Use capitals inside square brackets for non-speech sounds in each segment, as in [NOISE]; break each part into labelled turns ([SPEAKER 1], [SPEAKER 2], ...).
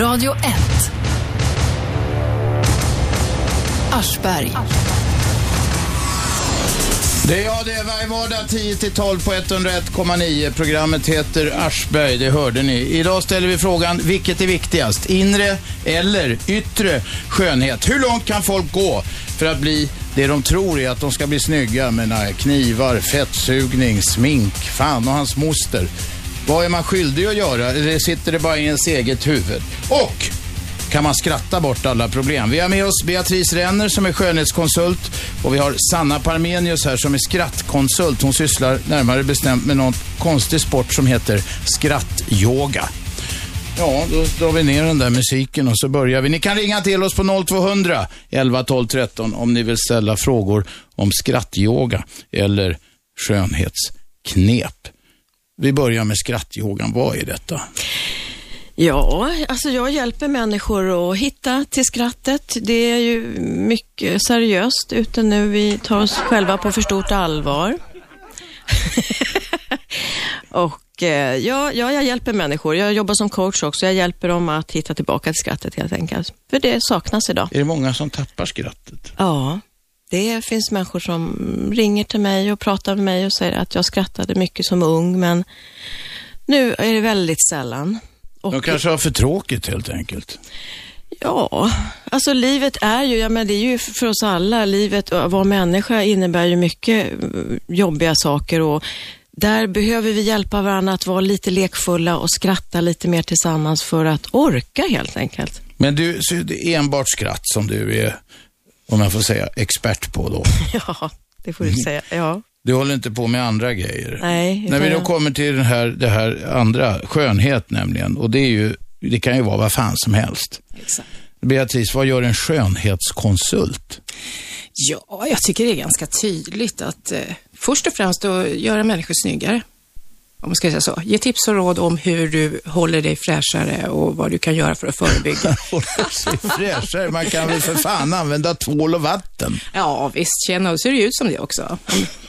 [SPEAKER 1] Radio 1. Aschberg.
[SPEAKER 2] Det är jag det, är varje vardag 10-12 på 101,9. Programmet heter Aschberg, det hörde ni. Idag ställer vi frågan, vilket är viktigast? Inre eller yttre skönhet? Hur långt kan folk gå för att bli det de tror är att de ska bli snygga med knivar, fettsugning, smink, fan och hans moster. Vad är man skyldig att göra? Eller sitter det bara i ens eget huvud? Och kan man skratta bort alla problem. Vi har med oss Beatrice Renner som är skönhetskonsult och vi har Sanna Parmenius här som är skrattkonsult. Hon sysslar närmare bestämt med någon konstig sport som heter skrattyoga. Ja, då drar vi ner den där musiken och så börjar vi. Ni kan ringa till oss på 0200 11 12 13 om ni vill ställa frågor om skrattyoga eller skönhetsknep. Vi börjar med skrattyogan. Vad är detta?
[SPEAKER 3] Ja, alltså jag hjälper människor att hitta till skrattet. Det är ju mycket seriöst ute nu. Vi tar oss själva på för stort allvar. [LAUGHS] och eh, ja, ja, jag hjälper människor. Jag jobbar som coach också. Jag hjälper dem att hitta tillbaka till skrattet helt enkelt. För det saknas idag.
[SPEAKER 2] Är det många som tappar skrattet?
[SPEAKER 3] Ja, det finns människor som ringer till mig och pratar med mig och säger att jag skrattade mycket som ung, men nu är det väldigt sällan.
[SPEAKER 2] Och, De kanske har för tråkigt helt enkelt.
[SPEAKER 3] Ja, alltså livet är ju, ja men det är ju för oss alla, livet att vara människa innebär ju mycket mm, jobbiga saker och där behöver vi hjälpa varandra att vara lite lekfulla och skratta lite mer tillsammans för att orka helt enkelt.
[SPEAKER 2] Men du, så det är enbart skratt som du är, om jag får säga, expert på då? [LAUGHS]
[SPEAKER 3] ja, det får du säga, ja.
[SPEAKER 2] Du håller inte på med andra grejer.
[SPEAKER 3] Nej.
[SPEAKER 2] När vi då kommer till det här, det här andra, skönhet nämligen, och det är ju, det kan ju vara vad fan som helst.
[SPEAKER 4] Exakt.
[SPEAKER 2] Beatrice, vad gör en skönhetskonsult?
[SPEAKER 4] Ja, jag tycker det är ganska tydligt att eh, först och främst att göra människor snyggare om man ska säga så. Ge tips och råd om hur du håller dig fräschare och vad du kan göra för att förebygga. [LAUGHS]
[SPEAKER 2] Hålla sig fräschare? Man kan väl för fan använda tvål och vatten?
[SPEAKER 4] Ja, visst. Känna och ser ut som det också.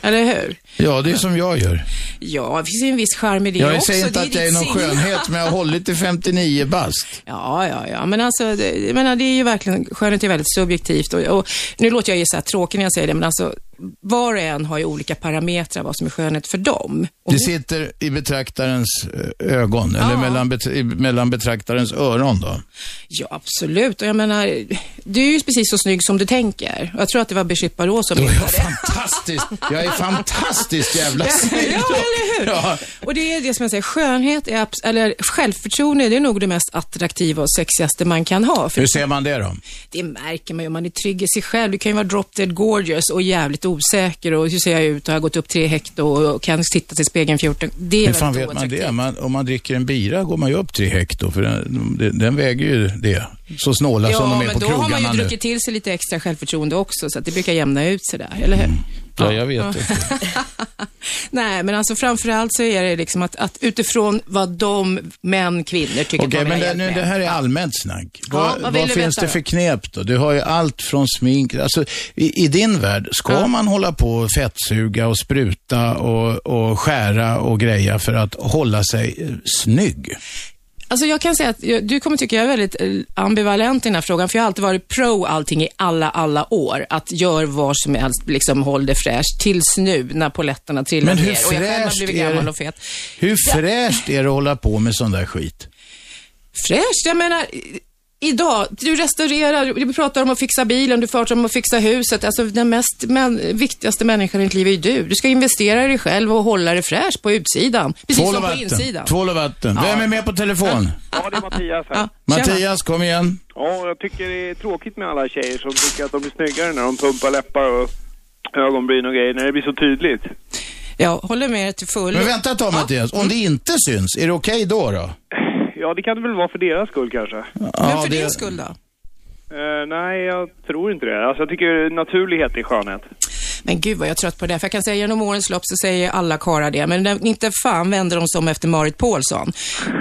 [SPEAKER 4] Eller hur?
[SPEAKER 2] Ja, det är som jag gör.
[SPEAKER 4] Ja, det finns ju en viss charm i det
[SPEAKER 2] jag
[SPEAKER 4] också.
[SPEAKER 2] Jag säger inte att jag är någon skönhet, men jag har hållit till 59 bast.
[SPEAKER 4] Ja, ja, ja. Men alltså, det, menar, det är ju verkligen, skönhet är väldigt subjektivt och, och nu låter jag ju så här tråkig när jag säger det, men alltså var och en har ju olika parametrar vad som är skönhet för dem.
[SPEAKER 2] Och det sitter i betraktarens eh, ögon, ja. eller mellan, bet mellan betraktarens öron då?
[SPEAKER 4] Ja, absolut. Och jag menar, du är ju precis så snygg som du tänker. Jag tror att det var Brigitte Bardot som
[SPEAKER 2] är jag fantastiskt, jag är fantastiskt jävla snygg.
[SPEAKER 4] ja, eller hur? Ja. Och det är det som jag säger, skönhet, är, eller självförtroende, det är nog det mest attraktiva och sexigaste man kan ha.
[SPEAKER 2] Hur ser man det då?
[SPEAKER 4] Det märker man ju, man är trygg i sig själv. Du kan ju vara drop dead gorgeous och jävligt osäker och hur ser jag ut och har gått upp tre hekto och kan titta till spegeln 14. Det är
[SPEAKER 2] Hur fan vet man det? Man, om man dricker en bira går man ju upp tre hekto, för den, den väger ju det. Så snåla
[SPEAKER 4] ja,
[SPEAKER 2] som de är på krogarna nu.
[SPEAKER 4] Ja, men då har man ju druckit till sig lite extra självförtroende också, så att det brukar jämna ut sig där, eller hur? Mm.
[SPEAKER 2] Ja, jag vet ja. inte. [LAUGHS]
[SPEAKER 4] Nej, men alltså framförallt så är det liksom att, att utifrån vad de män, kvinnor tycker
[SPEAKER 2] Okej, men det, nu, det här är allmänt snack. Ja, vad, vad finns det för knep då? Du har ju allt från smink, alltså i, i din värld, ska ja. man hålla på och fettsuga och spruta och, och skära och greja för att hålla sig snygg?
[SPEAKER 4] Alltså jag kan säga att du kommer tycka jag är väldigt eh, ambivalent i den här frågan, för jag har alltid varit pro allting i alla, alla år. Att gör vad som helst, liksom håll det fräscht. Tills nu, när poletterna trillar
[SPEAKER 2] ner
[SPEAKER 4] och jag själv har blivit gammal och fet.
[SPEAKER 2] Hur fräscht är det att hålla på med sån där skit?
[SPEAKER 4] Fräscht? Jag menar, idag, du restaurerar, du pratar om att fixa bilen, du pratar om att fixa huset. Alltså den mest men, viktigaste människan i ditt liv är ju du. Du ska investera i dig själv och hålla dig fräsch på utsidan. Precis
[SPEAKER 2] Tvål
[SPEAKER 4] som
[SPEAKER 2] på
[SPEAKER 4] insidan.
[SPEAKER 2] Tvål och vatten. Vem är med på telefon?
[SPEAKER 5] Ja, det är Mattias här. Ja,
[SPEAKER 2] Mattias, kom igen.
[SPEAKER 5] Ja, jag tycker det är tråkigt med alla tjejer som tycker att de är snyggare när de pumpar läppar och ögonbryn och grejer, när det blir så tydligt.
[SPEAKER 4] Jag håller med till fullo.
[SPEAKER 2] Men vänta ett tag, Mattias. Om det inte syns, är det okej okay då? då? [LAUGHS]
[SPEAKER 5] Ja, det kan det väl vara för deras skull kanske.
[SPEAKER 4] Ja, Men för det... din skull då?
[SPEAKER 5] Uh, nej, jag tror inte det. Alltså, jag tycker naturlighet är skönhet.
[SPEAKER 4] Men gud vad jag är trött på det. För jag kan säga genom årens lopp så säger alla karlar det. Men inte fan vänder de sig om efter Marit Paulsson.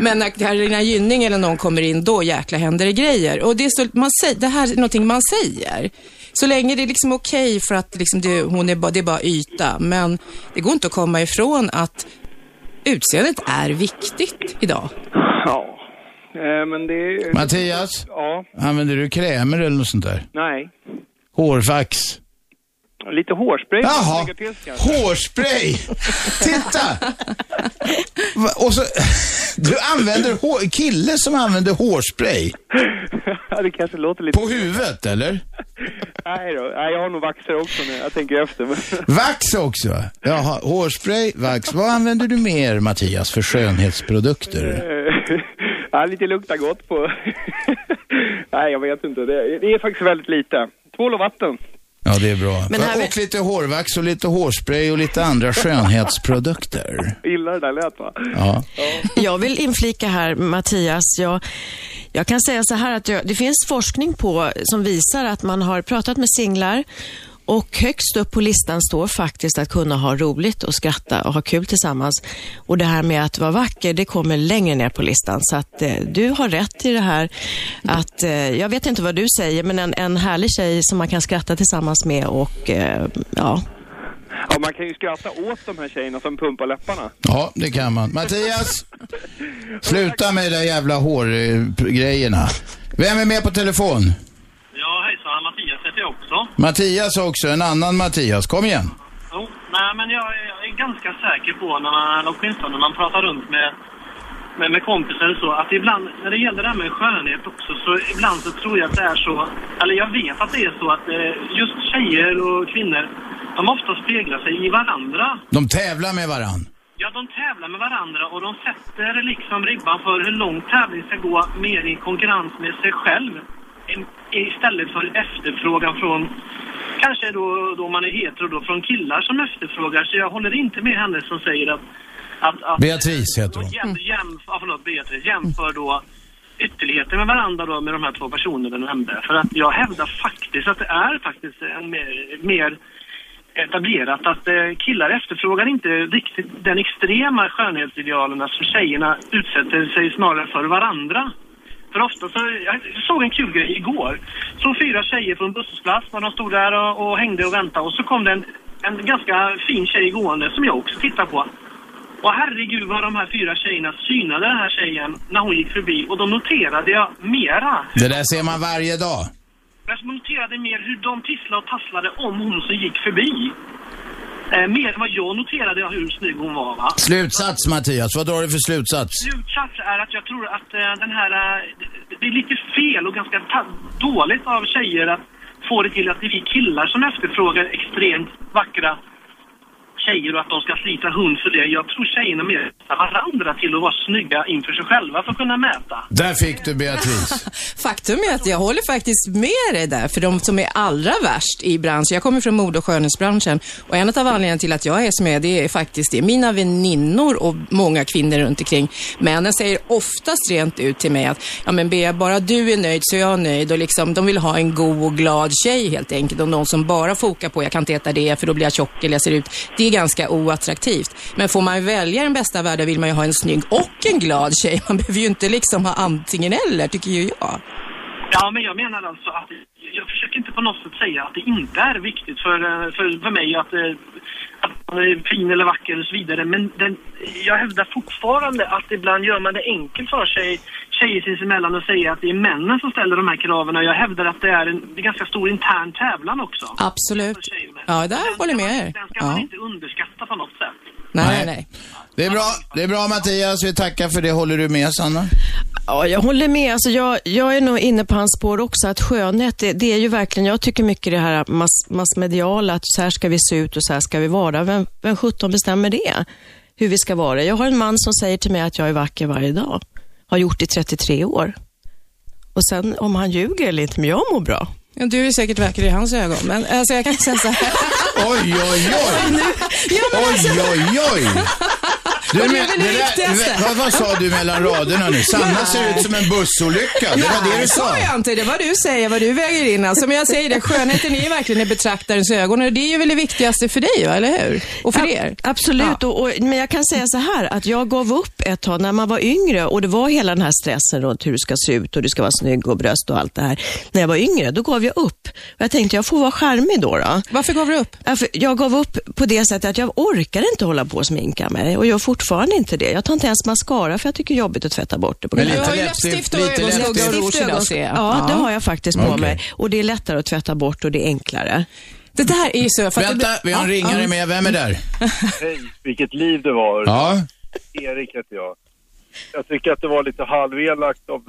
[SPEAKER 4] Men när Carolina Gynning eller någon kommer in, då jäkla händer det grejer. Och det, är så, man säger, det här är någonting man säger. Så länge det är liksom okej okay för att liksom det, hon är bara, det är bara yta. Men det går inte att komma ifrån att utseendet är viktigt idag.
[SPEAKER 5] Ja, Eh, men det.
[SPEAKER 2] Mattias,
[SPEAKER 5] Ja,
[SPEAKER 2] använder du krämer eller något sånt där?
[SPEAKER 5] nej.
[SPEAKER 2] Hårfax?
[SPEAKER 5] Lite hårspray.
[SPEAKER 2] Jaha, hårspray! Titta! Och så, du använder hår, kille som använder hårspray
[SPEAKER 5] Ja, det kanske låter lite...
[SPEAKER 2] på huvudet, eller?
[SPEAKER 5] Nej då. Nej, jag har nog vaxer också nu. Jag tänker efter. Men...
[SPEAKER 2] Vax också? Jaha, hårspray, vax. Vad använder du mer, Mattias, för skönhetsprodukter? [LAUGHS]
[SPEAKER 5] Ja, lite luktar gott på... [LAUGHS] Nej, jag vet inte. Det är faktiskt väldigt lite. Tvål och vatten.
[SPEAKER 2] Ja, det är bra.
[SPEAKER 3] Men här-
[SPEAKER 2] Och lite hårvax och lite hårspray och lite andra skönhetsprodukter. [LAUGHS]
[SPEAKER 5] Illa det där lät va?
[SPEAKER 2] Ja.
[SPEAKER 3] Jag vill inflika här, Mattias. Jag, jag kan säga så här att jag, det finns forskning på som visar att man har pratat med singlar och högst upp på listan står faktiskt att kunna ha roligt och skratta och ha kul tillsammans. Och det här med att vara vacker, det kommer längre ner på listan. Så att eh, du har rätt i det här att, eh, jag vet inte vad du säger, men en, en härlig tjej som man kan skratta tillsammans med och eh, ja,
[SPEAKER 5] Ja, man kan ju skratta åt de här tjejerna som pumpar läpparna.
[SPEAKER 2] ja, det kan man. Mattias, [LAUGHS] sluta med de där jävla hårgrejerna. Vem är med på telefon?
[SPEAKER 6] Ja, hejsan. Jag också.
[SPEAKER 2] Mattias också, en annan Mattias. Kom igen.
[SPEAKER 6] Jo, nej, men jag, är- ganska säker på, när man, åtminstone när man pratar runt med, med, med kompisar och så, att ibland, när det gäller det här med skönhet också, så ibland så tror jag att det är så, eller jag vet att det är så att eh, just tjejer och kvinnor, de ofta speglar sig i varandra.
[SPEAKER 2] De tävlar med varann.
[SPEAKER 6] Ja, de tävlar med varandra och de sätter liksom ribban för hur långt tävling ska gå mer i konkurrens med sig själv. Istället för efterfrågan från, kanske då, då man är hetero då, från killar som efterfrågar. Så jag håller inte med henne som säger att... att, att
[SPEAKER 2] Beatrice heter hon.
[SPEAKER 6] Jäm, jäm, ja, förlåt, Beatrice. Jämför då ytterligheter med varandra då med de här två personerna du nämnde. För att jag hävdar faktiskt att det är faktiskt en mer, mer etablerat att eh, killar efterfrågar inte riktigt den extrema skönhetsidealen som tjejerna utsätter sig snarare för varandra. För ofta så, jag såg en kul grej igår. Så fyra tjejer på en bussplats när de stod där och, och hängde och väntade och så kom det en, en ganska fin tjej gående som jag också tittar på. Och herregud vad de här fyra tjejerna synade den här tjejen när hon gick förbi och då noterade jag mera.
[SPEAKER 2] Det där ser man varje dag.
[SPEAKER 6] Jag noterade mer hur de tisslade och tasslade om hon som gick förbi. Eh, mer än vad jag noterade hur snygg hon var va.
[SPEAKER 2] Slutsats Mattias, vad drar du för slutsats?
[SPEAKER 6] Slutsats är att jag tror att eh, den här... Eh, det- är lite fel och ganska dåligt av tjejer att få det till att det är vi killar som efterfrågar extremt vackra tjejer och att de ska slita hund för det. Jag tror tjejerna mer varandra till att vara snygga inför sig själva för att kunna mäta.
[SPEAKER 2] Där fick du Beatrice. [LAUGHS]
[SPEAKER 4] Faktum är att jag håller faktiskt med dig där, för de som är allra värst i branschen. Jag kommer från mode och skönhetsbranschen och en av anledningarna till att jag är som jag är, det är faktiskt det. Mina väninnor och många kvinnor runt omkring. Männen säger oftast rent ut till mig att, ja men Bea, bara du är nöjd så är jag nöjd och liksom, de vill ha en god och glad tjej helt enkelt. Och någon som bara fokar på, jag kan inte äta det för då blir jag tjock eller jag ser ut. Det ganska oattraktivt. Men får man välja den bästa världen vill man ju ha en snygg och en glad tjej. Man behöver ju inte liksom ha antingen eller, tycker ju jag.
[SPEAKER 6] Ja, men jag menar alltså att jag försöker inte på något sätt säga att det inte är viktigt för, eh, för, för mig att, eh, är fin eller vacker och så vidare. Men den, jag hävdar fortfarande att ibland gör man det enkelt för sig tjejer sinsemellan och säger att det är männen som ställer de här kraven. Och jag hävdar att det är en det är ganska stor intern tävlan också.
[SPEAKER 4] Absolut. Ja, där
[SPEAKER 6] Den
[SPEAKER 4] håller jag med
[SPEAKER 6] man-
[SPEAKER 4] er.
[SPEAKER 6] Den ska man
[SPEAKER 4] Ja.
[SPEAKER 6] inte underskatta på något sätt.
[SPEAKER 4] Nej,
[SPEAKER 2] Nej.
[SPEAKER 4] nej.
[SPEAKER 2] Det är bra, det är bra Mattias, vi tackar för det. Håller du med Sanna?
[SPEAKER 3] Ja, jag håller med. Alltså jag, jag är nog inne på hans spår också, att skönhet, det, det är ju verkligen, jag tycker mycket det här mass, massmediala, att så här ska vi se ut och så här ska vi vara. Vem, vem sjutton bestämmer det? Hur vi ska vara? Jag har en man som säger till mig att jag är vacker varje dag. Har gjort det i 33 år. Och sen om han ljuger eller inte, men jag mår bra.
[SPEAKER 4] Ja, du är säkert vacker i hans ögon, men alltså, jag kan säga så här.
[SPEAKER 2] Oj, oj, oj!
[SPEAKER 4] ja, men alltså,
[SPEAKER 2] Oj, oj, oj! Du,
[SPEAKER 4] Och det är
[SPEAKER 2] men,
[SPEAKER 4] det viktigaste.
[SPEAKER 2] vad, vad sa du mellan raderna nu? Sanna ser ut som en bussolycka. Det var det du sa.
[SPEAKER 4] sa jag inte. Det var du säger, vad du väger in. Alltså, men jag säger det, skönheten är verkligen i betraktarens ögon och det är ju väl det viktigaste för dig, va? eller hur? Och för er.
[SPEAKER 3] Absolut, och, och, men jag kan säga så här att jag gav upp ett tag när man var yngre och det var hela den här stressen runt hur du ska se ut och du ska vara snygg och bröst och allt det här. När jag var yngre, då gav jag upp. Och jag tänkte jag får vara charmig då. då.
[SPEAKER 4] Varför gav du upp?
[SPEAKER 3] Ja, Jag gav upp på det sättet att jag orkar inte hålla på och sminka mig och fortfarande fortfarande inte det. Jag tar inte ens mascara för jag tycker det är jobbigt att tvätta bort det. På
[SPEAKER 2] Men.
[SPEAKER 4] Du har
[SPEAKER 2] läppstift,
[SPEAKER 4] och
[SPEAKER 2] lite
[SPEAKER 4] ögonskugga och rouge idag ser jag.
[SPEAKER 3] Ja, det har jag faktiskt på mig. Och det är lättare att tvätta bort och det är enklare.
[SPEAKER 4] Det där är ju så... För att
[SPEAKER 2] Vänta,
[SPEAKER 4] det,
[SPEAKER 2] vi har en
[SPEAKER 4] Ja,
[SPEAKER 2] ringare
[SPEAKER 4] ja.
[SPEAKER 2] med. Vem är där?
[SPEAKER 5] Hej, vilket liv det var.
[SPEAKER 2] Ja.
[SPEAKER 5] Erik heter jag. Jag tycker att det var lite halvelakt av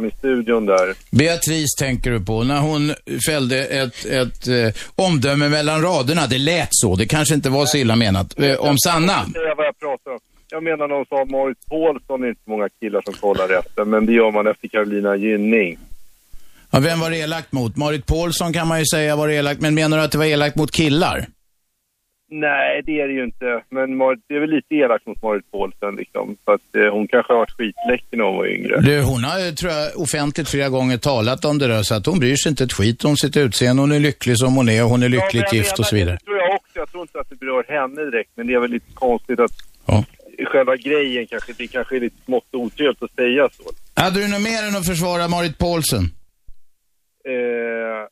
[SPEAKER 5] eh, i studion där.
[SPEAKER 2] Beatrice tänker du på, när hon fällde ett, ett eh, omdöme mellan raderna. Det lät så, det kanske inte var så illa menat. Eh, om Sanna.
[SPEAKER 5] Jag säga vad jag pratar om. Jag menar någon sa Marit Paulsson, det är inte många killar som kollar efter, men det gör man efter Carolina Gynning.
[SPEAKER 2] Ja, vem var det elakt mot? Marit Paulsson kan man ju säga var elakt, men menar du att det var elakt mot killar?
[SPEAKER 5] Nej, det är det ju inte. Men Marit, det är väl lite elakt mot Marit Paulsen liksom. För att eh, hon kanske har varit skitläcker när hon var yngre.
[SPEAKER 2] Du, hon har, tror jag, offentligt flera gånger talat om det där, så att hon bryr sig inte ett skit om sitt utseende. Hon är lycklig som hon är och hon är
[SPEAKER 5] Ja,
[SPEAKER 2] lyckligt
[SPEAKER 5] jag
[SPEAKER 2] gift och så vidare.
[SPEAKER 5] Det tror jag också. Jag tror inte att det berör henne direkt, men det är väl lite konstigt att
[SPEAKER 2] Ja.
[SPEAKER 5] själva grejen kanske, det kanske är lite smått otrevligt att säga så.
[SPEAKER 2] Hade du något mer än att försvara Marit Paulsen?
[SPEAKER 5] Eh,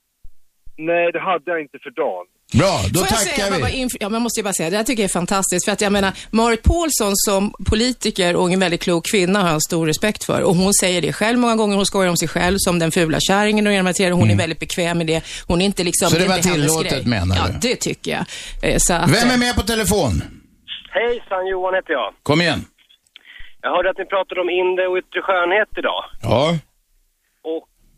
[SPEAKER 5] nej, det hade jag inte för dagen.
[SPEAKER 2] Bra, då
[SPEAKER 4] Får jag säga,
[SPEAKER 2] tackar
[SPEAKER 4] bara,
[SPEAKER 2] vi.
[SPEAKER 4] inf- ja, men jag måste ju bara säga, det här tycker jag är fantastiskt. För att jag menar, Marit Paulsson som politiker och en väldigt klok kvinna har jag stor respekt för. Och hon säger det själv många gånger. Hon skojar om sig själv som den fula kärringen och säga. Hon är väldigt bekväm med det. Hon är inte liksom...
[SPEAKER 2] Mm. Så det var tillåtet, menar
[SPEAKER 4] Ja,
[SPEAKER 2] du?
[SPEAKER 4] det tycker jag. Eh, Så att,
[SPEAKER 2] Vem är med på telefon?
[SPEAKER 7] Hejsan, Johan heter jag.
[SPEAKER 2] Kom igen.
[SPEAKER 7] Jag hörde att ni pratade om inre och yttre skönhet idag.
[SPEAKER 2] Ja.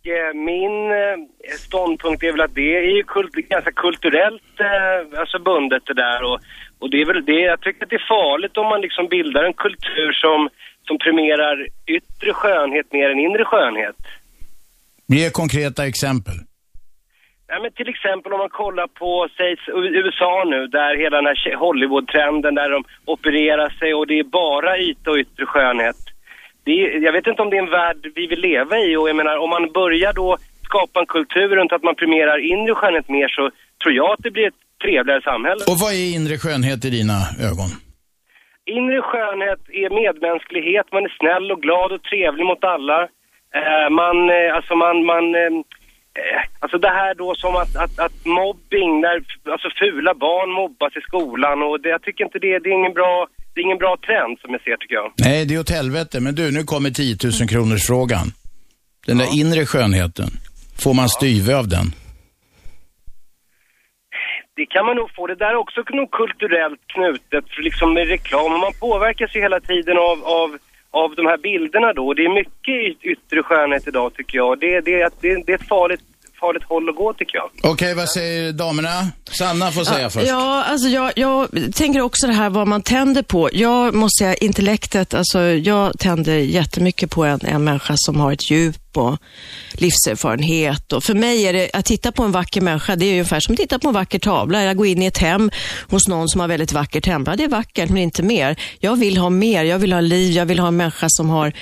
[SPEAKER 7] Eh, min eh, ståndpunkt är väl att det är ju kult, ganska kulturellt eh, alltså bundet det där. Och, och det är väl det, jag tycker att det är farligt om man liksom bildar en kultur som, som premierar yttre skönhet mer än inre skönhet.
[SPEAKER 2] Ge konkreta exempel.
[SPEAKER 7] Ja, men till exempel om man kollar på säg, USA nu, där hela den här Hollywood-trenden där de opererar sig och det är bara yta och yttre skönhet. Det jag vet inte om det är en värld vi vill leva i och jag menar om man börjar då skapa en kultur runt att man premierar inre skönhet mer så tror jag att det blir ett trevligare samhälle.
[SPEAKER 2] Och vad är inre skönhet i dina ögon?
[SPEAKER 7] Inre skönhet är medmänsklighet, man är snäll och glad och trevlig mot alla. Eh, man, eh, alltså man, man, eh, eh, alltså det här då som att, att, att mobbing, när alltså fula barn mobbas i skolan och det, jag tycker inte det, det är ingen bra, det är ingen bra trend som jag ser tycker jag.
[SPEAKER 2] Nej, det är åt helvete. Men du, nu kommer 10 000 kronors frågan. Den där inre skönheten. Får man styve av den?
[SPEAKER 7] Det kan man nog få. Det där är också nog kulturellt knutet, för liksom med reklam. Man påverkas ju hela tiden av, av, av de här bilderna då. Det är mycket yt- yttre skönhet idag tycker jag. Det, det, det, det är ett farligt, farligt håll att gå tycker jag.
[SPEAKER 2] Okej, vad säger damerna? Sanna får säga först.
[SPEAKER 3] Ja, alltså jag, jag tänker också det här vad man tänder på. Jag måste säga intellektet, alltså jag tänder jättemycket på en, en människa som har ett djup och livserfarenhet. Och för mig är det, att titta på en vacker människa, det är ungefär som att titta på en vacker tavla. Jag går in i ett hem hos någon som har väldigt vackert hem. Ja, det är vackert, men inte mer. Jag vill ha mer. Jag vill ha liv. Jag vill ha en människa som har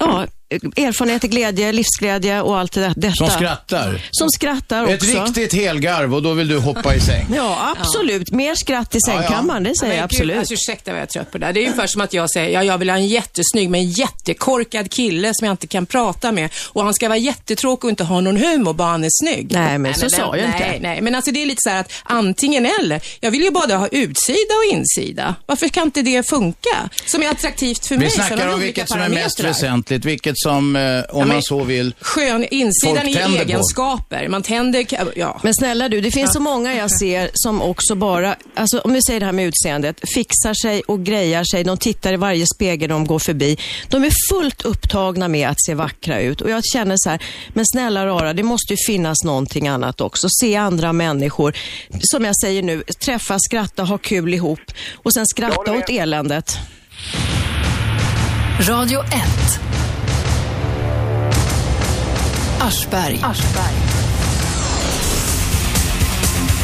[SPEAKER 3] ja, erfarenhet, glädje, livsglädje och allt det där. Detta.
[SPEAKER 2] Som skrattar.
[SPEAKER 3] Som skrattar också.
[SPEAKER 2] Ett riktigt helgarv och då vill du hoppa i säng. [LAUGHS]
[SPEAKER 3] Ja, absolut. Mer skratt i
[SPEAKER 2] Ja, ja.
[SPEAKER 3] sängkammaren, det säger
[SPEAKER 4] Men
[SPEAKER 3] jag
[SPEAKER 4] gud,
[SPEAKER 3] absolut.
[SPEAKER 4] Alltså, ursäkta vad jag är trött på det där. Det är ungefär som att jag säger, ja, jag vill ha en jättesnygg men jättekorkad kille som jag inte kan prata med. Och han ska vara jättetråkig och inte ha någon humor, bara han är snygg.
[SPEAKER 3] Nej, men så sa jag
[SPEAKER 4] nej,
[SPEAKER 3] inte.
[SPEAKER 4] Nej, nej, men alltså det är lite så här att antingen eller. Jag vill ju både ha utsida och insida. Varför kan inte det funka? Som är attraktivt för
[SPEAKER 2] Vi
[SPEAKER 4] mig. Har
[SPEAKER 2] snackar
[SPEAKER 4] vi
[SPEAKER 2] om vilket som är mest väsentligt, vilket som, eh, om
[SPEAKER 4] men-
[SPEAKER 2] man så vill,
[SPEAKER 4] Skön, insidan
[SPEAKER 2] Folk
[SPEAKER 4] är
[SPEAKER 2] tänder på.
[SPEAKER 4] egenskaper. Man tänder, ja.
[SPEAKER 3] Men snälla du, det finns så många jag ser som också bara, alltså om vi säger det här med utseendet, fixar sig och grejar sig. De tittar i varje spegel de går förbi. De är fullt upptagna med att se vackra ut och jag känner så här, men snälla rara, det måste ju finnas någonting annat också. Se andra människor, som jag säger nu, träffa, skratta, ha kul ihop och sen skratta åt eländet.
[SPEAKER 1] Radio 1. Aschberg.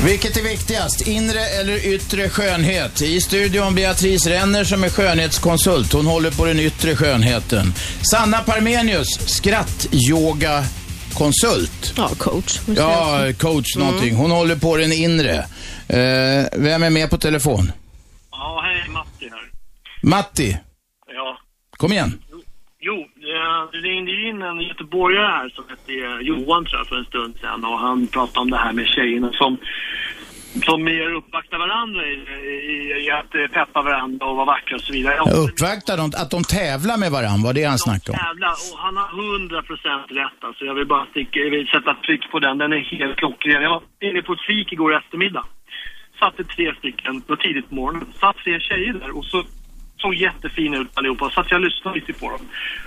[SPEAKER 2] Vilket är viktigast, inre eller yttre skönhet? I studion Beatrice Renner som är skönhetskonsult. Hon håller på den yttre skönheten. Sanna Parmenius, skratt-yoga-konsult.
[SPEAKER 3] Ja, coach.
[SPEAKER 2] Ja, coach någonting. Hon håller på den inre. Eh, vem är med på telefon?
[SPEAKER 6] Ja, hej Matti här.
[SPEAKER 2] Matti,
[SPEAKER 6] Ja.
[SPEAKER 2] kom igen.
[SPEAKER 6] Eh, det ringde in en göteborgare här som hette eh, Johan tror jag för en stund sedan och han pratade om det här med tjejerna som som mer uppvaktar varandra i, i, i att eh, peppa varandra och vara vackra och så vidare.
[SPEAKER 2] Ja, Uppvaktar de, att de tävlar med varandra, var det han snackade om?
[SPEAKER 6] Jävlar, och han har 100% rätt alltså. Jag vill bara sticka, jag vill sätta tryck på den. Den är helt klockren. Jag var inne på ett fik igår eftermiddag. Satt det tre stycken, det var tidigt på morgonen. Satt tre tjejer där och så såg jättefina ut allihopa. Så att jag lyssnade lite på dem.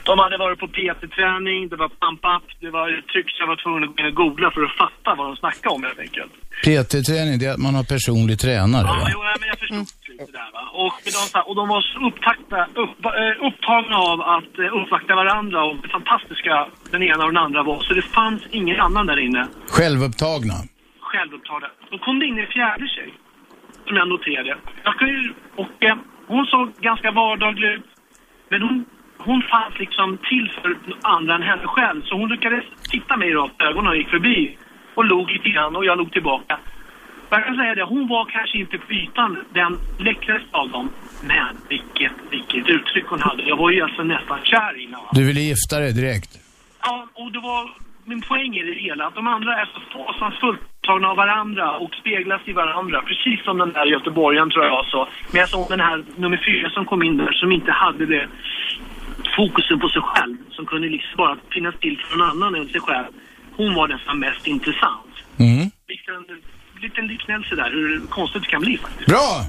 [SPEAKER 6] De hade varit på PT-träning, det var pump-up, det var tryck så jag var tvungen att gå in och googla för att fatta vad de snackade om helt enkelt.
[SPEAKER 2] PT-träning, det är att man har personlig tränare
[SPEAKER 6] Ja,
[SPEAKER 2] va?
[SPEAKER 6] jo, ja, men jag förstod lite där va. Och de, och de var så upptakta, upp, eh, upptagna av att eh, uppvakta varandra och det fantastiska den ena och den andra var. Så det fanns ingen annan där inne
[SPEAKER 2] Självupptagna.
[SPEAKER 6] självupptagna. Då kom det in en fjärde tjej. Som jag noterade. Jag kan ju, och hon såg ganska vardaglig ut. Men hon, hon fanns liksom till för andra än henne själv. Så hon lyckades titta mig rakt i ögonen och gick förbi. Och log lite grann och jag log tillbaka. Jag kan säga det, hon var kanske inte på ytan den läckraste av dem. Men vilket, vilket uttryck hon hade. Jag var ju alltså nästan kär i henne. va.
[SPEAKER 2] Du ville gifta dig direkt?
[SPEAKER 6] Ja, och det var min poäng i det hela. Att de andra är så fasansfullt tagna av varandra och speglas i varandra. Precis som den där göteborgaren tror jag så. Men jag såg den här nummer fyra som kom in där som inte hade det fokusen på sig själv. Som kunde liksom bara finnas till för någon annan än sig själv. Hon var nästan mest intressant.
[SPEAKER 2] Mm.
[SPEAKER 6] Liksom en liten liknelse där hur konstigt det kan bli faktiskt.
[SPEAKER 2] Bra!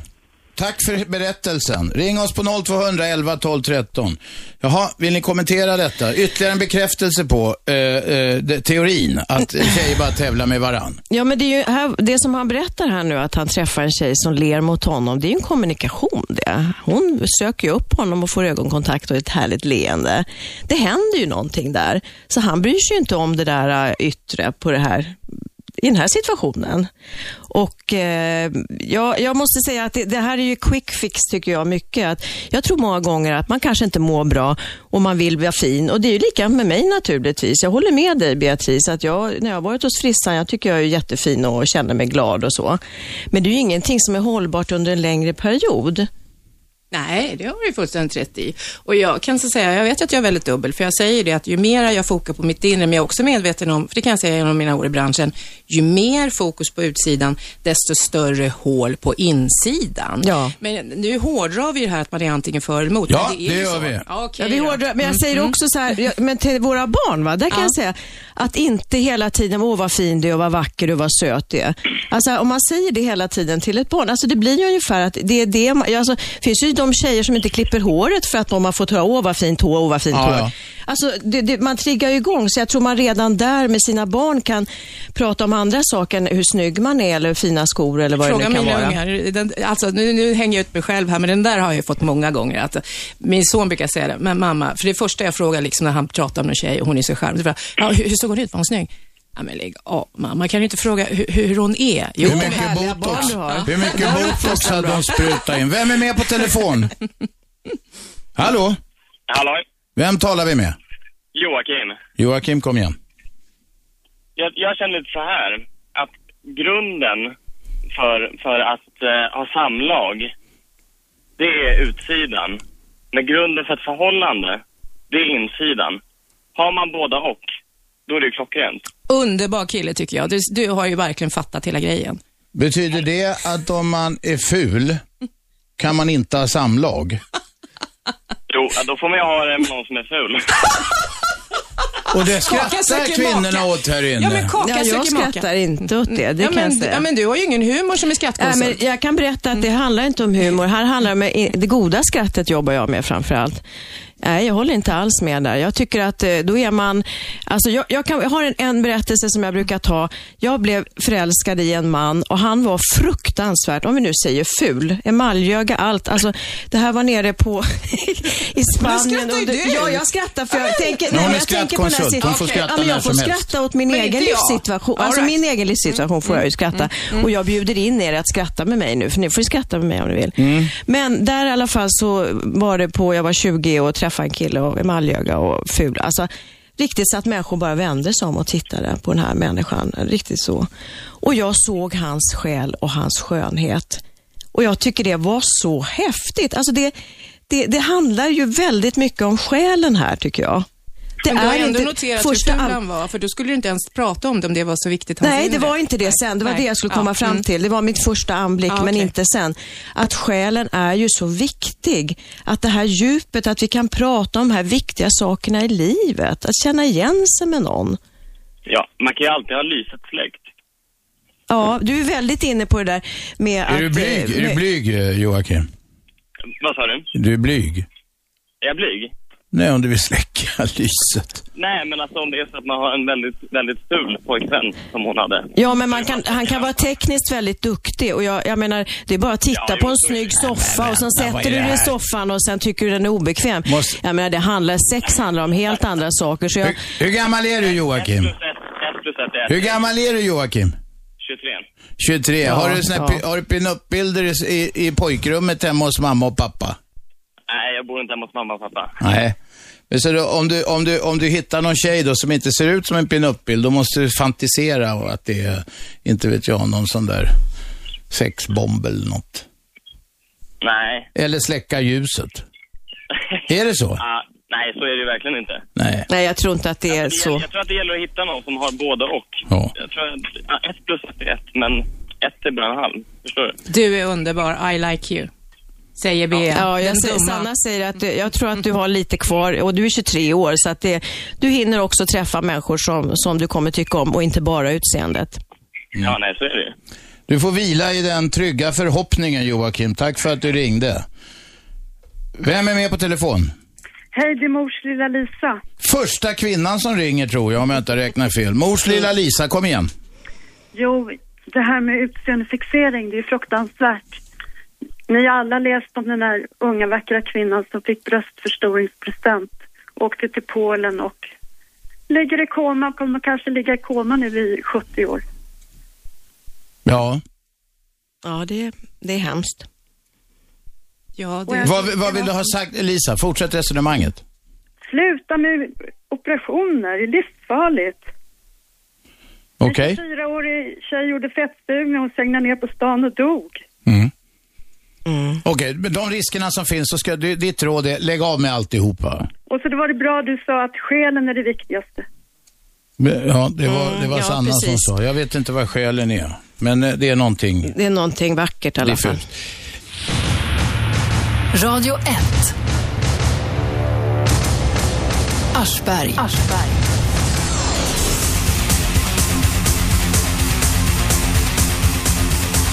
[SPEAKER 2] Tack för berättelsen. Ring oss på 0211 12 13. Jaha, vill ni kommentera detta? Ytterligare en bekräftelse på eh, eh, teorin att tjejer bara tävlar med varann.
[SPEAKER 3] Ja, men det, är ju här, det som han berättar här nu, att han träffar en tjej som ler mot honom, det är ju en kommunikation det. Hon söker ju upp honom och får ögonkontakt och ett härligt leende. Det händer ju någonting där. Så han bryr sig ju inte om det där eh, yttre på det här i den här situationen. Och eh, jag, jag måste säga att det, det här är ju quick fix tycker jag mycket. Att jag tror många gånger att man kanske inte mår bra och man vill vara fin. Och det är ju lika med mig naturligtvis. Jag håller med dig Beatrice, att jag, när jag har varit hos frissan, jag tycker jag är jättefin och känner mig glad och så. Men det är ju ingenting som är hållbart under en längre period.
[SPEAKER 4] Nej, det har du fullständigt rätt i. Och jag kan så säga, jag vet att jag är väldigt dubbel, för jag säger det att ju mer jag fokar på mitt inre, men jag är också medveten om, för det kan jag säga genom mina år i branschen, ju mer fokus på utsidan, desto större hål på insidan.
[SPEAKER 3] Ja.
[SPEAKER 4] Men nu hårdrar vi ju här att man är antingen för eller emot.
[SPEAKER 2] Ja, det
[SPEAKER 4] ju
[SPEAKER 2] gör
[SPEAKER 4] så.
[SPEAKER 2] vi.
[SPEAKER 4] Ja, okej
[SPEAKER 3] Ja, vi hårdrar, men jag
[SPEAKER 4] Mm,
[SPEAKER 3] säger
[SPEAKER 4] mm.
[SPEAKER 3] också så här, men till våra barn, va? där kan
[SPEAKER 4] Ja.
[SPEAKER 3] jag säga att inte hela tiden, åh vad fin du är, och vad vacker du och vad söt du är. Alltså om man säger det hela tiden till ett barn, alltså det blir ju ungefär att det är det, man- alltså, det finns ju de tjejer som inte klipper håret för att de har fått höra, åh vad fint hår, åh vad fint
[SPEAKER 2] Ja,
[SPEAKER 3] hår.
[SPEAKER 2] ja.
[SPEAKER 3] Alltså det, det, man triggar ju igång, så jag tror man redan där med sina barn kan prata om andra saker än hur snygg man är eller fina skor eller vad
[SPEAKER 4] Fråga
[SPEAKER 3] det nu kan
[SPEAKER 4] min
[SPEAKER 3] vara.
[SPEAKER 4] ungar. Den, alltså, nu, nu hänger jag ut mig själv här, men den där har jag ju fått många gånger. Att, min son brukar säga det, men mamma, för det första jag frågar liksom, när han pratar om en tjej och hon är så charmig, så frågar jag, ja, hur, hur såg hon ut? Var hon snygg? Ja, men lägg av, mamma. Kan du inte fråga hur, hur hon är? Jo,
[SPEAKER 2] Hur mycket botox, hur mycket botox hade de sprutat in? Vem är med på telefon? [LAUGHS] Hallå?
[SPEAKER 8] Hallå?
[SPEAKER 2] Vem talar vi med?
[SPEAKER 8] Joakim.
[SPEAKER 2] Joakim, kom igen.
[SPEAKER 8] Jag, jag känner lite så här, att grunden för, för att eh, ha samlag, det är utsidan. Men grunden för ett förhållande, det är insidan. Har man båda och, då är det ju klockrent.
[SPEAKER 4] Underbar kille tycker jag. Du, du har ju verkligen fattat hela grejen.
[SPEAKER 2] Betyder det att om man är ful kan man inte ha samlag?
[SPEAKER 8] Jo, ja, då får man ju ha det med någon som är ful.
[SPEAKER 2] Och det skrattar kvinnorna
[SPEAKER 4] maka.
[SPEAKER 2] åt här inne.
[SPEAKER 4] Ja, men kaka
[SPEAKER 3] Ja, jag
[SPEAKER 4] söker maka.
[SPEAKER 3] skrattar inte åt det, det
[SPEAKER 4] ja,
[SPEAKER 3] kan
[SPEAKER 4] men,
[SPEAKER 3] jag säga.
[SPEAKER 4] ja, men du har ju ingen humor som är
[SPEAKER 3] Nej,
[SPEAKER 4] skattkonsult.
[SPEAKER 3] men jag kan berätta att det handlar inte om humor. Här handlar det om det goda skrattet jobbar jag med framför allt. Nej, jag håller inte alls med där. Jag tycker att eh, då är man... Alltså jag, jag, kan, jag har en, en berättelse som jag brukar ta. Jag blev förälskad i en man och han var fruktansvärt, om vi nu säger ful, emaljöga, allt. Alltså, det här var nere på [LAUGHS] i Spanien. under-
[SPEAKER 4] du.
[SPEAKER 3] Ja, jag skrattar för jag tänker... Nej, jag tänker på den här.
[SPEAKER 2] Hon får
[SPEAKER 3] sit-
[SPEAKER 2] skratta
[SPEAKER 3] ja, men Jag får skratta åt min egen livssituation.
[SPEAKER 4] All
[SPEAKER 3] Alltså
[SPEAKER 4] right.
[SPEAKER 3] min egen livssituation får jag ju skratta. Och jag bjuder in er att skratta med mig nu, för ni får skratta med mig om ni vill. Men där i alla fall så var det på, jag var 20 och träffa en kille och emaljöga och ful. Alltså riktigt så att människor bara vände sig om och tittade på den här människan. Riktigt så. Och jag såg hans själ och hans skönhet. Och jag tycker det var så häftigt. Alltså det, det, det handlar ju väldigt mycket om själen här tycker jag. Det
[SPEAKER 4] Men du har
[SPEAKER 3] är
[SPEAKER 4] ändå
[SPEAKER 3] inte
[SPEAKER 4] noterat
[SPEAKER 3] första
[SPEAKER 4] hur ful
[SPEAKER 3] an-
[SPEAKER 4] han var, för då skulle du inte ens prata om det om det var så viktigt.
[SPEAKER 3] Nej, det var inte det sen. Det var
[SPEAKER 4] Nej.
[SPEAKER 3] det jag skulle
[SPEAKER 4] Ja,
[SPEAKER 3] komma fram
[SPEAKER 4] mm.
[SPEAKER 3] till. Det var mitt första anblick,
[SPEAKER 4] Ja,
[SPEAKER 3] men
[SPEAKER 4] okej.
[SPEAKER 3] inte sen. Att själen är ju så viktig. Att det här djupet, att vi kan prata om de här viktiga sakerna i livet. Att känna igen sig med någon.
[SPEAKER 9] Ja, man kan ju alltid ha lyset släckt.
[SPEAKER 3] Ja, du är väldigt inne på det där med att...
[SPEAKER 2] Är du blyg?
[SPEAKER 3] eh,
[SPEAKER 2] Är du
[SPEAKER 3] med-
[SPEAKER 2] blyg, eh, Joakim?
[SPEAKER 9] Vad sa du?
[SPEAKER 2] Du är blyg?
[SPEAKER 9] Är jag blyg?
[SPEAKER 2] Nej, om du vill släcka [LAUGHS] lyset.
[SPEAKER 9] Nej, men alltså om det är så att man har en väldigt, väldigt ful pojkvän som hon hade.
[SPEAKER 3] Ja, men man kan, han kan vara tekniskt väldigt duktig och jag, jag menar, det är bara att titta
[SPEAKER 9] Ja,
[SPEAKER 3] på en snygg soffa och sen sätter du dig i soffan och sen tycker du den är obekväm.
[SPEAKER 2] Måste-
[SPEAKER 3] Jag menar, det handlar, sex handlar om helt andra saker. Så jag,
[SPEAKER 2] Hur, hur gammal är du, Joakim?
[SPEAKER 9] 1 plus 1, 1 plus 1 är
[SPEAKER 2] Hur gammal är du, Joakim?
[SPEAKER 9] 23.
[SPEAKER 2] 23. har du, såna
[SPEAKER 3] ja.
[SPEAKER 2] har du pinup-bilder i, i, i pojkrummet hemma hos mamma och pappa?
[SPEAKER 9] Nej, jag bor inte hemma hos mamma och pappa.
[SPEAKER 2] Nej. Men så då, om, du, om, du, om du hittar någon tjej då som inte ser ut som en pinup-bild, då måste du fantisera och att det är, inte vet jag, någon sån där sexbomb eller något.
[SPEAKER 9] Nej.
[SPEAKER 2] Eller släcka ljuset. Är det så? [LAUGHS]
[SPEAKER 9] Ah, nej, så är det ju verkligen inte.
[SPEAKER 2] Nej.
[SPEAKER 3] nej, jag tror inte att det är
[SPEAKER 9] Det
[SPEAKER 3] så.
[SPEAKER 9] gäller- Jag tror att det gäller att hitta någon som har både och.
[SPEAKER 2] Ja.
[SPEAKER 9] Jag tror att ja, ett plus ett är ett, men ett är bara en halv. Förstår du?
[SPEAKER 4] Du är underbar, I like you. Säger Bea.
[SPEAKER 3] Ja, jag säger. Sanna säger att du, jag tror att du har lite kvar och du är 23 år så att det, du hinner också träffa människor som, som du kommer tycka om och inte bara utseendet.
[SPEAKER 9] Ja, nej, så är det.
[SPEAKER 2] Du får vila i den trygga förhoppningen, Joakim. Tack för att du ringde. Vem är med på telefon?
[SPEAKER 10] Hej, det är mors lilla Lisa.
[SPEAKER 2] Första kvinnan som ringer tror jag, om jag inte räknar fel. Mors lilla Lisa, kom igen.
[SPEAKER 10] Jo, det här med utseendefixering, det är fruktansvärt. Ni har alla läst om den där unga vackra kvinnan som fick bröstförstoringspresent. Åkte till Polen och ligger i koma, kommer kanske ligga i koma nu vid 70 år.
[SPEAKER 2] Ja.
[SPEAKER 3] Ja, det, det är hemskt.
[SPEAKER 4] Ja, det...
[SPEAKER 2] Vad, vad vill du ha sagt, Lisa? Fortsätt resonemanget.
[SPEAKER 10] Sluta med operationer, det är livsfarligt.
[SPEAKER 2] Okej?
[SPEAKER 10] En 24-årig tjej gjorde fettstuvning, hon segnade ner på stan och dog.
[SPEAKER 2] Mm. Okej, med de riskerna som finns så ska du, ditt råd är lägg av med alltihopa.
[SPEAKER 10] Och så det var det bra du sa att själen är det viktigaste.
[SPEAKER 2] Ja, det var, det var
[SPEAKER 3] ja,
[SPEAKER 2] Sanna som
[SPEAKER 3] precis.
[SPEAKER 2] sa. Jag vet inte vad skälen är, men eh, det är någonting
[SPEAKER 3] Det är någonting vackert i alla fall.
[SPEAKER 11] Radio 1. Aschberg.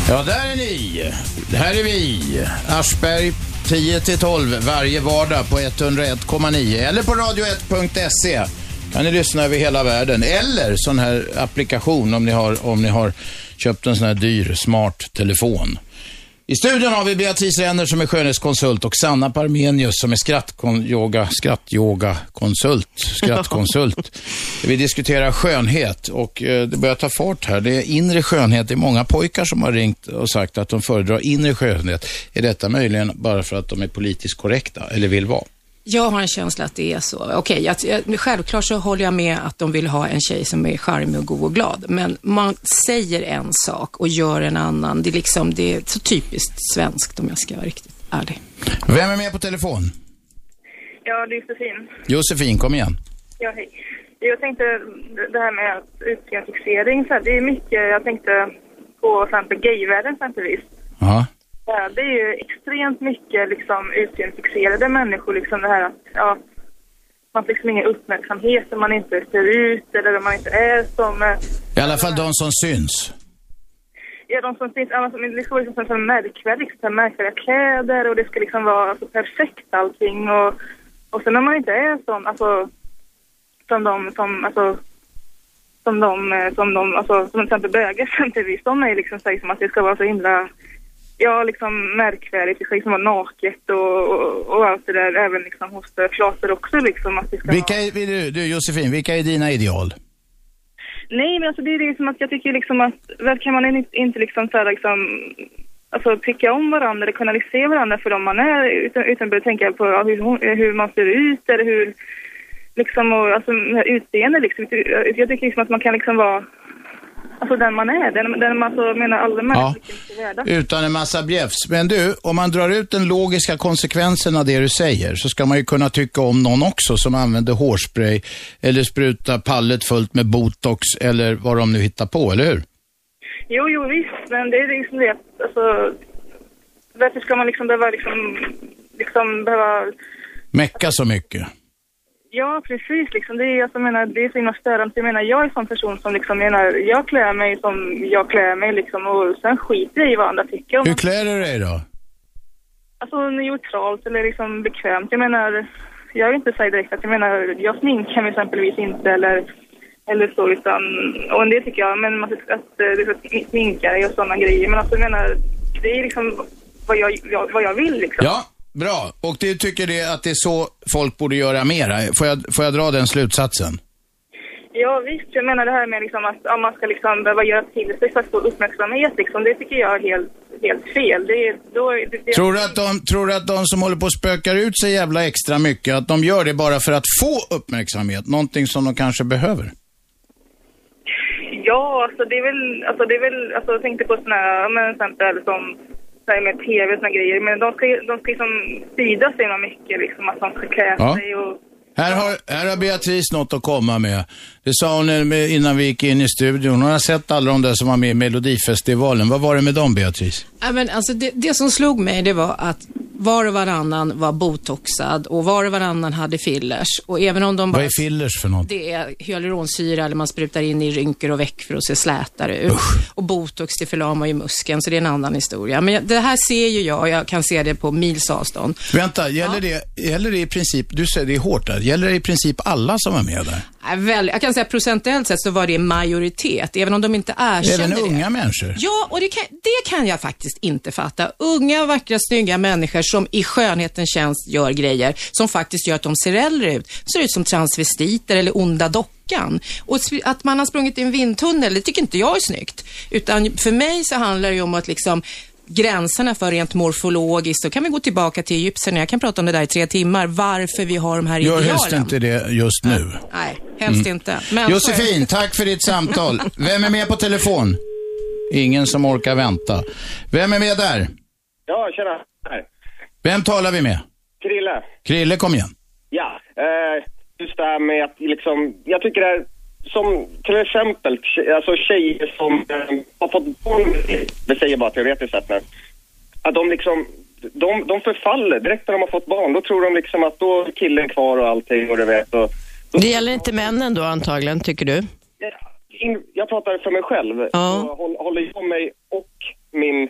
[SPEAKER 2] Ja, där är ni. Här är vi. Aschberg 10 till 12 varje vardag på 101,9 eller på radio1.se. Kan ni lyssna över hela världen eller sån här applikation om ni har, om ni har köpt en sån här dyr smart telefon. I studion har vi Beatrice Renner som är skönhetskonsult och Sanna Parmenius som är skrattyoga, skrattyoga-konsult, [LAUGHS] skrattkonsult. vi diskuterar skönhet och eh, det börjar ta fart här. Det är inre skönhet. Det är många pojkar som har ringt och sagt att de föredrar inre skönhet. Är detta möjligen bara för att de är politiskt korrekta eller vill vara?
[SPEAKER 4] Jag har en känsla att det är så. Okej, jag, jag, självklart så håller jag med att de vill ha en tjej som är charmig och god och glad. Men man säger en sak och gör en annan. Det är liksom, det är så typiskt svenskt om jag ska vara riktigt ärlig.
[SPEAKER 2] Vem är med på telefon?
[SPEAKER 12] Ja, det är Josefin.
[SPEAKER 2] Josefin, kom igen.
[SPEAKER 12] Ja, hej. Jag tänkte det här med utseendefixering, det är mycket, jag tänkte på till exempel gayvärlden exempelvis.
[SPEAKER 2] Ja.
[SPEAKER 12] Ja, Det är ju extremt mycket liksom utseendefixerade människor, liksom det här att ja, man får liksom ingen uppmärksamhet om man inte ser ut eller om man inte är som... eh,
[SPEAKER 2] I alla fall de som syns.
[SPEAKER 12] Ja, de som finns, alltså, det ska vara liksom så här märkvärdigt, liksom, märkvärdiga kläder och det ska liksom vara alltså, perfekt allting och, och sen när man inte är sån, alltså som de, som, alltså som de, eh, som de, alltså som till exempel bögar [LAUGHS] exempelvis, de är liksom säger som att det ska vara så himla, ja liksom märkvärdigt, det ska liksom vara naket och, och, och allt det där, även liksom hos flator också liksom att det ska
[SPEAKER 2] Vilka
[SPEAKER 12] vara...
[SPEAKER 2] är, vill du, du Josefin, vilka är dina ideal?
[SPEAKER 12] Nej, men alltså det är det som att jag tycker liksom att, väl kan man inte, inte liksom så här liksom, alltså tycka om varandra eller kunna se varandra för dem man är utan, utan börja tänka på ja, hur, hur man ser ut eller hur, liksom och alltså utseende liksom. Jag tycker liksom att man kan liksom vara, alltså den man är, den, den man alltså, menar alla människor
[SPEAKER 2] Ja.
[SPEAKER 12] värda.
[SPEAKER 2] utan en massa bjäfs. Men du, om man drar ut den logiska konsekvensen av det du säger så ska man ju kunna tycka om någon också som använder hårspray eller sprutar pallet fullt med botox eller vad de nu hittar på, eller hur?
[SPEAKER 12] Jo, jo visst, men det är liksom det alltså, varför ska man liksom behöva liksom, liksom behöva,
[SPEAKER 2] Mecka så mycket.
[SPEAKER 12] Ja precis liksom, det är, alltså, jag menar, det är så himla störande. Jag menar, jag är en sån person som liksom menar, jag klär mig som jag klär mig liksom och sen skiter jag i vad andra tycker
[SPEAKER 2] Hur klär du dig då?
[SPEAKER 12] Alltså neutralt eller liksom bekvämt. Jag menar, jag vill inte säga direkt att jag menar, jag sminkar mig exempelvis inte eller, eller så utan, och en del tycker jag, men att eh, det ska sminka och sådana grejer. Men alltså jag menar, det är liksom vad jag, jag, vad jag vill liksom.
[SPEAKER 2] Ja, bra. Och du tycker det att det är så folk borde göra mera? Får jag, får jag dra den slutsatsen?
[SPEAKER 12] Ja visst, jag menar det här med liksom att om man ska liksom behöva göra till sig för att få uppmärksamhet liksom, det tycker jag är helt, helt fel. Det, är- då, det,
[SPEAKER 2] Tror du, att de, tror du att de som håller på och spökar ut sig jävla extra mycket, att de gör det bara för att få uppmärksamhet? Någonting som de kanske behöver?
[SPEAKER 12] Ja, alltså det är väl, alltså det är väl, alltså jag tänkte på sådana här, men exempel som så här med tv och såna grejer, men de ska, ju- de ska liksom sprida sig mycket liksom, att de ska klä
[SPEAKER 2] Ja.
[SPEAKER 12] sig och
[SPEAKER 2] Här har, här har Beatrice något att komma med. Det sa hon eh, innan vi gick in i studion. Hon har sett alla de där som var med i Melodifestivalen. Vad var det med dem, Beatrice?
[SPEAKER 4] Ja, men alltså det, det som slog mig det var att var och varannan var botoxad och var och varannan hade fillers. Och även om de
[SPEAKER 2] Vad
[SPEAKER 4] bara
[SPEAKER 2] är fillers för något?
[SPEAKER 4] det är hyaluronsyra eller man sprutar in i rynkor och veck för att se slätare ut. Och botox det förlamar ju muskeln så det är en annan historia. Men det här ser ju jag och jag kan se det på mils avstånd.
[SPEAKER 2] Vänta, gäller, det, gäller det i princip, du säger det är hårt där, gäller det i princip alla som var med där?
[SPEAKER 4] Nej, väl, jag kan säga procentuellt sett så var det majoritet, även om de inte erkände
[SPEAKER 2] Även
[SPEAKER 4] det.
[SPEAKER 2] unga människor?
[SPEAKER 4] Ja, och det kan, det kan jag faktiskt inte fatta. Unga, vackra, snygga människor som i skönhetens tjänst gör grejer som faktiskt gör att de ser äldre ut. Ser ut som transvestiter eller onda dockan. Och att man har sprungit i en vindtunnel, det tycker inte jag är snyggt. Utan för mig så handlar det ju om att liksom gränserna för rent morfologiskt, då kan vi gå tillbaka till Egypten, jag kan prata om det där i tre timmar, varför vi har de här
[SPEAKER 2] Gör
[SPEAKER 4] idealen.
[SPEAKER 2] helst inte det just nu.
[SPEAKER 4] Nej, helst
[SPEAKER 2] Mm.
[SPEAKER 4] inte. Men
[SPEAKER 2] Josefin, tack för ditt samtal. Vem är med på telefon? Ingen som orkar vänta. Vem är med där?
[SPEAKER 13] Ja, tjena. Här.
[SPEAKER 2] Vem talar vi med?
[SPEAKER 13] Krille.
[SPEAKER 2] Krille, kom igen.
[SPEAKER 13] Ja, eh, just det här med att liksom, jag tycker det är som till exempel alltså tjejer som eh, har fått barn, det säger jag bara teoretiskt sett nu, att de liksom, de, de förfaller direkt när de har fått barn. Då tror de liksom att då är killen kvar och allting och du vet. Och,
[SPEAKER 3] Det gäller inte männen då antagligen, tycker du?
[SPEAKER 13] in, jag pratar för mig själv.
[SPEAKER 3] Ja.
[SPEAKER 13] Håller jag mig och min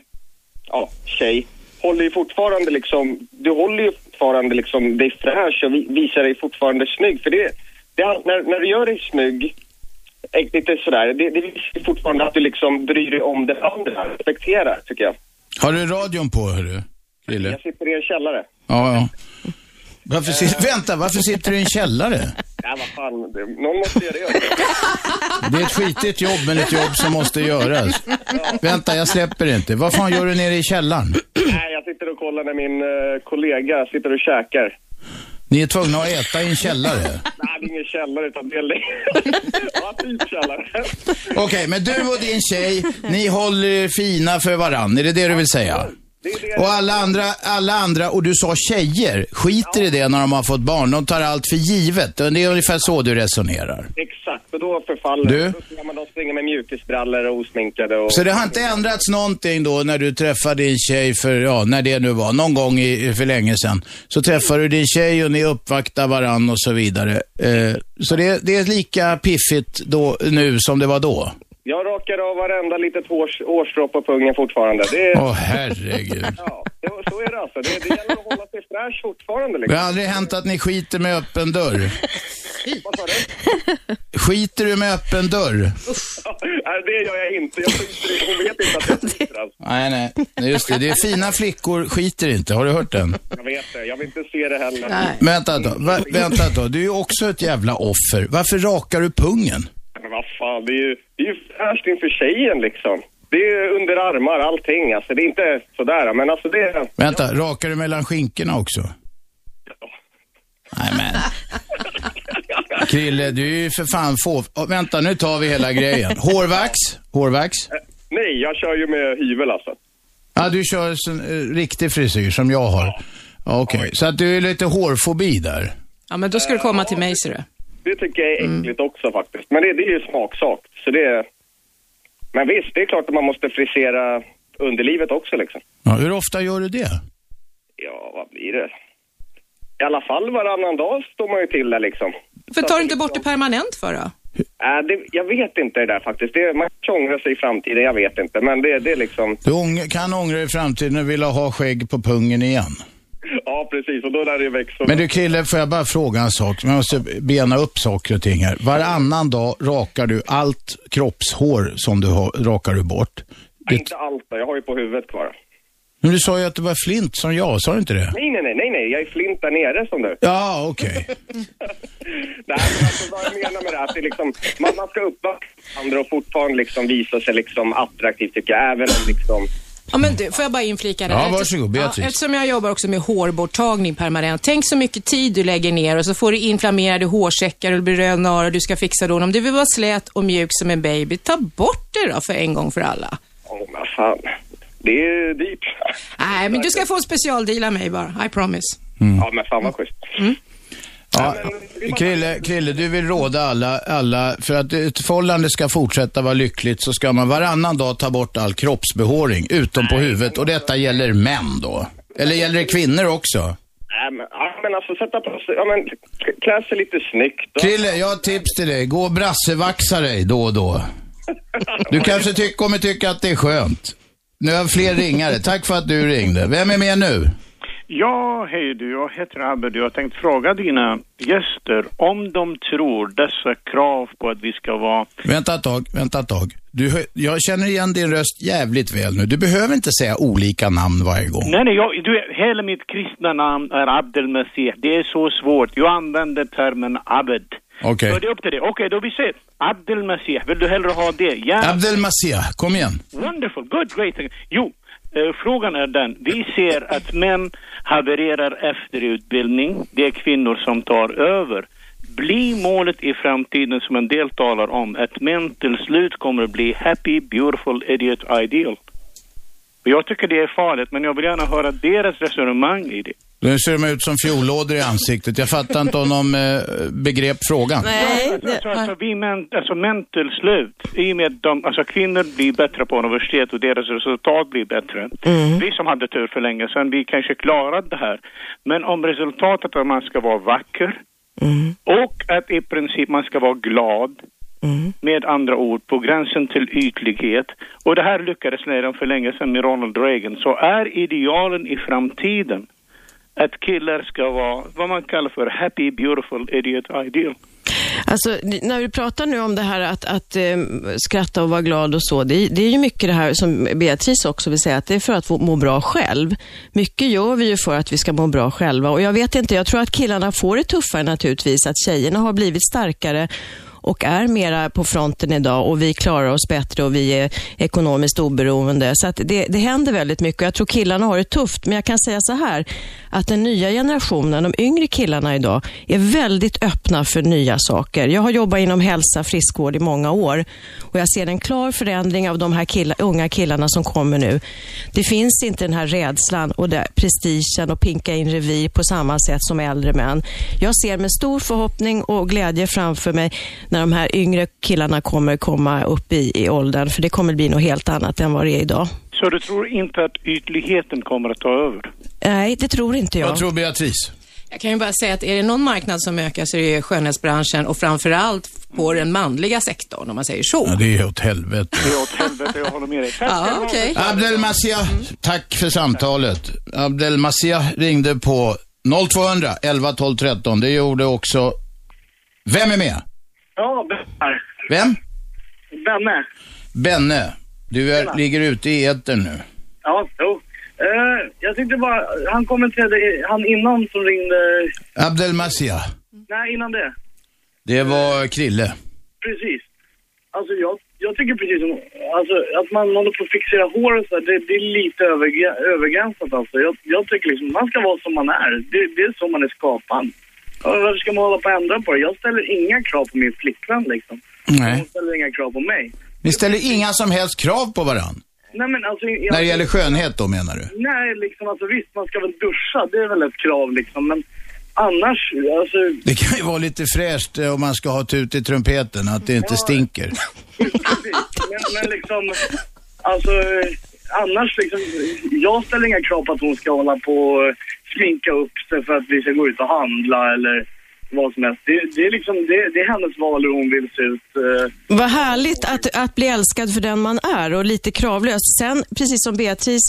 [SPEAKER 13] ja, tjej håller ju fortfarande liksom, du håller ju fortfarande liksom dig fräsch och vi, visar dig fortfarande snygg. För det, det när, när du gör dig snygg, lite sådär, det, det visar fortfarande att du liksom bryr dig om den andra, respekterar tycker jag.
[SPEAKER 2] Har du radion på, hörru? Krille?
[SPEAKER 13] Jag sitter i en källare.
[SPEAKER 2] Ja, ja. Varför sit, vänta, varför sitter du i en källare?
[SPEAKER 13] Ja, vad fan, det- någon måste göra det.
[SPEAKER 2] Det är ett skitigt jobb, men ett jobb som måste göras. Vänta, jag släpper inte. Vad fan gör du nere i källaren?
[SPEAKER 13] Nej, jag sitter och kollar när min eh, kollega sitter och käkar.
[SPEAKER 2] Ni är tvungna att äta i en källare. [LAUGHS]
[SPEAKER 13] Nej, det är ingen källare utan det är [LAUGHS] Ja, typ källare.
[SPEAKER 2] Okej, men du och din tjej, ni håller er fina för varann. Är det det du vill säga? Och alla andra, alla andra, och du sa tjejer, skiter i det när de har fått barn. De tar allt för givet. Det är ungefär så du resonerar.
[SPEAKER 13] Exakt, och då förfaller
[SPEAKER 2] Du?
[SPEAKER 13] Då då springa med mjukisbrallor och osminkade och...
[SPEAKER 2] Så det har inte ändrats någonting då när du träffade din tjej för, ja, när det nu var, någon gång i, för länge sedan. Så träffar du din tjej och ni uppvaktar varann och så vidare. Eh, så det, det är lika piffigt då, nu som det var då.
[SPEAKER 13] Jag rakar av varenda litet hårs, hårstrå på pungen fortfarande. Det är...
[SPEAKER 2] Åh herregud.
[SPEAKER 13] Ja, det, så är det alltså. Det, det gäller att hålla sig fräsch fortfarande
[SPEAKER 2] Det
[SPEAKER 13] liksom.
[SPEAKER 2] har aldrig hänt att ni skiter med öppen dörr.
[SPEAKER 13] Vad sa du?
[SPEAKER 2] Skiter du med öppen dörr?
[SPEAKER 13] Nej, det gör jag inte. Jag skiter. Hon vet inte att jag skiter alltså.
[SPEAKER 2] Nej, nej. Nej, Just det. Det är fina flickor skiter inte. Har du hört den?
[SPEAKER 13] Jag vet det. Jag vill inte se det heller.
[SPEAKER 2] Vänta då. Va, vänta då. Du är ju också ett jävla offer. Varför rakar du pungen?
[SPEAKER 13] Men vad fan, det är ju, det är ju fräscht inför tjejen liksom. Det är under armar, allting. Alltså det är inte sådär, men alltså det.
[SPEAKER 2] Vänta, rakar du mellan skinkorna också? Nej men. Krille, du är ju för fan få... Oh, vänta, nu tar vi hela grejen. Hårvax? Hårvax?
[SPEAKER 13] Nej, jag kör ju med hyvel alltså.
[SPEAKER 2] Ja, du kör en eh, riktig frisyr som jag har. Ja. Okej, så att du är lite hårfobi där.
[SPEAKER 4] Ja, men då ska du komma till mig, ser du.
[SPEAKER 13] Det tycker jag är äckligt också faktiskt. Men det, det är ju smaksak. Så det är... Men visst, det är klart att man måste frisera underlivet också liksom.
[SPEAKER 2] Ja, hur ofta gör du det?
[SPEAKER 13] Ja, vad blir det? I alla fall varannan dag står man ju till där liksom.
[SPEAKER 4] För tar du inte bort det permanent för då?
[SPEAKER 13] Äh, det, jag vet inte det där faktiskt. Det, man kan ångra sig i framtiden, jag vet inte. Men det, det är liksom...
[SPEAKER 2] Du ång- kan ångra i framtiden och vilja ha skägg på pungen igen.
[SPEAKER 13] Ja, precis. Och då lär det växa.
[SPEAKER 2] Men du Krille, får jag bara fråga en sak? Man måste bena upp saker och ting här. Varannan dag rakar du allt kroppshår som du har, rakar du bort.
[SPEAKER 13] Nej, inte allt. Jag har ju på huvudet kvar.
[SPEAKER 2] Men du sa ju att du var flint som jag, sa du inte det?
[SPEAKER 13] Nej, nej, nej, nej. Jag är flint där nere som du.
[SPEAKER 2] Ja, okej. [LAUGHS]
[SPEAKER 13] Nej, men alltså vad jag menar med det är att det är liksom, man, man ska uppvakta andra och fortfarande liksom visa sig liksom attraktiv tycker jag. Även om liksom...
[SPEAKER 4] Ja, men du, får jag bara inflika där?
[SPEAKER 2] Ja, varsågod, Beatrice.
[SPEAKER 4] Ja, eftersom jag jobbar också med hårborttagning permanent. Tänk så mycket tid du lägger ner och så får du inflammerade hårsäckar och det blir röd narr och du ska fixa då. Om du vill vara slät och mjuk som en baby, ta bort det då för en gång för alla.
[SPEAKER 13] Åh, men fan. Det är dyrt.
[SPEAKER 4] Nej, men du ska få en specialdeal av mig bara. I promise.
[SPEAKER 13] Ja, men fan vad schysst.
[SPEAKER 2] Ja, Krille, Krille, du vill råda alla, alla, för att ett förhållande ska fortsätta vara lyckligt så ska man varannan dag ta bort all kroppsbehåring, utom på huvudet. Och detta gäller män då? Eller gäller det kvinnor också?
[SPEAKER 13] Nej, men, ja, men alltså sätta på sig, ja men klä sig lite snyggt. Och...
[SPEAKER 2] Krille, jag har ett tips till dig. Gå och brassevaxa dig då och då. Du kanske ty- kommer tycka att det är skönt. Nu har jag fler ringare. Tack för att du ringde. Vem är med nu?
[SPEAKER 14] Ja, hej du. Jag heter Abed. Jag har tänkt fråga dina gäster om de tror dessa krav på att vi ska vara...
[SPEAKER 2] Vänta ett tag, vänta ett tag. Du, jag känner igen din röst jävligt väl nu. Du behöver inte säga olika namn varje gång.
[SPEAKER 14] Nej, nej, jag, du, hela mitt kristna namn är Abdel Masih. Det är så svårt. Jag använder termen Abed.
[SPEAKER 2] Okej.
[SPEAKER 14] Så det är upp till dig. Okej, då vi ser. Abdel Masih. Vill du hellre ha det? Ja.
[SPEAKER 2] Abdel Masih, kom igen.
[SPEAKER 14] Wonderful, good, great. Jo, eh, frågan är den. Vi ser att män havererar efter utbildning. Det är kvinnor som tar över. Blir målet i framtiden, som en del talar om, att män till slut kommer att bli happy, beautiful, idiot, ideal? Jag tycker det är farligt, men jag vill gärna höra deras resonemang i det.
[SPEAKER 2] Nu ser de ut som fiollådor i ansiktet. Jag fattar inte om de eh, begrep frågan.
[SPEAKER 14] Nej, alltså, alltså, vi män, alltså män till slut, i och med att de, alltså kvinnor blir bättre på universitet och deras resultat blir bättre. Vi som hade tur för länge sedan, vi kanske klarade det här. Men om resultatet är att man ska vara vacker och att i princip man ska vara glad, med andra ord, på gränsen till ytlighet. Och det här lyckades redan för länge sedan med Ronald Reagan. Så är idealen i framtiden att killar ska vara vad man kallar för happy, beautiful, idiot, ideal.
[SPEAKER 3] Alltså, när vi pratar nu om det här att, att eh, skratta och vara glad och så, det, är- det är ju mycket det här som Beatrice också vill säga, att det är för att må bra själv. Mycket gör vi ju för att vi ska må bra själva och jag vet inte, jag tror att killarna får det tuffare naturligtvis, att tjejerna har blivit starkare och är mera på fronten idag och vi klarar oss bättre och vi är ekonomiskt oberoende. Så att det, det händer väldigt mycket och jag tror killarna har det tufft. Men jag kan säga så här, att den nya generationen, de yngre killarna idag, är väldigt öppna för nya saker. Jag har jobbat inom hälsa, friskvård i många år och jag ser en klar förändring av de här killa, unga killarna som kommer nu. Det finns inte den här rädslan och det, prestigen och pinka in revir på samma sätt som äldre män. Jag ser med stor förhoppning och glädje framför mig när de här yngre killarna kommer komma upp i, i åldern, för det kommer bli något helt annat än vad det är idag.
[SPEAKER 14] Så du tror inte att ytligheten kommer att ta över?
[SPEAKER 3] Nej, det tror inte jag.
[SPEAKER 2] Vad tror Beatrice?
[SPEAKER 4] Jag kan ju bara säga att är det någon marknad som ökar så är det skönhetsbranschen och framförallt på den manliga sektorn, om man säger så.
[SPEAKER 2] Ja, det är åt helvete.
[SPEAKER 14] Det är åt helvete, jag håller med dig. Tack
[SPEAKER 4] Ja,
[SPEAKER 14] ska du ha.
[SPEAKER 4] okej.
[SPEAKER 2] Abdel Masih, tack för samtalet. Abdel Masih ringde på 0200 11 12 13. Det gjorde också... Vem är med?
[SPEAKER 15] Ja, här.
[SPEAKER 2] Vem?
[SPEAKER 15] Benne.
[SPEAKER 2] Benne. Du är, ligger ute i etern nu.
[SPEAKER 15] Ja, jo. Eh, jag tyckte bara, han kommenterade, han innan som ringde,
[SPEAKER 2] Abdel Masih.
[SPEAKER 15] nej innan det.
[SPEAKER 2] Det var Krille.
[SPEAKER 15] Precis. Alltså jag, jag tycker precis som, alltså att man håller på att fixera hår och så, här, det, det är lite övergränsat alltså. Jag, jag tycker liksom, man ska vara som man är. Det, det är så man är skapad. Varför ska man hålla på att ändra på det? Jag ställer inga krav på min flickvän liksom.
[SPEAKER 2] Nej.
[SPEAKER 15] Hon ställer inga krav på mig.
[SPEAKER 2] Ni ställer inga som helst krav på varann.
[SPEAKER 15] Nej men alltså...
[SPEAKER 2] När det gäller skönhet då menar du?
[SPEAKER 15] Nej, liksom alltså visst man ska väl duscha, det är väl ett krav liksom, men annars, alltså...
[SPEAKER 2] Det kan ju vara lite fräscht eh, om man ska ha tut i trumpeten, att det inte stinker. [LAUGHS]
[SPEAKER 15] Men, men liksom, alltså annars liksom, jag ställer inga krav på att hon ska hålla på och sminka upp sig för att vi ska gå ut och handla eller vad som helst. Det, det är liksom, det, det är hennes val hur hon vill se ut. eh.
[SPEAKER 3] Vad härligt att, att bli älskad för den man är och lite kravlös. Sen, precis som Beatrice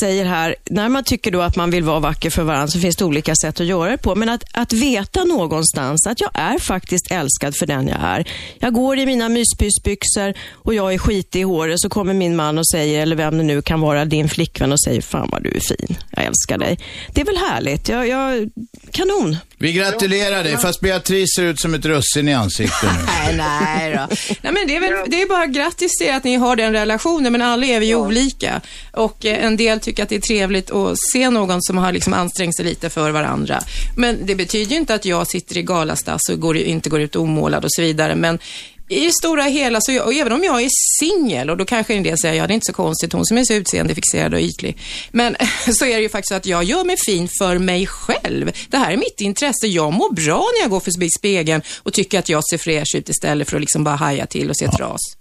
[SPEAKER 3] säger här, när man tycker då att man vill vara vacker för varandra så finns det olika sätt att göra det på. Men att, att veta någonstans att jag är faktiskt älskad för den jag är. Jag går i mina myspysbyxor och jag är skitig i håret så kommer min man och säger, eller vem det nu kan vara, din flickvän och säger, fan vad du är fin. Jag älskar dig. Det är väl härligt. Jag, jag, kanon.
[SPEAKER 2] Vi gratulerar dig, fast Beatrice ser ut som ett russin i ansiktet nu. [LAUGHS]
[SPEAKER 4] Nej, nej då. Nej, men det är väl det är bara grattis till att ni har den relationen, men alla är vi ju olika. Och eh, en del tycker att det är trevligt att se någon som har liksom ansträngt sig lite för varandra. Men det betyder ju inte att jag sitter i galastass och går, inte går ut omålad och så vidare. Men i det stora hela, så jag, och även om jag är singel, och då kanske en del säger, ja det är inte så konstigt, hon som är så utseendefixerad och ytlig. Men [LAUGHS] så är det ju faktiskt att jag gör mig fin för mig själv. Det här är mitt intresse. Jag mår bra när jag går förbi spegeln och tycker att jag ser fräsch ut istället för att liksom bara haja till och se ett ras.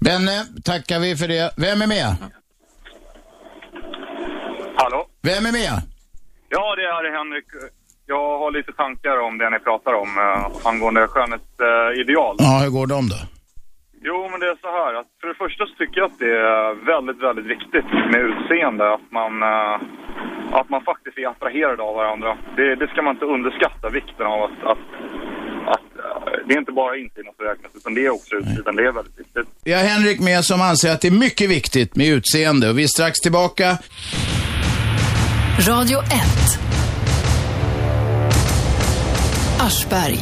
[SPEAKER 2] Benne, tackar vi för det. Vem är med?
[SPEAKER 16] Hallå?
[SPEAKER 2] Vem är med?
[SPEAKER 16] Ja, det är Henrik. Jag har lite tankar om det ni pratar om uh, angående skönhetsideal.
[SPEAKER 2] Ja, hur går de då?
[SPEAKER 16] Jo, men det är så här att för det första så tycker jag att det är väldigt, väldigt viktigt med utseende. Att man, eh, att man faktiskt är attraherad av varandra. Det, det ska man inte underskatta, vikten av att, att, att eh, det är inte bara insidan som räknas utan det är också utsidan. Det är väldigt viktigt.
[SPEAKER 2] Vi har Henrik med som anser att det är mycket viktigt med utseende och vi är strax tillbaka.
[SPEAKER 1] Radio 1. Aschberg.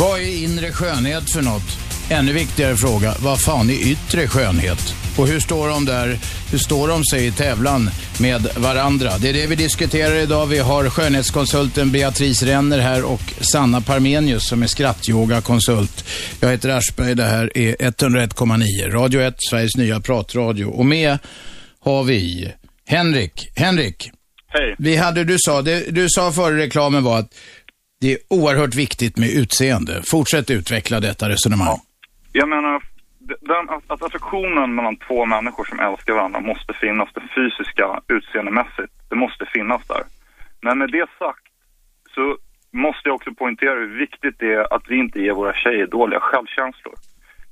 [SPEAKER 2] Vad är inre skönhet för något? Ännu viktigare fråga, vad fan är yttre skönhet? Och hur står de där, hur står de sig i tävlan med varandra? Det är det vi diskuterar idag. Vi har skönhetskonsulten Beatrice Renner här och Sanna Parmenius som är skrattyoga-konsult. Jag heter Aschberg, det här är 101,9. Radio 1, Sveriges nya pratradio. Och med har vi Henrik. Henrik.
[SPEAKER 16] Hej.
[SPEAKER 2] Vi hade, du sa, det, du sa före reklamen var att det är oerhört viktigt med utseende. Fortsätt utveckla detta resonemang.
[SPEAKER 16] Jag menar, den, att, att attraktionen mellan två människor som älskar varandra måste finnas, det fysiska utseendemässigt, det måste finnas där. Men med det sagt så måste jag också poängtera hur viktigt det är att vi inte ger våra tjejer dåliga självkänslor.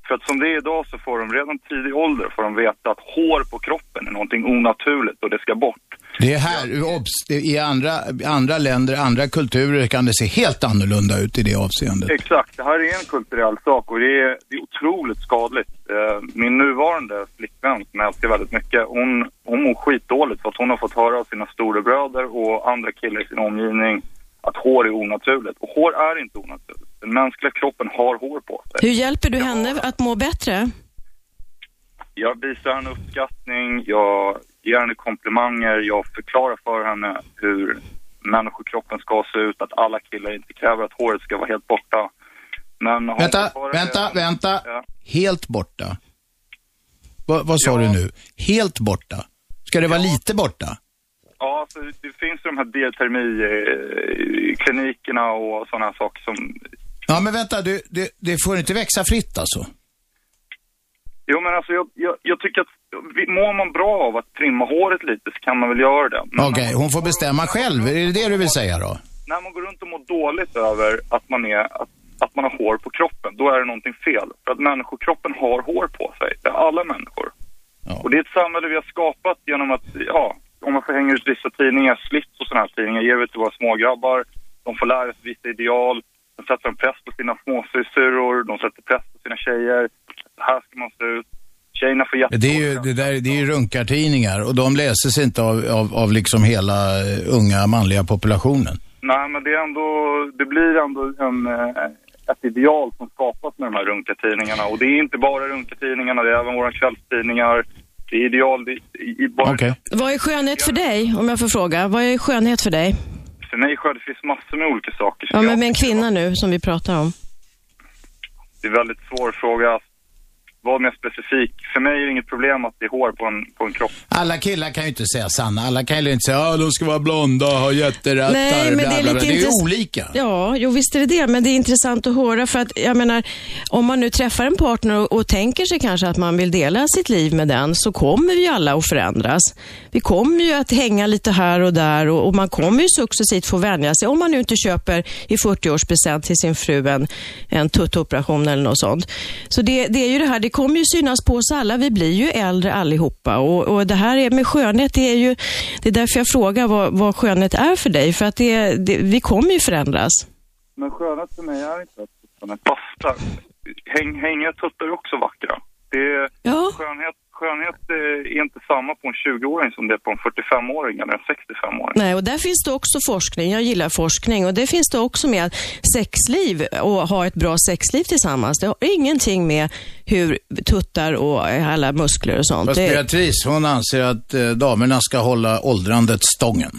[SPEAKER 16] För att som det är idag så får de redan tidig ålder får de veta att hår på kroppen är någonting onaturligt och det ska bort.
[SPEAKER 2] Det är här, obs, i andra, andra länder, andra kulturer kan det se helt annorlunda ut i det avseendet.
[SPEAKER 16] Exakt, det här är en kulturell sak och det är, det är otroligt skadligt. Eh, Min nuvarande flickvän som jag älskar väldigt mycket, hon, hon mår skitdåligt för att hon har fått höra av sina storebröder och andra killar i sin omgivning att hår är onaturligt. Och hår är inte onaturligt. Den mänskliga kroppen har hår på sig.
[SPEAKER 3] Hur hjälper du henne att må bättre?
[SPEAKER 16] Jag visar henne uppskattning, jag ger henne komplimanger, jag förklarar för henne hur människokroppen ska se ut, att alla killar inte kräver att håret ska vara helt borta. Men
[SPEAKER 2] Vänta, vänta,
[SPEAKER 16] det-
[SPEAKER 2] vänta.
[SPEAKER 16] Ja.
[SPEAKER 2] Helt borta. Va, vad sa du nu? Helt borta? Ska det vara lite borta?
[SPEAKER 16] Ja, alltså, det finns ju de här D-termi-klinikerna och sådana saker som...
[SPEAKER 2] Ja, men vänta, du, det, det får inte växa fritt alltså?
[SPEAKER 16] Jo, men alltså jag, jag, jag tycker att mår man bra av att trimma håret lite så kan man väl göra det.
[SPEAKER 2] Okej, hon får bestämma själv. Är det det du vill säga då?
[SPEAKER 16] när man går runt och mår dåligt över att man, är, att, att man har hår på kroppen, då är det någonting fel. För att människokroppen har hår på sig. Det är alla människor. Och det är ett samhälle vi har skapat genom att, ja, om man får hänga ut vissa tidningar, slits och sådana här tidningar, ger vi till våra smågrabbar. De får lära sig vissa ideal. De sätter en press på sina småsyrror, de sätter press på sina tjejer. Här ska man se ut. Tjejerna får jätte...
[SPEAKER 2] Det är ju, det där, det är ju runkartidningar och de läses inte av, av, av liksom hela eh, unga manliga populationen.
[SPEAKER 16] Nej, men det är ändå, det blir ändå en, eh, ett ideal som skapas med de här runkartidningarna. Och det är inte bara runkartidningarna, det är även våra kvällstidningar. Det är ideal, det är, i, bara,
[SPEAKER 3] Vad är skönhet för dig, om jag får fråga? Vad är skönhet för dig?
[SPEAKER 16] För mig själv, det finns massor med olika saker.
[SPEAKER 3] Ja, men med en kvinna nu, som vi pratar om.
[SPEAKER 16] Det är väldigt svår fråga. Vara mer specifik. För mig är det inget problem att det är hår på en, på en kropp.
[SPEAKER 2] Alla killar kan ju inte säga sanna. Alla kan ju inte säga att de ska vara blonda, ha jätterattar,
[SPEAKER 3] Nej, men
[SPEAKER 2] bla,
[SPEAKER 3] det är
[SPEAKER 2] bla, Det är ju olika.
[SPEAKER 3] Ja, jo visst är det det, men det är intressant att höra för att jag menar, om man nu träffar en partner och, och tänker sig kanske att man vill dela sitt liv med den, så kommer vi ju alla att förändras. Vi kommer ju att hänga lite här och där och, och man kommer ju successivt få vänja sig, om man nu inte köper i 40-årspresent till sin fru en, en tuttoperation eller något sånt. Så det, det är ju det här, det kommer ju synas på oss alla, vi blir ju äldre allihopa och, och det här är med skönhet, det är ju, det är därför jag frågar vad, vad skönhet är för dig, för att det, det, vi kommer ju förändras.
[SPEAKER 16] Men skönhet för mig är inte att tuttarna bastar. Häng, hängiga tuttar är också vackra. Det är, skönhet, skönhet eh, är inte samma på en 20-åring som det är på en 45-åring eller en 65-åring.
[SPEAKER 3] Nej, och där finns det också forskning. Jag gillar forskning och det finns det också med sexliv och ha ett bra sexliv tillsammans. Det har ingenting med hur tuttar och alla muskler och sånt.
[SPEAKER 2] Fast Beatrice, hon anser att eh, damerna ska hålla åldrandet stången.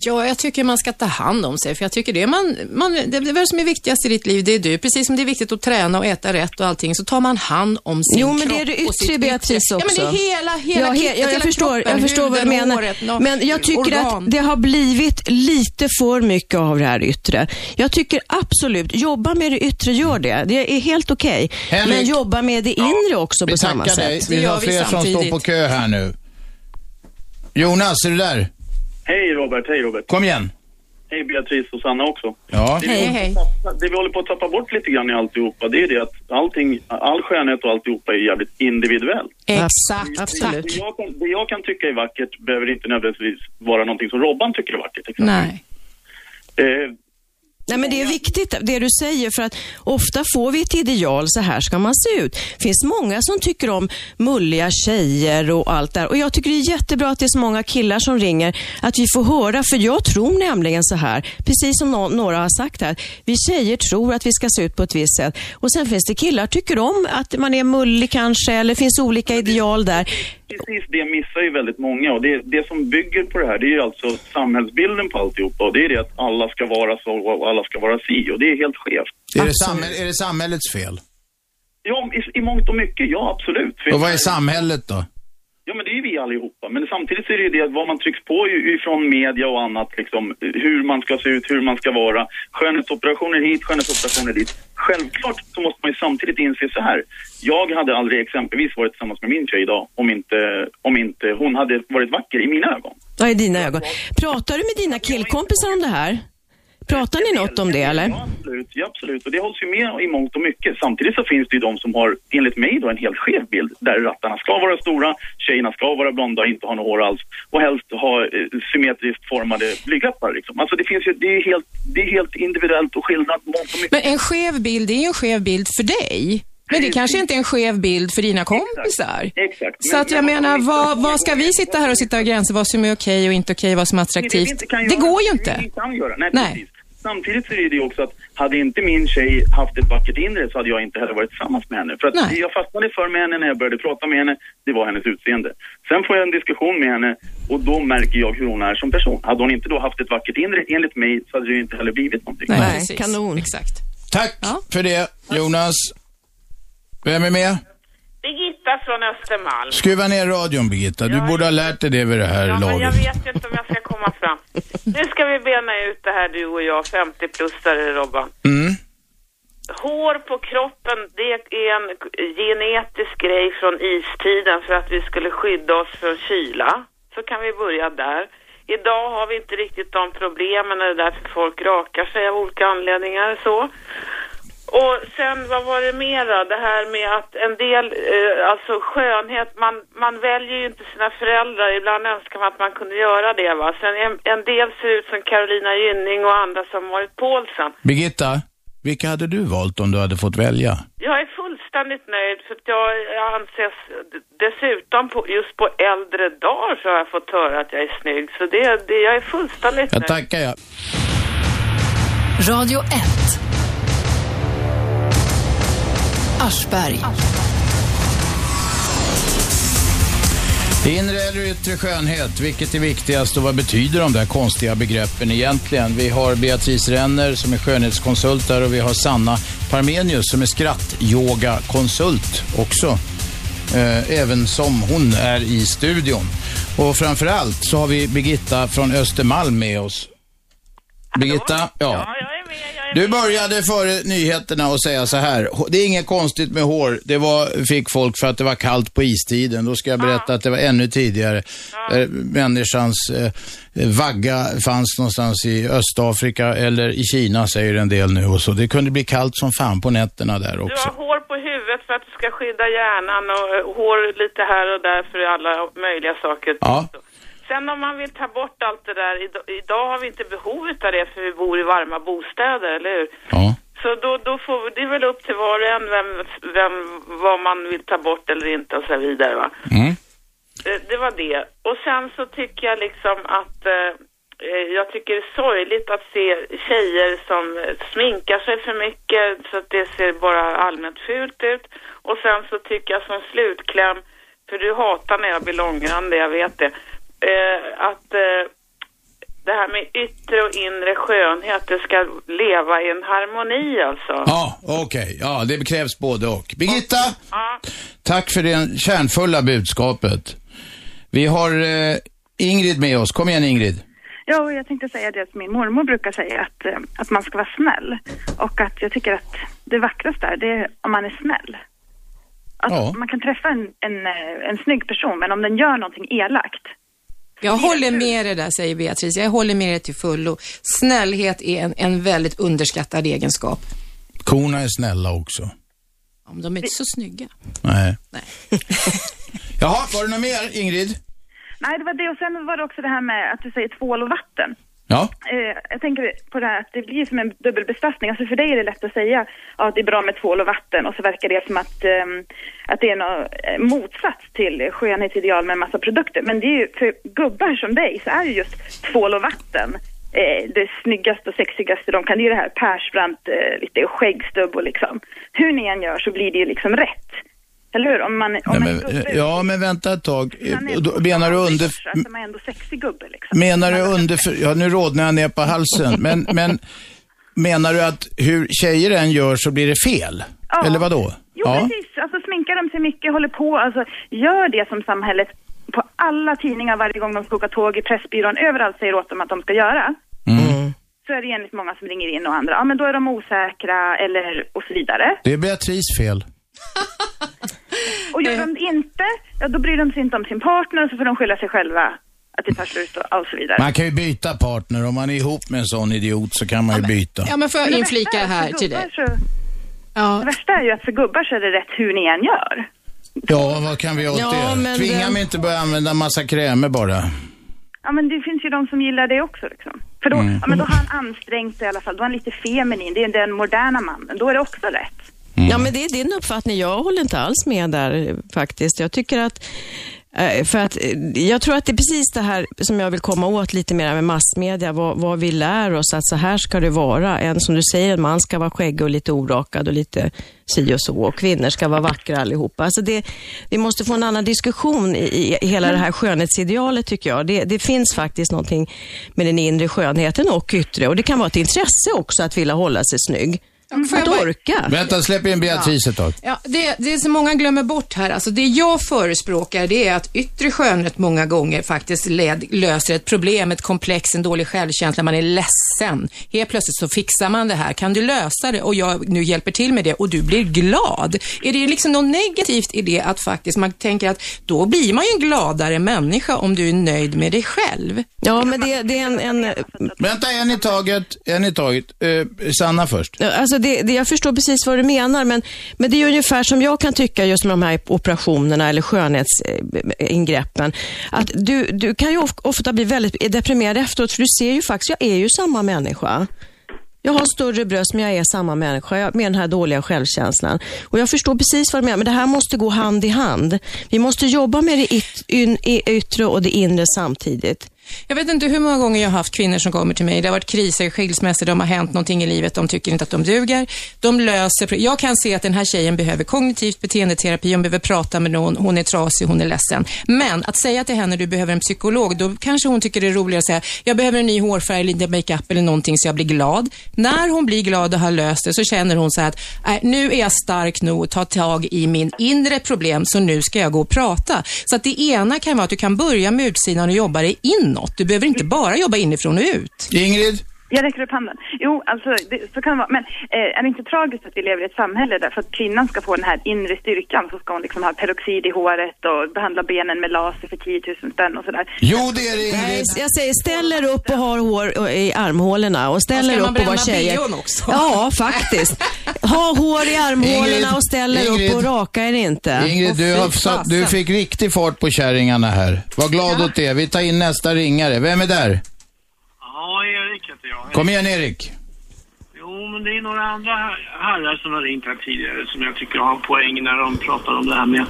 [SPEAKER 4] Ja, jag tycker man ska ta hand om sig, för jag tycker det, man, man, det, det som är viktigast i ditt liv, det är du. Precis som det är viktigt att träna och äta rätt och allting, så tar man hand om sin
[SPEAKER 3] Jo, men
[SPEAKER 4] kropp
[SPEAKER 3] det är det yttre, Beatrice,
[SPEAKER 4] Ja, men det
[SPEAKER 3] också.
[SPEAKER 4] är hela, hela
[SPEAKER 3] ja, he,
[SPEAKER 4] kittet,
[SPEAKER 3] ja, jag
[SPEAKER 4] hela
[SPEAKER 3] förstår,
[SPEAKER 4] kroppen,
[SPEAKER 3] jag förstår vad du
[SPEAKER 4] huden,
[SPEAKER 3] menar.
[SPEAKER 4] håret, na-
[SPEAKER 3] men jag tycker
[SPEAKER 4] organ.
[SPEAKER 3] att det har blivit lite för mycket av det här yttre. Jag tycker absolut, jobba med det yttre, gör det. Det är helt okej.
[SPEAKER 2] Henrik.
[SPEAKER 3] Men jobba med det inre också på
[SPEAKER 2] Vi
[SPEAKER 3] samma
[SPEAKER 2] dig.
[SPEAKER 3] sätt.
[SPEAKER 2] Vi har fler som står på kö här nu. Jonas, är du där?
[SPEAKER 17] Hej Robert, hej Robert.
[SPEAKER 2] Kom igen.
[SPEAKER 17] Hej Beatrice och Sanna också.
[SPEAKER 2] Ja.
[SPEAKER 17] Det vi, håller på att tappa- det vi håller på att tappa bort lite grann i alltihopa, det är det att allting, all skönhet och alltihopa är jävligt individuellt.
[SPEAKER 4] Exakt,
[SPEAKER 17] Det jag, kan, det jag kan tycka är vackert behöver inte nödvändigtvis vara någonting som Robban tycker är vackert.
[SPEAKER 4] Nej.
[SPEAKER 17] Eh,
[SPEAKER 3] Nej, men det är viktigt det du säger för att ofta får vi ett ideal, så här ska man se ut. Det finns många som tycker om mulliga tjejer och allt där. Och jag tycker det är jättebra att det är så många killar som ringer, att vi får höra. För jag tror nämligen så här, precis som nå- några har sagt här, vi tjejer tror att vi ska se ut på ett visst sätt. Och sen finns det killar tycker om att man är mullig kanske, eller finns olika ideal där.
[SPEAKER 17] Precis det missar ju väldigt många och det, det som bygger på det här det är ju alltså samhällsbilden på alltihopa och det är det att alla ska vara så och alla ska vara si och det är helt skevt.
[SPEAKER 2] Är det, samhäll, är det samhällets fel?
[SPEAKER 17] Ja, i, i mångt och mycket, ja absolut. För-
[SPEAKER 2] Och vad är samhället då?
[SPEAKER 17] Ja, men det är ju vi allihopa. Men samtidigt så är det ju det att vad man trycks på ifrån media och annat, liksom, hur man ska se ut, hur man ska vara. Skönhetsoperationer hit, skönhetsoperationer dit. Självklart så måste man ju samtidigt inse så här. Jag hade aldrig exempelvis varit tillsammans med min tjej idag om inte, om inte hon hade varit vacker i mina ögon.
[SPEAKER 3] Ja, i dina ögon. Pratar du med dina killkompisar om det här? Pratar ni något om det eller?
[SPEAKER 17] Ja, absolut. Ja, absolut. Och det hålls ju med i mångt och mycket. Samtidigt så finns det ju de som har, enligt mig då, en helt skev bild. Där rattarna ska vara stora, tjejerna ska vara blonda och inte ha något hår alls. Och helst ha eh, symmetriskt formade blygdläppar liksom. Alltså det finns ju, det är helt, det är helt individuellt och skillnad mångt och mycket.
[SPEAKER 4] Men en skev bild, det är ju en skev bild för dig. Men det kanske inte är en skev bild för dina kompisar.
[SPEAKER 17] Exakt.
[SPEAKER 4] Så att jag menar, vad, vad ska vi sitta här och sitta och gränsa vad som är okej och inte okej, vad som är attraktivt? Det går ju inte.
[SPEAKER 17] Nej. precis. Samtidigt så är det ju också att hade inte min tjej haft ett vackert inre så hade jag inte heller varit tillsammans med henne. För att
[SPEAKER 4] Nej.
[SPEAKER 17] det jag fastnade för med henne när jag började prata med henne, det var hennes utseende. Sen får jag en diskussion med henne och då märker jag hur hon är som person. Hade hon inte då haft ett vackert inre enligt mig så hade det ju inte heller blivit någonting.
[SPEAKER 3] Nej, kanon.
[SPEAKER 4] Exakt.
[SPEAKER 2] Tack för det, Jonas. Vem är med?
[SPEAKER 18] Birgitta från Östermalm.
[SPEAKER 2] Skruva ner radion, Birgitta. Du borde ha lärt dig det vid det här
[SPEAKER 18] Ja, men jag
[SPEAKER 2] laget.
[SPEAKER 18] vet inte om jag ska komma fram. Nu ska vi bena ut det här du och jag, 50-plussare Robban.
[SPEAKER 2] Mm.
[SPEAKER 18] Hår på kroppen, det är en genetisk grej från istiden för att vi skulle skydda oss från kyla. Så kan vi börja där. Idag har vi inte riktigt de problemen, det är därför folk rakar sig av olika anledningar så. Och sen, vad var det mera? Det här med att en del, eh, alltså skönhet, man, man väljer ju inte sina föräldrar. Ibland önskar man att man kunde göra det va. Sen en, en del ser ut som Carolina Gynning och andra som Marit Paulsen.
[SPEAKER 2] Birgitta, vilka hade du valt om du hade fått välja?
[SPEAKER 18] Jag är fullständigt nöjd för att jag, jag anses, dessutom på, just på äldre dagar så har jag fått höra att jag är snygg. Så det, det jag är fullständigt
[SPEAKER 2] Jag
[SPEAKER 18] nöjd.
[SPEAKER 2] tackar jag.
[SPEAKER 19] Radio 1. Aschberg.
[SPEAKER 2] Inre eller yttre skönhet, vilket är viktigast och vad betyder de där konstiga begreppen egentligen? Vi har Beatrice Renner som är skönhetskonsult där och vi har Sanna Parmenius som är skrattyoga-konsult också. Eh, även som hon är i studion. Och framförallt så har vi Birgitta från Östermalm med oss. Birgitta, ja. Du började före nyheterna att säga så här. Det är inget konstigt med hår. Det var, fick folk för att det var kallt på istiden. Då ska jag berätta att det var ännu tidigare. Där människans eh, vagga fanns någonstans i Östafrika eller i Kina säger en del nu och så. Det kunde bli kallt som fan på nätterna där
[SPEAKER 18] Du
[SPEAKER 2] också.
[SPEAKER 18] har hår på huvudet för att du ska skydda hjärnan och eh, hår lite här och där för alla möjliga saker.
[SPEAKER 2] Ja.
[SPEAKER 18] Sen om man vill ta bort allt det där, idag, har vi inte behov av det för vi bor i varma bostäder, eller hur?
[SPEAKER 2] Ja.
[SPEAKER 18] Så då, då får vi- det är väl upp till var och en vem, vem, vad man vill ta bort eller inte och så vidare va.
[SPEAKER 2] Mm.
[SPEAKER 18] Eh, Det var det. Och sen så tycker jag liksom att eh, eh, jag tycker det är sorgligt att se tjejer som sminkar sig för mycket så att det ser bara allmänt fult ut. Och sen så tycker jag som slutkläm, för du hatar när jag blir långrandig, jag vet det, eh, att eh, det här med yttre och inre skönhet, det ska leva i en harmoni alltså.
[SPEAKER 2] Ja, okej. Ja, det krävs både och. Birgitta, tack för det kärnfulla budskapet. Vi har eh, Ingrid med oss. Kom igen Ingrid.
[SPEAKER 20] Ja, och jag tänkte säga det att min mormor brukar säga att, eh, att man ska vara snäll. Och att jag tycker att det vackraste är, det är om man är snäll. Alltså,
[SPEAKER 2] Ja.
[SPEAKER 20] Man kan träffa en, en, eh, en snygg person, men om den gör någonting elakt.
[SPEAKER 4] Jag håller med dig där, säger Beatrice. Jag håller med dig till fullo. Snällhet är en, en väldigt underskattad egenskap.
[SPEAKER 2] Korna är snälla också.
[SPEAKER 4] Om de är inte så snygga.
[SPEAKER 2] Nej. [LAUGHS] Jaha, var det något mer Ingrid?
[SPEAKER 20] Nej, det var det. Och sen var det också det här med att du säger tvål och vatten.
[SPEAKER 2] Ja.
[SPEAKER 20] Eh, jag tänker på det här att det blir som en dubbelbestraffning. Alltså för dig är det lätt att säga att det är bra med tvål och vatten och så verkar det som att, ehm, att det är någon eh, motsats till skönhetsideal med en massa produkter. Men det är ju, för gubbar som dig så är ju just tvål och vatten eh, det snyggaste och sexigaste de kan. Det är ju det här Persbrandt, eh, lite skäggstubb och liksom. Hur ni än gör så blir det ju liksom rätt. Eller hur? Om man, om
[SPEAKER 2] Ja
[SPEAKER 20] man
[SPEAKER 2] men, ja, men vänta ett tag. Då, menar du under...
[SPEAKER 20] så att man är ändå sexig gubbe liksom.
[SPEAKER 2] Menar du under... Ja, nu rodnar jag ner på halsen. Men, men menar du att hur tjejer än gör så blir det fel?
[SPEAKER 20] Ja.
[SPEAKER 2] Eller vad då?
[SPEAKER 20] Jo, precis. Alltså sminkar de sig mycket, håller på, alltså gör det som samhället på alla tidningar varje gång de ska åka tåg, i Pressbyrån, överallt säger åt dem att de ska göra.
[SPEAKER 2] Mm.
[SPEAKER 20] Så är det enligt många som ringer in och andra, ja men då är de osäkra eller och så vidare.
[SPEAKER 2] Det är Beatrice fel. [LAUGHS]
[SPEAKER 20] Och gör de det inte, ja då bryr de sig inte om sin partner och så får de skylla sig själva att det tar slut och, och så vidare.
[SPEAKER 2] Man kan ju byta partner. Om man är ihop med en sån idiot så kan man ju byta.
[SPEAKER 4] Ja, men får jag
[SPEAKER 20] det
[SPEAKER 4] inflika här till dig?
[SPEAKER 20] Så, Det värsta är ju att för gubbar så är det rätt hur ni än gör.
[SPEAKER 2] Ja, vad kan vi åt
[SPEAKER 20] Ja,
[SPEAKER 2] det? Tvinga
[SPEAKER 20] den-
[SPEAKER 2] mig inte börja använda massa krämer bara.
[SPEAKER 20] Ja men det finns ju de som gillar det också liksom. För då,
[SPEAKER 2] Mm.
[SPEAKER 20] ja, men då har han ansträngt sig i alla fall, då är han lite feminin, det är den moderna mannen, då är det också rätt.
[SPEAKER 3] Ja, men det är din uppfattning. Jag håller inte alls med där faktiskt. Jag tycker att eh, för att, eh, jag tror att det är precis det här som jag vill komma åt lite mer med massmedia, vad, vad vi lär oss att så här ska det vara. En som du säger, en man ska vara skäggig och lite orakad och lite si och så och kvinnor ska vara vackra allihopa. Alltså det, vi måste få en annan diskussion i, i hela det här skönhetsidealet tycker jag. Det, det finns faktiskt någonting med den inre skönheten och yttre och det kan vara ett intresse också att vilja hålla sig snygg. Att orka.
[SPEAKER 2] Vänta, släpp in Beatrice ett tag.
[SPEAKER 4] Ja, det, det är så många glömmer bort här. Alltså det jag förespråkar det är att yttre skönhet många gånger faktiskt led, löser ett problem, ett komplex, en dålig självkänsla, man är ledsen. Helt plötsligt så fixar man det här. Kan du lösa det och jag nu hjälper till med det och du blir glad? Är det liksom något negativt i det att faktiskt man tänker att då blir man ju en gladare människa om du är nöjd med dig själv?
[SPEAKER 3] Ja, men det, det är en... en
[SPEAKER 2] Vänta, en i taget. En i taget. Eh, Sanna först.
[SPEAKER 3] Alltså Alltså, det, det, jag förstår precis vad du menar, men, men det är ungefär som jag kan tycka just med de här operationerna eller skönhetsingreppen. Att du, du kan ju of, ofta bli väldigt deprimerad efteråt, för du ser ju faktiskt, jag är ju samma människa. Jag har större bröst, men jag är samma människa med den här dåliga självkänslan. Och Jag förstår precis vad du menar, men det här måste gå hand i hand. Vi måste jobba med det yt, yttre och det inre samtidigt.
[SPEAKER 4] Jag vet inte hur många gånger jag har haft kvinnor som kommer till mig. Det har varit kriser, skilsmässor, de har hänt någonting i livet, de tycker inte att de duger. De löser, jag kan se att den här tjejen behöver kognitivt beteendeterapi, hon behöver prata med någon, hon är trasig, hon är ledsen. Men att säga till henne, du behöver en psykolog, då kanske hon tycker det är roligare att säga, jag behöver en ny hårfärg, lite makeup eller någonting så jag blir glad. När hon blir glad och har löst det så känner hon så här att, äh, nu är jag stark nog att ta tag i min inre problem, så nu ska jag gå och prata. Så att det ena kan vara att du kan börja med utsidan och jobba dig inåt. Du behöver inte bara jobba inifrån och ut.
[SPEAKER 2] Ingrid?
[SPEAKER 12] Jag räcker upp handen. Jo, alltså det, så kan det vara. Men eh, är det inte tragiskt att vi lever i ett samhälle där för att kvinnan ska få den här inre styrkan så ska hon liksom ha peroxid i håret och behandla benen med laser för 10 000 spänn och sådär.
[SPEAKER 2] Jo, det är det
[SPEAKER 3] Nej, jag säger ställer upp och har hår i armhålorna och ställer
[SPEAKER 4] Och ska man
[SPEAKER 3] upp och var
[SPEAKER 4] bränna
[SPEAKER 3] tjejer.
[SPEAKER 4] bion också?
[SPEAKER 3] Ja, faktiskt. [LAUGHS] Ha hår i armhålorna
[SPEAKER 2] Ingrid,
[SPEAKER 3] och ställer
[SPEAKER 2] Ingrid.
[SPEAKER 3] upp och raka er inte.
[SPEAKER 2] Ingrid, du, har satt, du fick riktig fart på kärringarna här. Var glad åt det. Vi tar in nästa ringare. Vem är där?
[SPEAKER 6] Ja, Erik heter jag.
[SPEAKER 2] Kom igen Erik.
[SPEAKER 6] Jo, men det är några andra herrar som har ringt här tidigare som jag tycker har en poäng när de pratar om det här med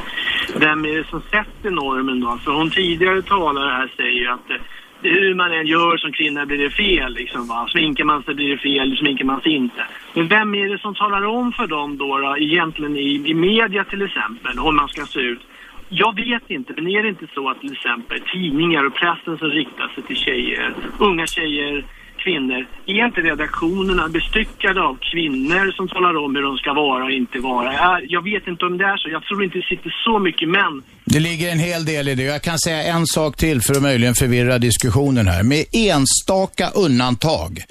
[SPEAKER 6] vem är det som sätter normen då? För hon tidigare talare här säger att eh, hur man än gör som kvinna blir det fel liksom va. Sminkar man sig blir det fel, sminkar man sig inte. Men vem är det som talar om för dem då, då egentligen i, i media till exempel hur man ska se ut? Jag vet inte, men är det inte så att till exempel tidningar och pressen som riktar sig till tjejer, unga tjejer, kvinnor, är inte redaktionerna bestyckade av kvinnor som talar om hur de ska vara och inte vara? Jag, jag vet inte om det är så. Jag tror inte det sitter så mycket män
[SPEAKER 2] Det ligger en hel del i det. Jag kan säga en sak till för att möjligen förvirra diskussionen här. Med enstaka undantag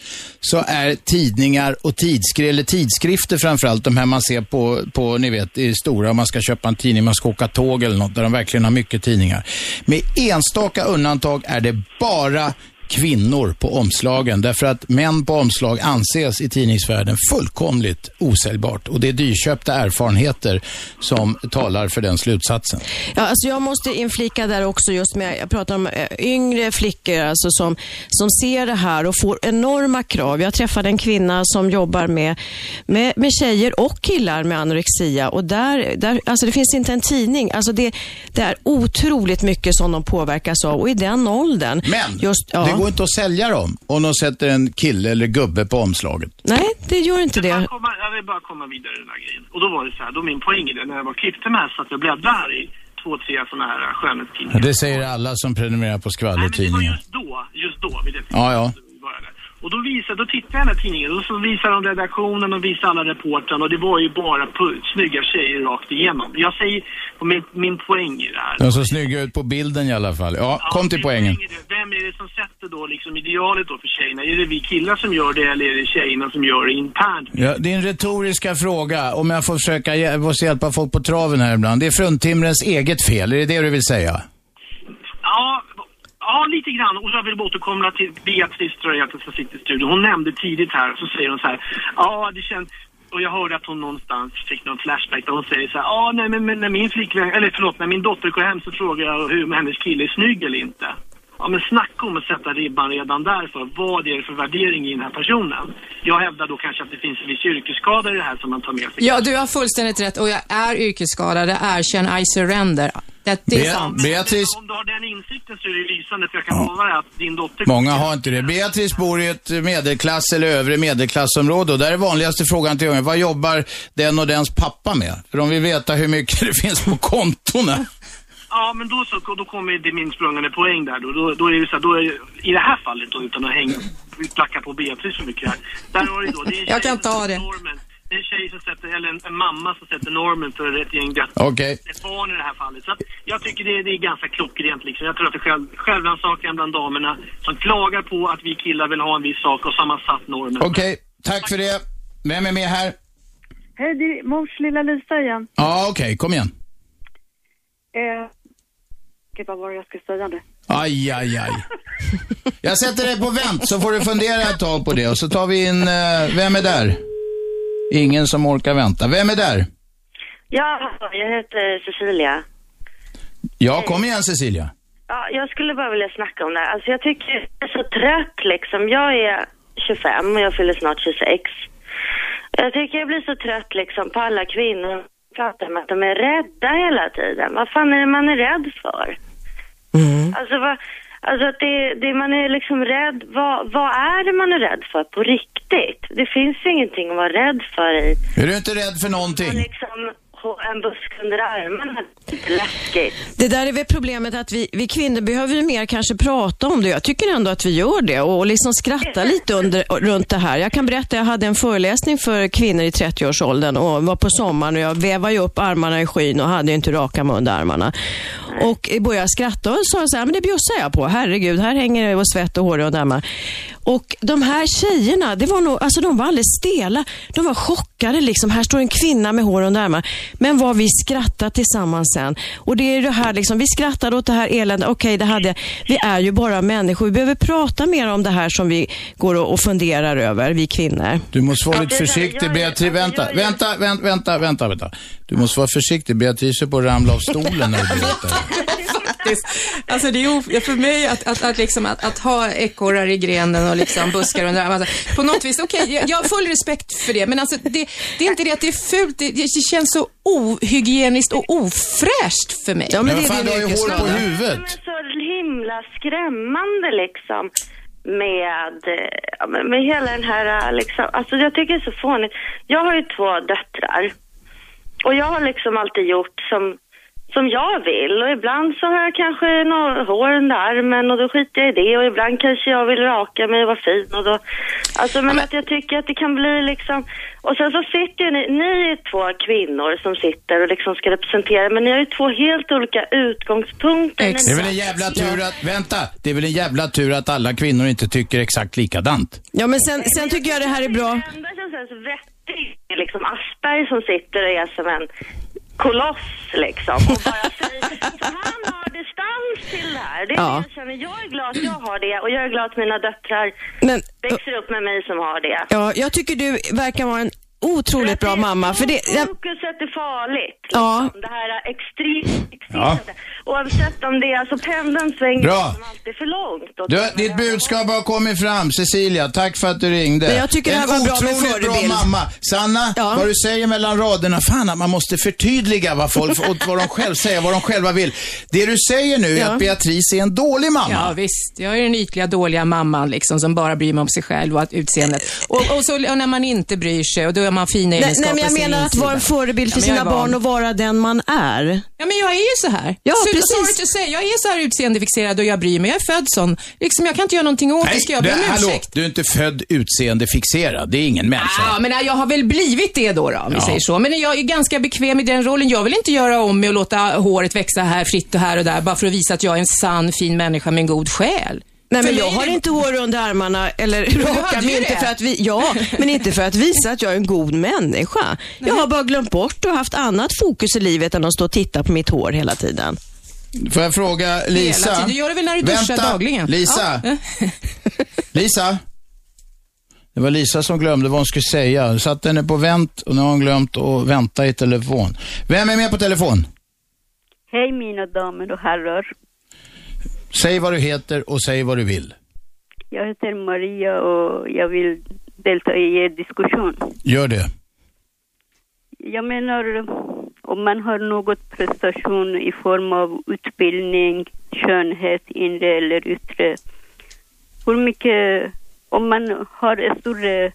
[SPEAKER 2] så är tidningar och tidskri eller tidskrifter framförallt, de här man ser på, på ni vet, i stora, om man ska köpa en tidning, man ska åka tåg eller något, där de verkligen har mycket tidningar. Med enstaka undantag är det bara kvinnor på omslagen. Därför att män på omslag anses i tidningsvärlden fullkomligt osäljbart. Och det är dyrköpta erfarenheter som talar för den slutsatsen.
[SPEAKER 3] Ja, alltså jag måste inflika där också just med, jag pratar om eh, yngre flickor alltså som, som ser det här och får enorma krav. Jag träffade en kvinna som jobbar med, med, med tjejer och killar med anorexia och där, där, alltså det finns inte en tidning. Alltså det, det är otroligt mycket som de påverkas av och i den åldern.
[SPEAKER 2] Men
[SPEAKER 3] just, ja.
[SPEAKER 2] det går inte att sälja dem om de sätter en kille eller gubbe på omslaget.
[SPEAKER 3] Nej, det gör inte det.
[SPEAKER 6] Jag, komma, jag vill bara komma vidare i den här grejen. Och då var det så här, då min poäng i det, när jag var klippte med så att jag bläddrade i två, tre sådana här skönhetstidningar.
[SPEAKER 2] Det säger alla som prenumererar på skvallertidningar.
[SPEAKER 6] Just då, just då vid det
[SPEAKER 2] Ja, ja.
[SPEAKER 6] Och då, visar, då tittar jag i den här tidningen och så visar de redaktionen och visar alla reportrarna och det var ju bara snygga tjejer rakt igenom. Jag säger min, min poäng i det här.
[SPEAKER 2] De såg snygga ut på bilden i alla fall. Ja, kom till poängen.
[SPEAKER 6] Vem är det som sätter då liksom idealet då för tjejerna? Är det vi killar som gör det eller är det tjejerna som gör det internt?
[SPEAKER 2] Ja, det är en retoriska fråga, om jag får försöka hj- måste hjälpa folk på traven här ibland. Det är fruntimmerens eget fel, är det det du vill säga?
[SPEAKER 6] Ja, ja, lite grann. Och så vill jag återkomma till Beatrice, tror jag heter, som sitter i studion. Hon nämnde tidigt här, så säger hon så här, ja, det känns... Och jag hörde att hon någonstans fick någon flashback där hon säger så här, ja, nej, men, men när min flickvän, eller förlåt, när min dotter går hem så frågar jag hur hennes kille är snygg eller inte. Ja, men snacka om att sätta ribban redan där för vad är det för värdering i den här personen? Jag hävdar då kanske att det finns en viss yrkesskada i det här som man tar med sig.
[SPEAKER 4] Ja, du har fullständigt rätt och jag är yrkesskadad. Erkänn, I surrender. Det, det är sant.
[SPEAKER 2] Beatrice,
[SPEAKER 6] Om du har den insikten så är det lysande, för jag kan lova dig att din dotter...
[SPEAKER 2] många har inte det. Beatrice bor i ett medelklass eller övre medelklassområde och där är vanligaste frågan till unga, vad jobbar den och dens pappa med? För de vill veta hur mycket [LAUGHS] det finns på kontona.
[SPEAKER 6] Ja, men då, så, då kommer det min sprungande poäng där. Då, då, då är det så här, då är i det här fallet då, utan att hänga, placka på Beatrice för mycket här. Där har du då, det är
[SPEAKER 4] Jag kan ta det.
[SPEAKER 6] Normen. En tjej som sätter, eller en, en mamma som sätter normen för ett gäng döttrar.
[SPEAKER 2] Okej.
[SPEAKER 6] Ett barn i det här fallet. Så att jag tycker det, det är ganska klockrent liksom. Jag tror att det är själv, självrannsakan bland damerna som klagar på att vi killar vill ha en viss sak och så har man satt normen.
[SPEAKER 2] Okej, tack för det. Vem är med här?
[SPEAKER 20] Hej, det är mors lilla Lisa igen.
[SPEAKER 2] Ja, okej, kom igen.
[SPEAKER 20] Eh, gud, vad var det jag skulle säga nu?
[SPEAKER 2] Aj, aj, aj. Jag sätter dig på vänt så får du fundera ett tag på det och så tar vi in, eh, vem är där? Ingen som orkar vänta. Vem är där?
[SPEAKER 21] Ja, jag heter Cecilia.
[SPEAKER 2] Ja, kom igen Cecilia.
[SPEAKER 21] Ja, jag skulle bara vilja snacka om det här. Alltså jag tycker jag är så trött liksom. Jag är 25 och jag fyller snart 26. Jag tycker jag blir så trött liksom på alla kvinnor som pratar med att de är rädda hela tiden. Vad fan är det man är rädd för? Alltså vad, Alltså att det, det man är liksom rädd, vad, vad är det man är rädd för på riktigt? Det finns ju ingenting att vara rädd för i.
[SPEAKER 2] Är du inte rädd för någonting?
[SPEAKER 21] Liksom ha en busk under armarna, inte läskigt.
[SPEAKER 3] Det där är väl problemet att vi, vi kvinnor behöver ju mer kanske prata om det. Jag tycker ändå att vi gör det och, och liksom skratta lite under, runt det här. Jag kan berätta, jag hade en föreläsning för kvinnor i 30-årsåldern och var på sommaren och jag vevade ju upp armarna i skyn och hade ju inte raka mig under armarna. Och började skratta och sa så här, men det bjussar jag på. Herregud, här hänger det och svett och hår runt armarna. Och de här tjejerna, det var nog, alltså de var alldeles stela. De var chockade liksom. Här står en kvinna med hår under armarna. Men vad vi skrattade tillsammans sen. Och det är det här liksom, vi skrattade åt det här eländet. Okej, det hade Vi är ju bara människor. Vi behöver prata mer om det här som vi går och, funderar över, vi kvinnor.
[SPEAKER 2] Du måste vara lite försiktig, Beatrice. Vänta, vänta, vänta, vänta, vänta, vänta. Du måste vara försiktig. Beatrice är på att ramla av stolen när du berättar. [LAUGHS] [LAUGHS]
[SPEAKER 4] Faktiskt. Alltså det är för mig att, att, att, liksom, att, att ha ekorrar i grenen och liksom buskar under armarna. Alltså, på något vis, okej, jag, jag har full respekt för det, men alltså det, det är inte det att det är fult, det, det känns så ohygieniskt och ofräscht för mig.
[SPEAKER 3] Ja,
[SPEAKER 2] Men vad fan, du har ju hår på huvudet.
[SPEAKER 21] De är så himla skrämmande liksom med, men med hela den här, liksom, alltså jag tycker det är så fånigt. Jag har ju två döttrar och jag har liksom alltid gjort som, som jag vill och ibland så har jag kanske några hår under armen och då skiter jag i det och ibland kanske jag vill raka mig och vara fin och då, alltså men att jag tycker att det kan bli liksom, och sen så sitter ju ni, ni är två kvinnor som sitter och liksom ska representera men ni har ju två helt olika utgångspunkter. när
[SPEAKER 2] Det är väl en jävla tur att, vänta, det är väl en jävla tur att alla kvinnor inte tycker exakt likadant.
[SPEAKER 3] Ja, men sen, sen tycker jag det här är bra.
[SPEAKER 21] Det enda som känns vettigt är liksom Aschberg som sitter och är som en koloss liksom och bara säger, så han har distans till det här. Det är
[SPEAKER 3] Ja.
[SPEAKER 21] det jag känner. Jag är glad att jag har det och jag är glad att mina döttrar
[SPEAKER 3] Men,
[SPEAKER 21] växer upp med mig som har det.
[SPEAKER 3] Ja, jag tycker du verkar vara en otroligt bra mamma. För det, jag,
[SPEAKER 21] Fokuset är farligt.
[SPEAKER 3] Ja.
[SPEAKER 21] Liksom. Det här extremt
[SPEAKER 2] Ja.
[SPEAKER 21] Oavsett om det är, alltså pendeln svänger
[SPEAKER 2] Bra.
[SPEAKER 21] liksom alltid för långt.
[SPEAKER 2] Du, ditt budskap har kommit fram. Cecilia, tack för att du ringde.
[SPEAKER 3] Men jag tycker det här
[SPEAKER 2] en
[SPEAKER 3] var bra med
[SPEAKER 2] otroligt bra
[SPEAKER 3] förebild.
[SPEAKER 2] mamma. Sanna, vad du säger mellan raderna, fan att man måste förtydliga vad folk, och vad de själva säger, vad de själva vill. Det du säger nu är
[SPEAKER 4] Ja.
[SPEAKER 2] att Beatrice är en dålig mamma.
[SPEAKER 4] Ja, visst. Jag är den ytliga, dåliga mamman liksom, som bara bryr mig om sig själv och att utseendet. Och, och så och när man inte bryr sig, och då är man
[SPEAKER 3] nej,
[SPEAKER 4] egenskaper
[SPEAKER 3] nej, men jag menar att vara en förebild för
[SPEAKER 4] Ja, jag
[SPEAKER 3] sina barn och vara den man är.
[SPEAKER 4] Ja, men jag är ju så här.
[SPEAKER 3] Ja,
[SPEAKER 4] så,
[SPEAKER 3] precis.
[SPEAKER 4] To say, jag är så här utseendefixerad och jag bryr mig. Jag är född sån. Liksom, jag kan inte göra någonting åt det. Ska jag be
[SPEAKER 2] du,
[SPEAKER 4] om ursäkt?
[SPEAKER 2] du är inte född utseendefixerad. Det är ingen människa.
[SPEAKER 4] Ja, men jag har väl blivit det då, då om vi
[SPEAKER 2] Ja.
[SPEAKER 4] säger så. Men jag är ganska bekväm i den rollen. Jag vill inte göra om mig och låta håret växa här fritt och här och där bara för att visa att jag är en sann, fin människa med en god själ.
[SPEAKER 3] Nej, men jag har inte hår under armarna eller rakar mig inte för att vi, ja, men inte för att visa att jag är en god människa. Jag har bara glömt bort och haft annat fokus i livet än att stå och titta på mitt hår hela tiden.
[SPEAKER 2] Får jag fråga Lisa?
[SPEAKER 4] Hela tiden. Du gör det väl när du duschar
[SPEAKER 2] Vänta,
[SPEAKER 4] dagligen?
[SPEAKER 2] Lisa.
[SPEAKER 4] Ja. [LAUGHS]
[SPEAKER 2] Lisa? Det var Lisa som glömde vad hon skulle säga. Hon satte henne på vänt och nu har hon glömt att vänta i telefon. Vem är med på telefon?
[SPEAKER 22] Hej mina damer och herrar.
[SPEAKER 2] Säg vad du heter och säg vad du vill.
[SPEAKER 22] Jag heter Maria och jag vill delta i er diskussion.
[SPEAKER 2] Gör det.
[SPEAKER 22] Jag menar, om man har något prestation i form av utbildning, skönhet, inre eller yttre. Hur mycket, om man har en större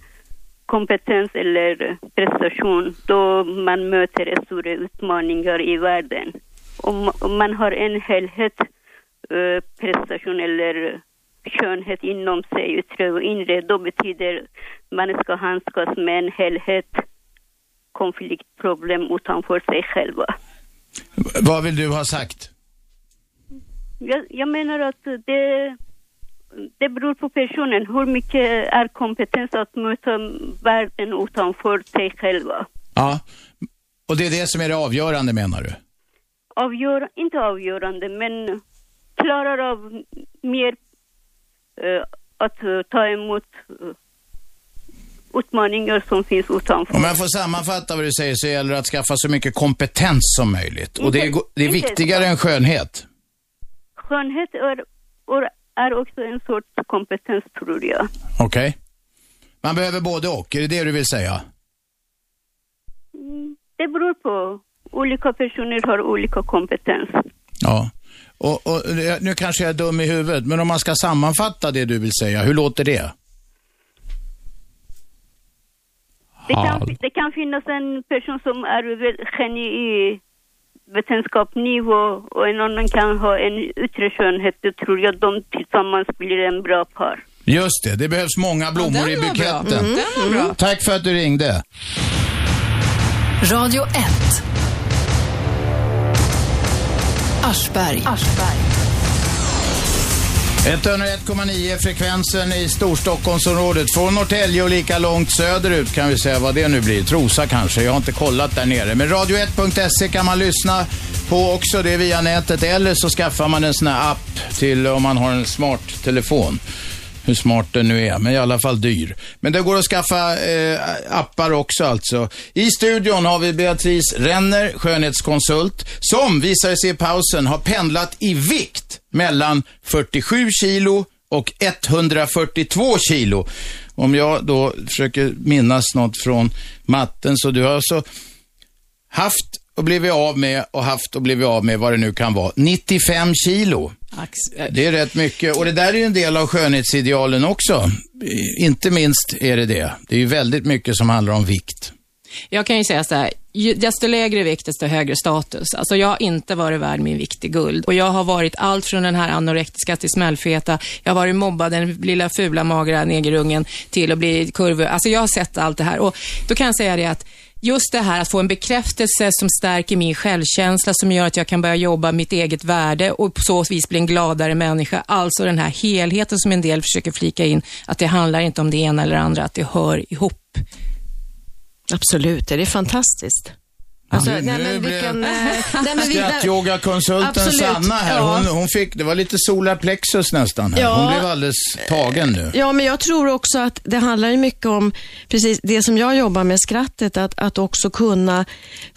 [SPEAKER 22] kompetens eller prestation, då man möter stora utmaningar i världen. Om, om man har en helhet, eh, prestation eller skönhet inom sig, yttre och inre, då betyder man ska handskas med en helhet konfliktproblem utanför sig själva.
[SPEAKER 2] Vad vill du ha sagt?
[SPEAKER 22] Jag, jag menar att det, det beror på personen. Hur mycket är kompetens att möta världen utanför sig själva?
[SPEAKER 2] Ja. Och det är det som är det avgörande menar du?
[SPEAKER 22] Avgör, inte avgörande, men klarar av mer eh, att eh, ta emot eh, utmaningar som finns utanför.
[SPEAKER 2] Om jag får sammanfatta vad du säger så gäller det att skaffa så mycket kompetens som möjligt. Och det är, det är viktigare än skönhet.
[SPEAKER 22] Skönhet är, är också en sorts kompetens, tror jag.
[SPEAKER 2] Okej? Man behöver både och, är det det du vill säga?
[SPEAKER 22] Mm, Det beror på. Olika personer har olika kompetens.
[SPEAKER 2] Ja. Och, och, nu kanske jag är dum i huvudet, men om man ska sammanfatta det du vill säga, hur låter det?
[SPEAKER 22] Det kan, det kan finnas en person som är väl geni i vetenskapsnivå och en annan kan ha en yttre skönhet. Då tror jag de tillsammans blir en bra par.
[SPEAKER 2] Just det, det behövs många blommor i
[SPEAKER 22] var bra.
[SPEAKER 2] buketten.
[SPEAKER 22] Mm.
[SPEAKER 2] Tack för att du ringde.
[SPEAKER 1] Radio 1. Aschberg.
[SPEAKER 2] 101,9 frekvensen i Storstockholmsområdet. Från Norrtälje och lika långt söderut kan vi säga vad det nu blir. Trosa kanske, jag har inte kollat där nere. Men radio1.se kan man lyssna på också, det är via nätet. Eller så skaffar man en sån här app till om man har en smart telefon. Hur smart den nu är, men i alla fall dyr. Men det går att skaffa eh, appar också alltså. I studion har vi Beatrice Renner, skönhetskonsult, som visar sig i pausen har pendlat i vikt mellan 47 kilo och 142 kilo. Om jag då försöker minnas något från matten, så du har alltså haft och blivit av med och haft och blivit av med vad det nu kan vara. 95 kilo. Det är rätt mycket. Och det där är ju en del av skönhetsidealen också. Inte minst är det det. Det är ju väldigt mycket som handlar om vikt.
[SPEAKER 4] Jag kan ju säga så här, desto lägre vikt, desto högre status. Alltså jag har inte varit värd min vikt i guld. Och jag har varit allt från den här anorektiska till smällfeta. Jag har varit mobbad, den lilla fula magra negerungen, till att bli kurvig. Alltså jag har sett allt det här. Och då kan jag säga det att Just det här att få en bekräftelse som stärker min självkänsla, som gör att jag kan börja jobba mitt eget värde och på så vis bli en gladare människa. Alltså den här helheten som en del försöker flika in, att det handlar inte om det ena eller andra, att det hör ihop.
[SPEAKER 3] Absolut, det är fantastiskt. Alltså,
[SPEAKER 2] Nu-
[SPEAKER 3] nej,
[SPEAKER 2] nu
[SPEAKER 3] men vilken, eh, nej, men
[SPEAKER 2] Skrattyogakonsulten Sanna här,
[SPEAKER 3] ja.
[SPEAKER 2] hon, hon fick, det var lite solar plexus nästan här.
[SPEAKER 3] Ja.
[SPEAKER 2] Hon blev alldeles tagen nu.
[SPEAKER 3] Ja, men jag tror också att det handlar ju mycket om precis det som jag jobbar med, skrattet, att, att också kunna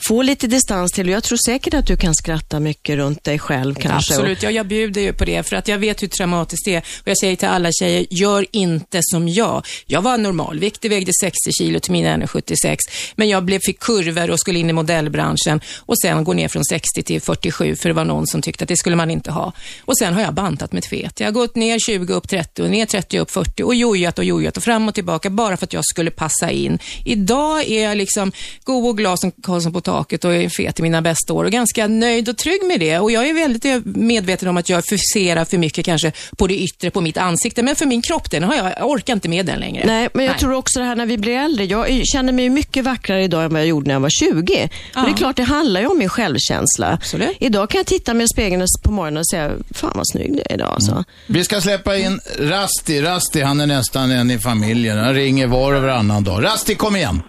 [SPEAKER 3] få lite distans till. Och Jag tror säkert att du kan skratta mycket runt dig själv kanske.
[SPEAKER 4] Absolut, ja, jag bjuder ju på det för att jag vet hur traumatiskt det är. Och jag säger till alla tjejer, gör inte som jag. Jag var normalviktig, vägde 60 kilo till mina 1,76 men jag blev, fick kurvor och skulle in i modellbranschen och sen gå ner från 60 till 47 för det var någon som tyckte att det skulle man inte ha. Och sen har jag bantat med fet. Jag har gått ner 20 upp 30 och ner 30 upp 40 och jojat och jojat och fram och tillbaka bara för att jag skulle passa in. Idag är jag liksom god och glad som Karlsson på taket och är fet i mina bästa år och ganska nöjd och trygg med det. Och jag är väldigt medveten om att jag fokuserar för mycket kanske på det yttre, på mitt ansikte, men för min kropp, den har jag, jag orkar inte med den längre.
[SPEAKER 3] Nej, men jag tror också det här när vi blir äldre. Jag känner mig mycket vackrare idag än vad jag gjorde när jag var 20. Och det är klart, det handlar ju om min självkänsla.
[SPEAKER 4] Absolut.
[SPEAKER 3] Idag kan jag titta mig i spegeln på morgonen och säga, fan vad snygg du är idag. Alltså.
[SPEAKER 2] Vi ska släppa in Rasti. Rasti, han är nästan en i familjen. Han ringer var och varannan dag. Rasti, kom igen.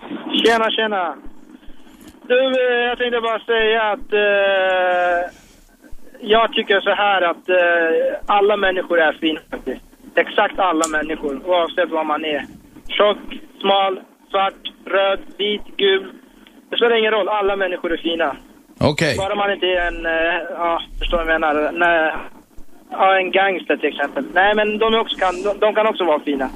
[SPEAKER 23] Tjena, tjena. Du, eh, jag tänkte bara säga att eh, jag tycker så här att eh, alla människor är fina faktiskt. Exakt alla människor, oavsett vad man är. Tjock, smal, svart, röd, vit, gul. Det spelar ingen roll, alla människor är fina.
[SPEAKER 2] Okej.
[SPEAKER 23] Bara man inte är en, eh, ja, förstår vad jag menar? Nej, ja, en gangster till exempel. Nej, men de, är också kan, de, de kan också vara fina.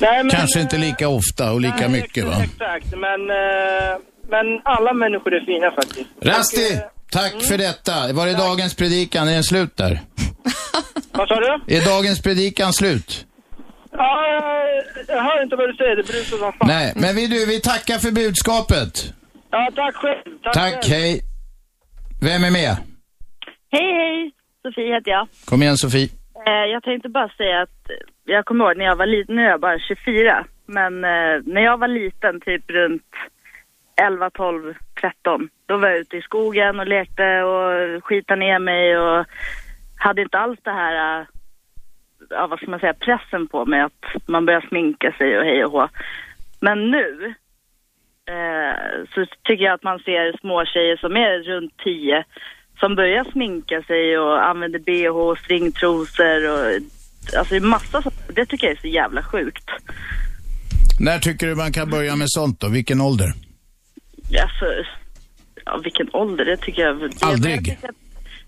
[SPEAKER 23] Nej, men,
[SPEAKER 2] Kanske inte lika ofta och lika
[SPEAKER 23] Nej,
[SPEAKER 2] mycket va?
[SPEAKER 23] Exakt, men, eh, men alla människor är fina faktiskt.
[SPEAKER 2] Rasti, tack för detta. Var är dagens predikan? Är den slut där? [LAUGHS]
[SPEAKER 23] Vad sa du?
[SPEAKER 2] Är dagens predikan slut?
[SPEAKER 23] Ja, jag- jag hör inte vad du säger, det brusar som fan.
[SPEAKER 2] Nej, men vi, du, vi tackar för budskapet.
[SPEAKER 23] Ja, tack själv. Tack,
[SPEAKER 2] Tack,
[SPEAKER 23] själv.
[SPEAKER 2] hej. Vem är med?
[SPEAKER 24] Hej, hej! Sofie heter jag.
[SPEAKER 2] Kom igen Sofie.
[SPEAKER 24] Eh, jag tänkte bara säga att jag kommer ihåg när jag var liten, nu är jag bara 24, men eh, när jag var liten, typ runt 11, 12, 13, då var jag ute i skogen och lekte och skitade ner mig och hade inte alls det här, eh, ja vad ska man säga, pressen på mig att man börjar sminka sig och hej och hå. Men nu eh, så tycker jag att man ser små tjejer som är runt 10 som börjar sminka sig och använder bh och stringtrosor och alltså det är massa det tycker jag är så jävla sjukt.
[SPEAKER 2] När tycker du man kan börja med sånt då? Vilken ålder?
[SPEAKER 24] Alltså, ja, vilken ålder, det tycker jag... Det,
[SPEAKER 2] Aldrig.
[SPEAKER 24] jag tycker att-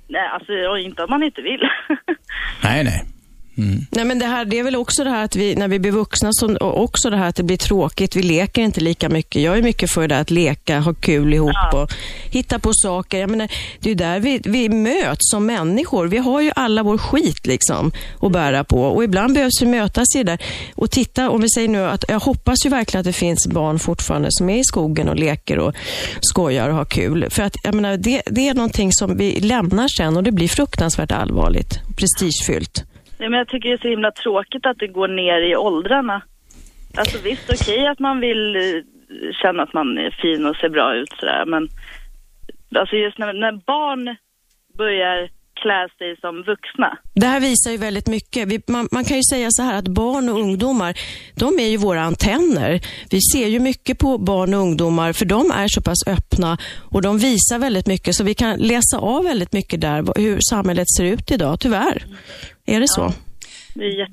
[SPEAKER 24] Nej, alltså inte om man inte vill. [LAUGHS]
[SPEAKER 2] Nej, nej.
[SPEAKER 3] Nej, men det, här, det är väl också det här att vi, när vi blir vuxna, så, och också det här att det blir tråkigt. Vi leker inte lika mycket. Jag är mycket för det här att leka, ha kul ihop och hitta på saker. Jag menar, det är där vi, vi möts som människor. Vi har ju alla vår skit liksom att bära på och ibland behövs vi mötas i det där. Och titta, om vi säger nu att jag hoppas ju verkligen att det finns barn fortfarande som är i skogen och leker och skojar och har kul. För att jag menar, det, det är någonting som vi lämnar sen och det blir fruktansvärt allvarligt, prestigefyllt.
[SPEAKER 24] Nej, men jag tycker det är så himla tråkigt att det går ner i åldrarna. Alltså visst, okej att man vill eh, känna att man är fin och ser bra ut sådär, men alltså just när, när barn börjar klä sig som vuxna.
[SPEAKER 3] Det här visar ju väldigt mycket. Vi, man, man, kan ju säga så här att barn och ungdomar, de är ju våra antenner. Vi ser ju mycket på barn och ungdomar för de är så pass öppna och de visar väldigt mycket så vi kan läsa av väldigt mycket där hur samhället ser ut idag, tyvärr. Är det så?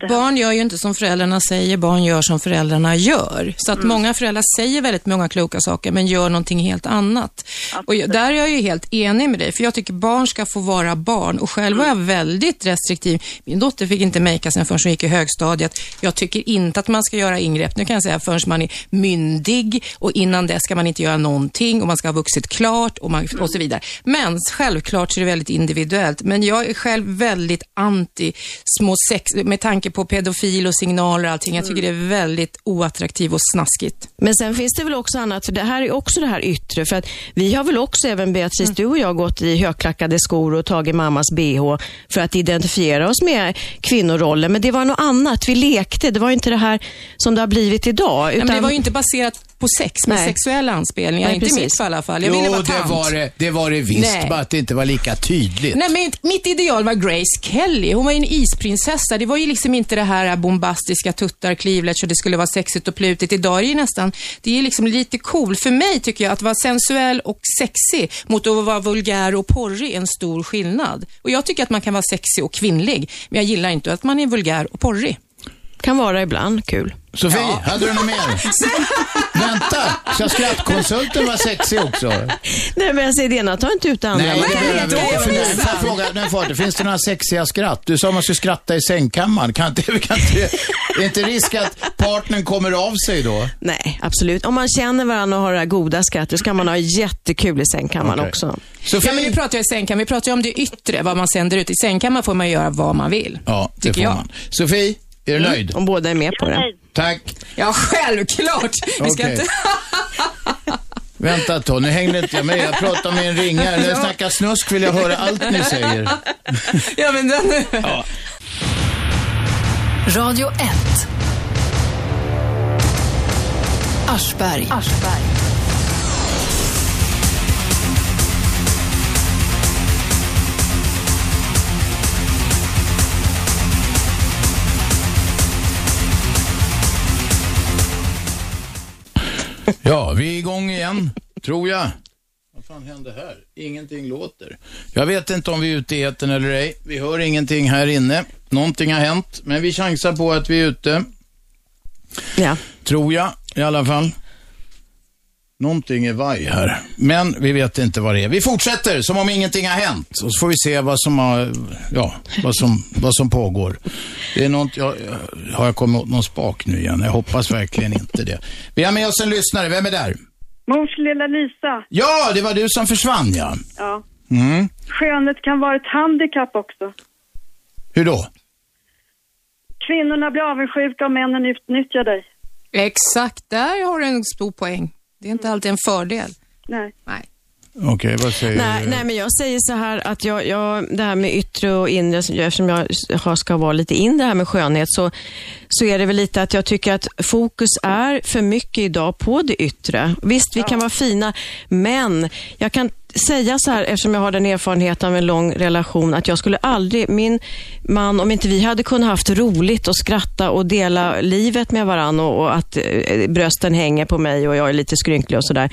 [SPEAKER 4] Barn gör ju inte som föräldrarna säger, barn gör som föräldrarna gör. Så att
[SPEAKER 24] Mm.
[SPEAKER 4] många föräldrar säger väldigt många kloka saker, men gör någonting helt annat. Och jag- där är jag ju helt enig med dig, för jag tycker barn ska få vara barn. Och själv var jag väldigt restriktiv. Min dotter fick inte makea sen förrän hon gick i högstadiet. Jag tycker inte att man ska göra ingrepp, nu kan jag säga, förrän man är myndig och innan det ska man inte göra någonting och man ska ha vuxit klart och, man, och så vidare. Men självklart så är det väldigt individuellt. Men jag är själv väldigt anti små sex, med tanke på pedofil och signaler och allting. Jag tycker det är väldigt oattraktivt och snaskigt.
[SPEAKER 3] Men sen finns det väl också annat, för det här är också det här yttre. För att vi har väl också, även Beatrice, du och jag, gått i högklackade skor och tagit mammas bh för att identifiera oss med kvinnorollen. Men det var något annat. Vi lekte. Det var inte det här som det har blivit idag.
[SPEAKER 4] Nej,
[SPEAKER 3] Utan...
[SPEAKER 4] men det var ju inte baserat på sex med
[SPEAKER 3] Nej.
[SPEAKER 4] sexuella anspelningar.
[SPEAKER 3] Nej,
[SPEAKER 4] inte i
[SPEAKER 3] precis.
[SPEAKER 4] mitt fall i alla fall. Jag ville
[SPEAKER 2] Jo,
[SPEAKER 4] vara
[SPEAKER 2] det
[SPEAKER 4] tant.
[SPEAKER 2] var det, det var det visst,
[SPEAKER 4] Nej.
[SPEAKER 2] bara att det inte var lika tydligt.
[SPEAKER 4] Nej, men mitt ideal var Grace Kelly. Hon var ju en isprinsessa. Det var ju liksom inte det här bombastiska tuttar, cleavage och det skulle vara sexigt och plutigt. Idag är det ju nästan, det är liksom lite cool. För mig tycker jag att vara sensuell och sexig mot att vara vulgär och porrig är en stor skillnad. Och jag tycker att man kan vara sexig och kvinnlig, men jag gillar inte att man är vulgär och porrig.
[SPEAKER 3] Kan vara ibland kul.
[SPEAKER 2] Sofie, hade du något mer? [LAUGHS] Vänta, ska skrattkonsulten vara sexig också?
[SPEAKER 3] Nej, men jag säger det ena tar inte ut det andra.
[SPEAKER 2] Nej, det behöver vi inte. Finns det några sexiga skratt? Du sa man skulle skratta i sängkammaren. Kan inte, [LAUGHS] kan inte, är inte risk att partnern kommer av sig då?
[SPEAKER 3] Nej, absolut. Om man känner varandra och har det här goda skrattet så kan man ha jättekul i sängkammaren
[SPEAKER 2] Okej.
[SPEAKER 3] också.
[SPEAKER 4] Ja, men nu pratar jag i sängkammaren. Vi pratar ju om det yttre, vad man sänder ut. I sängkammaren får man göra vad man vill.
[SPEAKER 2] Ja, det
[SPEAKER 4] Tycker
[SPEAKER 2] får
[SPEAKER 4] jag.
[SPEAKER 2] man. Sofie, är du nöjd?
[SPEAKER 3] Om båda är med på det.
[SPEAKER 2] Tack.
[SPEAKER 4] Ja, självklart. Vi ska
[SPEAKER 2] Okej.
[SPEAKER 4] inte... [LAUGHS]
[SPEAKER 2] Vänta ett tag, nu hängde inte jag med. Jag pratar med en ringare. När jag snackar snusk vill jag höra allt ni säger.
[SPEAKER 4] ja, men den...
[SPEAKER 2] Ja.
[SPEAKER 1] Radio 1. Aschberg.
[SPEAKER 2] Ja, vi är igång igen, tror jag. Vad fan hände här? Ingenting låter. Jag vet inte om vi är ute i etern eller ej. Vi hör ingenting här inne. Någonting har hänt, men vi chansar på att vi är ute.
[SPEAKER 3] Ja.
[SPEAKER 2] Tror jag i alla fall. Någonting är vaj här, men vi vet inte vad det är. Vi fortsätter som om ingenting har hänt och så får vi se vad som, har, ja, vad som, vad som pågår. Det är något, jag, har jag kommit åt någon spak nu igen? Jag hoppas verkligen inte det. Vi har med oss en lyssnare. Vem är där?
[SPEAKER 20] Mors lilla Lisa.
[SPEAKER 2] Ja, det var du som försvann ja.
[SPEAKER 20] Ja.
[SPEAKER 2] Mm.
[SPEAKER 20] Skönhet kan vara ett handikapp också.
[SPEAKER 2] Hur då?
[SPEAKER 20] Kvinnorna blir avundsjuka och männen utnyttjar dig.
[SPEAKER 4] Exakt, där har du en stor poäng. Det är inte alltid en fördel.
[SPEAKER 20] Nej.
[SPEAKER 4] Nej.
[SPEAKER 2] Okej, vad säger
[SPEAKER 3] Nej,
[SPEAKER 2] du?
[SPEAKER 3] nej, men jag säger så här att jag, jag, det här med yttre och inre, eftersom jag har- ska vara lite in det här med skönhet, så, så är det väl lite att jag tycker att fokus är för mycket idag på det yttre. Visst, vi kan vara fina, men jag kan säga så här, eftersom jag har den erfarenheten av en lång relation, att jag skulle aldrig, min man, om inte vi hade kunnat haft roligt och skratta och dela livet med varandra och, och att eh, brösten hänger på mig och jag är lite skrynklig och sådär,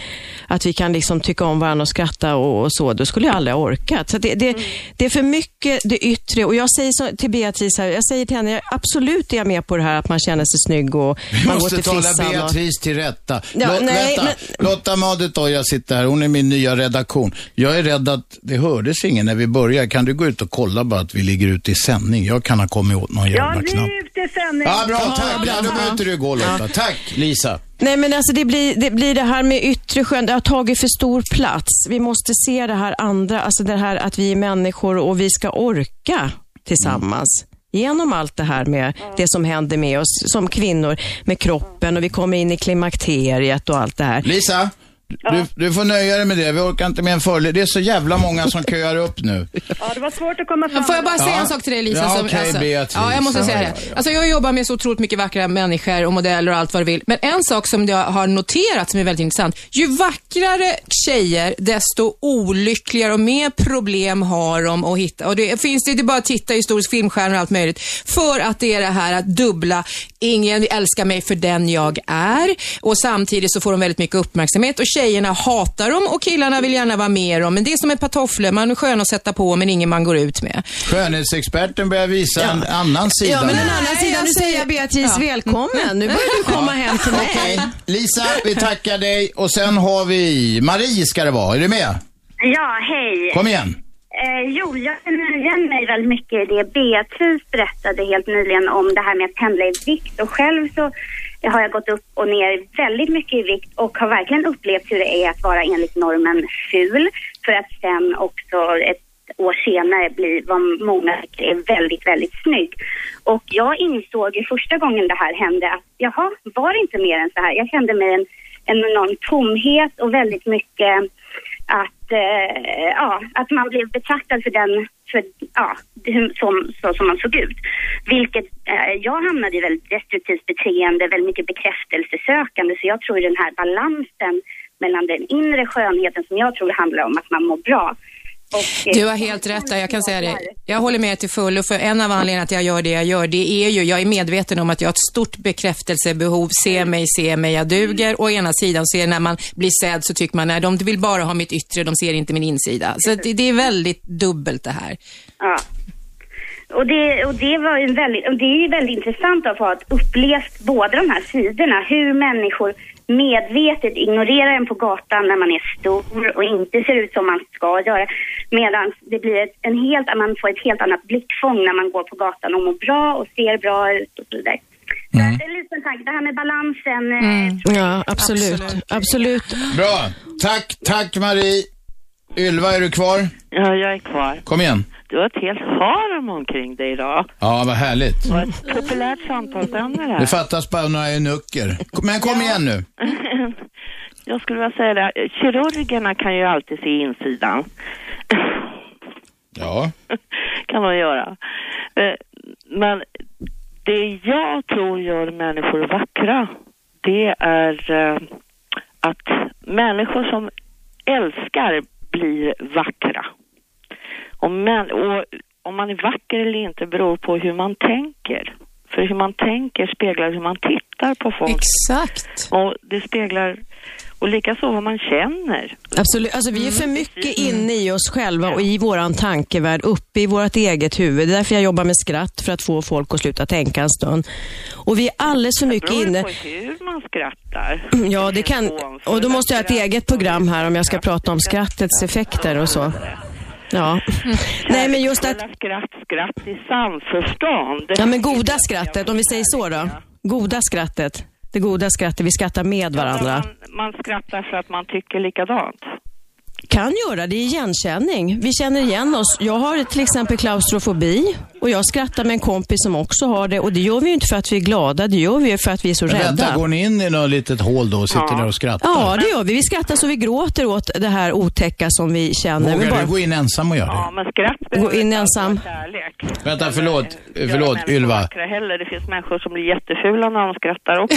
[SPEAKER 3] att vi kan liksom tycka om varandra och skratta och, och så, då skulle jag aldrig ha orkat. Så det, det, det är för mycket det yttre och jag säger så, till Beatrice här, jag säger till henne, jag, absolut är jag med på det här att man känner sig snygg och [LAUGHS]
[SPEAKER 2] Vi
[SPEAKER 3] man går
[SPEAKER 2] måste
[SPEAKER 3] till
[SPEAKER 2] tala
[SPEAKER 3] frissan. Och...
[SPEAKER 2] Beatrice till rätta.
[SPEAKER 3] Ja,
[SPEAKER 2] Lå-
[SPEAKER 3] nej,
[SPEAKER 2] vänta, Lotta Madetoja sitter här. Hon är min nya redaktion. Telefon. Jag är rädd att det hördes ingen när vi började. Kan du gå ut och kolla bara att vi ligger ute i sändning? Jag kan ha kommit åt någon
[SPEAKER 20] Ja,
[SPEAKER 2] jävla
[SPEAKER 20] vi
[SPEAKER 2] knapp.
[SPEAKER 20] är ute i sändning.
[SPEAKER 2] Ja, bra. Tack. Ja, då behöver inte du gå Lotta. Tack, Lisa.
[SPEAKER 3] Nej men alltså det blir, det blir det här med yttre skön, det har tagit för stor plats. Vi måste se det här andra, alltså det här att vi är människor och vi ska orka tillsammans. Genom allt det här med det som händer med oss som kvinnor, med kroppen och vi kommer in i klimakteriet och allt det här.
[SPEAKER 2] Lisa, du, du får nöja dig med det. Vi orkar inte med en föreläsning. Det är så jävla många som [LAUGHS] köar upp nu.
[SPEAKER 20] Ja, det var svårt att komma fram.
[SPEAKER 4] Får jag bara säga
[SPEAKER 2] Ja.
[SPEAKER 4] en sak till dig Lisa?
[SPEAKER 2] Ja,
[SPEAKER 4] som,
[SPEAKER 2] okej, Beatrice.
[SPEAKER 4] ja, jag måste
[SPEAKER 2] Ja,
[SPEAKER 4] säga
[SPEAKER 2] ja,
[SPEAKER 4] det. Alltså, jag jobbar med så otroligt mycket vackra människor och modeller och allt vad du vill. Men en sak som jag har noterat som är väldigt intressant. Ju vackrare tjejer, desto olyckligare och mer problem har de att hitta. Och det finns det, det är bara att titta i historisk filmstjärnor och allt möjligt. För att det är det här att dubbla, ingen älskar mig för den jag är. Och samtidigt så får de väldigt mycket uppmärksamhet och tjejerna hatar dem och killarna vill gärna vara med dem. Men det är som ett par tofflor, man är skön att sätta på men ingen man går ut med.
[SPEAKER 2] Skönhetsexperten börjar visa en annan sida.
[SPEAKER 3] Ja, men en annan sida, nu säger jag Beatrice välkommen. Nu börjar du komma hem till mig.
[SPEAKER 2] Okej, Lisa, vi tackar dig och sen har vi Marie ska det vara. Är du med?
[SPEAKER 25] Ja, hej.
[SPEAKER 2] Kom igen.
[SPEAKER 25] Eh, jo, jag känner igen mig väldigt mycket i det Beatrice berättade helt nyligen om det här med att pendla i vikt. Och själv så har jag gått upp och ner väldigt mycket i vikt och har verkligen upplevt hur det är att vara enligt normen ful. För att sen också ett år senare bli vad många tycker är väldigt, väldigt snygg. Och jag insåg ju första gången det här hände att jaha, var det inte mer än så här? Jag kände mig en, en enorm tomhet och väldigt mycket att, eh, ja, att man blev betraktad för den, för, ja, som, så som man såg ut. Vilket, eh, jag hamnade i väldigt destruktivt beteende, väldigt mycket bekräftelsesökande. Så jag tror den här balansen mellan den inre skönheten som jag tror handlar om att man mår bra. Och,
[SPEAKER 4] Du har helt rätt där, jag kan säga det. Jag håller med till fullo, för en av anledningarna att jag gör det jag gör, det är ju, jag är medveten om att jag har ett stort bekräftelsebehov. Se mig, se mig, jag duger. Å ena sidan så är det när man blir sedd så tycker man, nej, de vill bara ha mitt yttre, de ser inte min insida. Så det, det är väldigt dubbelt det här.
[SPEAKER 25] Ja. Och det, och det var en väldigt, och det är ju väldigt intressant att ha upplevt båda de här sidorna. Hur människor medvetet ignorerar en på gatan när man är stor och inte ser ut som man ska göra. Medan det blir ett, en helt, man får ett helt annat blickfång när man går på gatan och mår bra och ser bra ut och så vidare. Att en liten tanke, det här med balansen. eh,
[SPEAKER 3] Ja, absolut. Absolut.
[SPEAKER 2] Bra. Tack, tack Marie. Ylva, är du kvar?
[SPEAKER 26] Ja, jag är kvar.
[SPEAKER 2] Kom igen.
[SPEAKER 26] Du har ett helt harem omkring dig idag.
[SPEAKER 2] Ja, vad härligt.
[SPEAKER 26] Och ett populärt samtalsämne det
[SPEAKER 2] Det
[SPEAKER 26] här.
[SPEAKER 2] fattas bara några eunucker. Men kom igen nu. [LAUGHS]
[SPEAKER 26] Jag skulle vilja säga det, kirurgerna kan ju alltid se insidan.
[SPEAKER 2] Ja. [LAUGHS]
[SPEAKER 26] kan de göra. Eh, Men det jag tror gör människor vackra, det är eh, att människor som älskar blir vackra. Om, män, och om man är vacker eller inte beror på hur man tänker. För hur man tänker speglar hur man tittar på folk.
[SPEAKER 4] Exakt.
[SPEAKER 26] Och det speglar, och likaså vad man känner.
[SPEAKER 3] Absolut. Alltså, vi är för mycket inne i oss själva och i våran tankevärld, uppe i vårt eget huvud. Det är därför jag jobbar med skratt, för att få folk att sluta tänka en stund. Och vi är alldeles för mycket
[SPEAKER 26] beror
[SPEAKER 3] inne...
[SPEAKER 26] på hur man skrattar. [CLEARS THROAT]
[SPEAKER 3] Ja, det kan... Och då måste jag ha ett eget program här om jag ska prata om skrattets effekter och så. Ja. [LAUGHS] Nej, men just att...
[SPEAKER 26] Skratt, skratt i samförstånd.
[SPEAKER 3] Ja, men goda skrattet, om vi säger så då. Goda skrattet. Det goda skrattet, vi skrattar med varandra.
[SPEAKER 26] Man skrattar för att man tycker likadant.
[SPEAKER 3] Kan göra, det är igenkänning. Vi känner igen oss. Jag har till exempel klaustrofobi och jag skrattar med en kompis som också har det. Och det gör vi ju inte för att vi är glada, det gör vi ju för att vi är så
[SPEAKER 2] Men
[SPEAKER 3] rädda.
[SPEAKER 2] vänta, går ni in i något litet hål då och sitter där och skrattar?
[SPEAKER 3] Ja, det gör vi. Vi skrattar så vi gråter åt det här otäcka som vi känner.
[SPEAKER 2] Vågar
[SPEAKER 3] Men bara-
[SPEAKER 2] du gå in ensam och göra det?
[SPEAKER 26] Ja, men skratt
[SPEAKER 3] Gå in ensam.
[SPEAKER 26] kärlek.
[SPEAKER 2] Vänta, förlåt. Förlåt, Ylva.
[SPEAKER 26] heller. Det finns människor som blir jättefula när de skrattar också.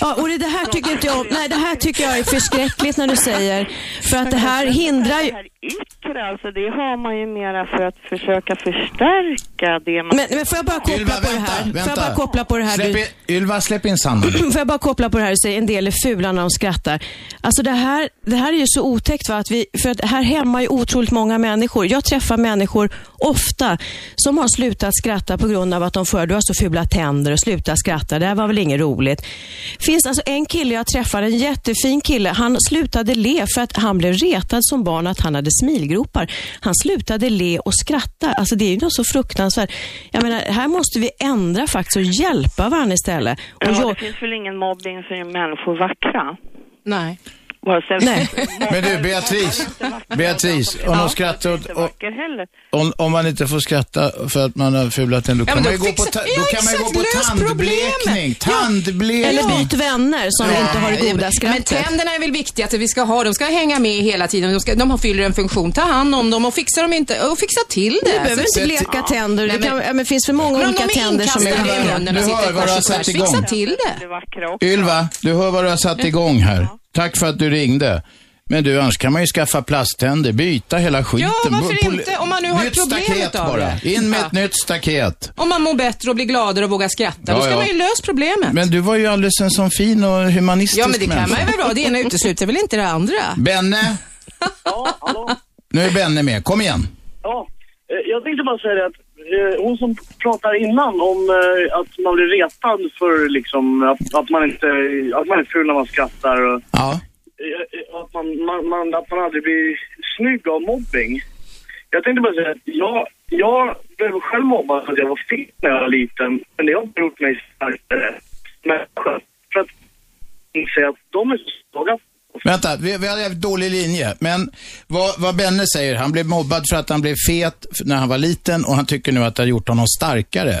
[SPEAKER 26] [LAUGHS]
[SPEAKER 3] Ja, och det, det här tycker inte jag om. Nej, det här tycker jag är förskräckligt när du säger. För att det här hindrar ju...
[SPEAKER 26] Det här yttre, alltså det har man ju mera för att försöka förstärka. Det man...
[SPEAKER 3] Men, men får jag bara koppla
[SPEAKER 2] Ylva,
[SPEAKER 3] på det
[SPEAKER 2] vänta,
[SPEAKER 3] här? Får jag
[SPEAKER 2] vänta.
[SPEAKER 3] bara koppla på det här?
[SPEAKER 2] Släpp in, Ylva, släpp in Sandra.
[SPEAKER 3] Får jag bara koppla på det här och säga en del är fula när de skrattar. Alltså det här, det här är ju så otäckt va? Att vi, för att här hämmar ju otroligt många människor. Jag träffar människor ofta som har slutat skratta på grund av att de för du har så fula tänder och sluta skratta. Det här var väl inget roligt. finns alltså en kille jag träffade, en jättefin kille. Han slutade le för att han blev retad som barn att han hade smilgropar. Han slutade le och skratta. Alltså det är ju något så fruktansvärt. Jag menar, här måste vi ändra faktiskt och hjälpa varandra istället. Och
[SPEAKER 26] Ja,
[SPEAKER 3] jag,
[SPEAKER 26] det finns väl ingen mobbing för människor vackra?
[SPEAKER 4] Nej.
[SPEAKER 26] Vare sig
[SPEAKER 3] Nej.
[SPEAKER 2] Men du, Beatrice, Beatrice, om de skrattar åt, om, om man inte får skratta för att man har fula tänder, då
[SPEAKER 3] Ja,
[SPEAKER 2] kan
[SPEAKER 3] men
[SPEAKER 2] man ju gå på, ta,
[SPEAKER 3] ja,
[SPEAKER 2] då kan man gå på tandblekning.
[SPEAKER 3] Ja.
[SPEAKER 2] Tandblekning.
[SPEAKER 3] Eller byt vänner som
[SPEAKER 2] Ja.
[SPEAKER 3] inte har det goda
[SPEAKER 4] Men
[SPEAKER 3] skrattet.
[SPEAKER 4] tänderna är väl viktiga att vi ska ha. De ska hänga med hela tiden. De, ska, de har- fyller en funktion. Ta hand om dem och fixa dem inte och fixa till det.
[SPEAKER 3] Du behöver inte bleka tänder.
[SPEAKER 4] Nej,
[SPEAKER 3] Det, kan,
[SPEAKER 4] men-
[SPEAKER 3] ja, men finns för många
[SPEAKER 4] Men
[SPEAKER 3] olika tänder som är
[SPEAKER 2] Du hör vad du har satt igång.
[SPEAKER 4] Fixa till det.
[SPEAKER 2] Ylva, du hör vad du har satt igång här. Tack för att du ringde. Men du, annars kan man ju skaffa plasttänder, byta hela skiten.
[SPEAKER 4] Ja, varför
[SPEAKER 2] Pol-
[SPEAKER 4] inte? Om man nu har
[SPEAKER 2] nytt
[SPEAKER 4] problem
[SPEAKER 2] staket
[SPEAKER 4] utav
[SPEAKER 2] bara.
[SPEAKER 4] det.
[SPEAKER 2] In med
[SPEAKER 4] Ja.
[SPEAKER 2] ett nytt staket.
[SPEAKER 4] Om man mår bättre och blir gladare och vågar skratta,
[SPEAKER 2] Ja,
[SPEAKER 4] då ska
[SPEAKER 2] ja.
[SPEAKER 4] man ju lösa problemet.
[SPEAKER 2] Men du var ju alldeles en sån fin och humanistisk
[SPEAKER 4] ja, men det kan
[SPEAKER 2] människa.
[SPEAKER 4] man ju vara. Det ena utesluter väl inte det andra?
[SPEAKER 2] Benne? Nu är Benne med. Kom igen.
[SPEAKER 15] Ja, eh, jag tänkte bara säga det att hon som pratar innan om eh, att man blir retad för liksom att, att man inte, att man är ful när man skrattar och
[SPEAKER 2] Ja.
[SPEAKER 15] eh, att man, man, man, att man aldrig blir snygg av mobbing. Jag tänkte bara säga att jag, jag blev själv mobbad för att jag var fet när jag var liten, men det har gjort mig starkare människa. För att inse att de är så svaga
[SPEAKER 2] Vänta, vi, vi har en dålig linje. Men vad, vad Benne säger, han blev mobbad för att han blev fet när han var liten och han tycker nu att det har gjort honom starkare.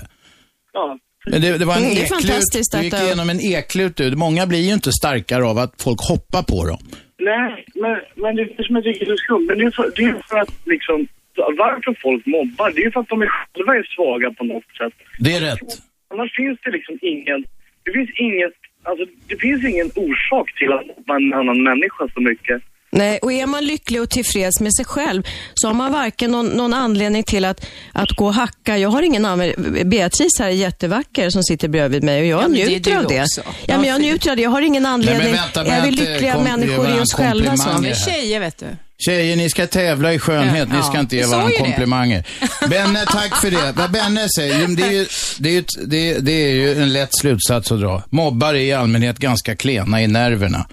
[SPEAKER 15] Ja.
[SPEAKER 2] Men det, det var en
[SPEAKER 3] det är
[SPEAKER 2] eklut,
[SPEAKER 3] fantastiskt
[SPEAKER 2] du
[SPEAKER 3] att
[SPEAKER 2] gick
[SPEAKER 3] det-
[SPEAKER 2] igenom en eklut du. Många blir ju inte starkare av att folk hoppar på dem.
[SPEAKER 15] Nej, men, men det är som jag tycker är så skumt. Men det är, för, det är för att liksom, varför folk mobbar, det är för att de är själva är svaga på något sätt.
[SPEAKER 2] Det är rätt.
[SPEAKER 15] Annars finns det liksom ingen, det finns inget, alltså det finns ingen orsak till att mobba en annan människa så mycket.
[SPEAKER 3] Nej, och är man lycklig och tillfreds med sig själv så har man varken någon, någon anledning till att, att gå och hacka. Jag har ingen anledning. Beatrice här är jättevacker som sitter bredvid mig och jag
[SPEAKER 4] Ja, det är
[SPEAKER 3] njuter av det.
[SPEAKER 4] också.
[SPEAKER 3] Ja, men jag njuter av det. Jag har ingen anledning.
[SPEAKER 2] vänta med
[SPEAKER 3] är vi lyckliga
[SPEAKER 2] kom-
[SPEAKER 3] människor i oss själva så?
[SPEAKER 2] komplimanger här.
[SPEAKER 4] Tjejer, vet du.
[SPEAKER 2] Tjejer, ni ska tävla i skönhet.
[SPEAKER 4] Ja,
[SPEAKER 2] ni ska
[SPEAKER 4] ja.
[SPEAKER 2] inte ge
[SPEAKER 4] Vi
[SPEAKER 2] varandra
[SPEAKER 4] det.
[SPEAKER 2] komplimanger. Benne, tack för det. Vad Benne säger, det är, ju, det, är ju, det, är, det är ju en lätt slutsats att dra. Mobbare är i allmänhet ganska klena i nerverna.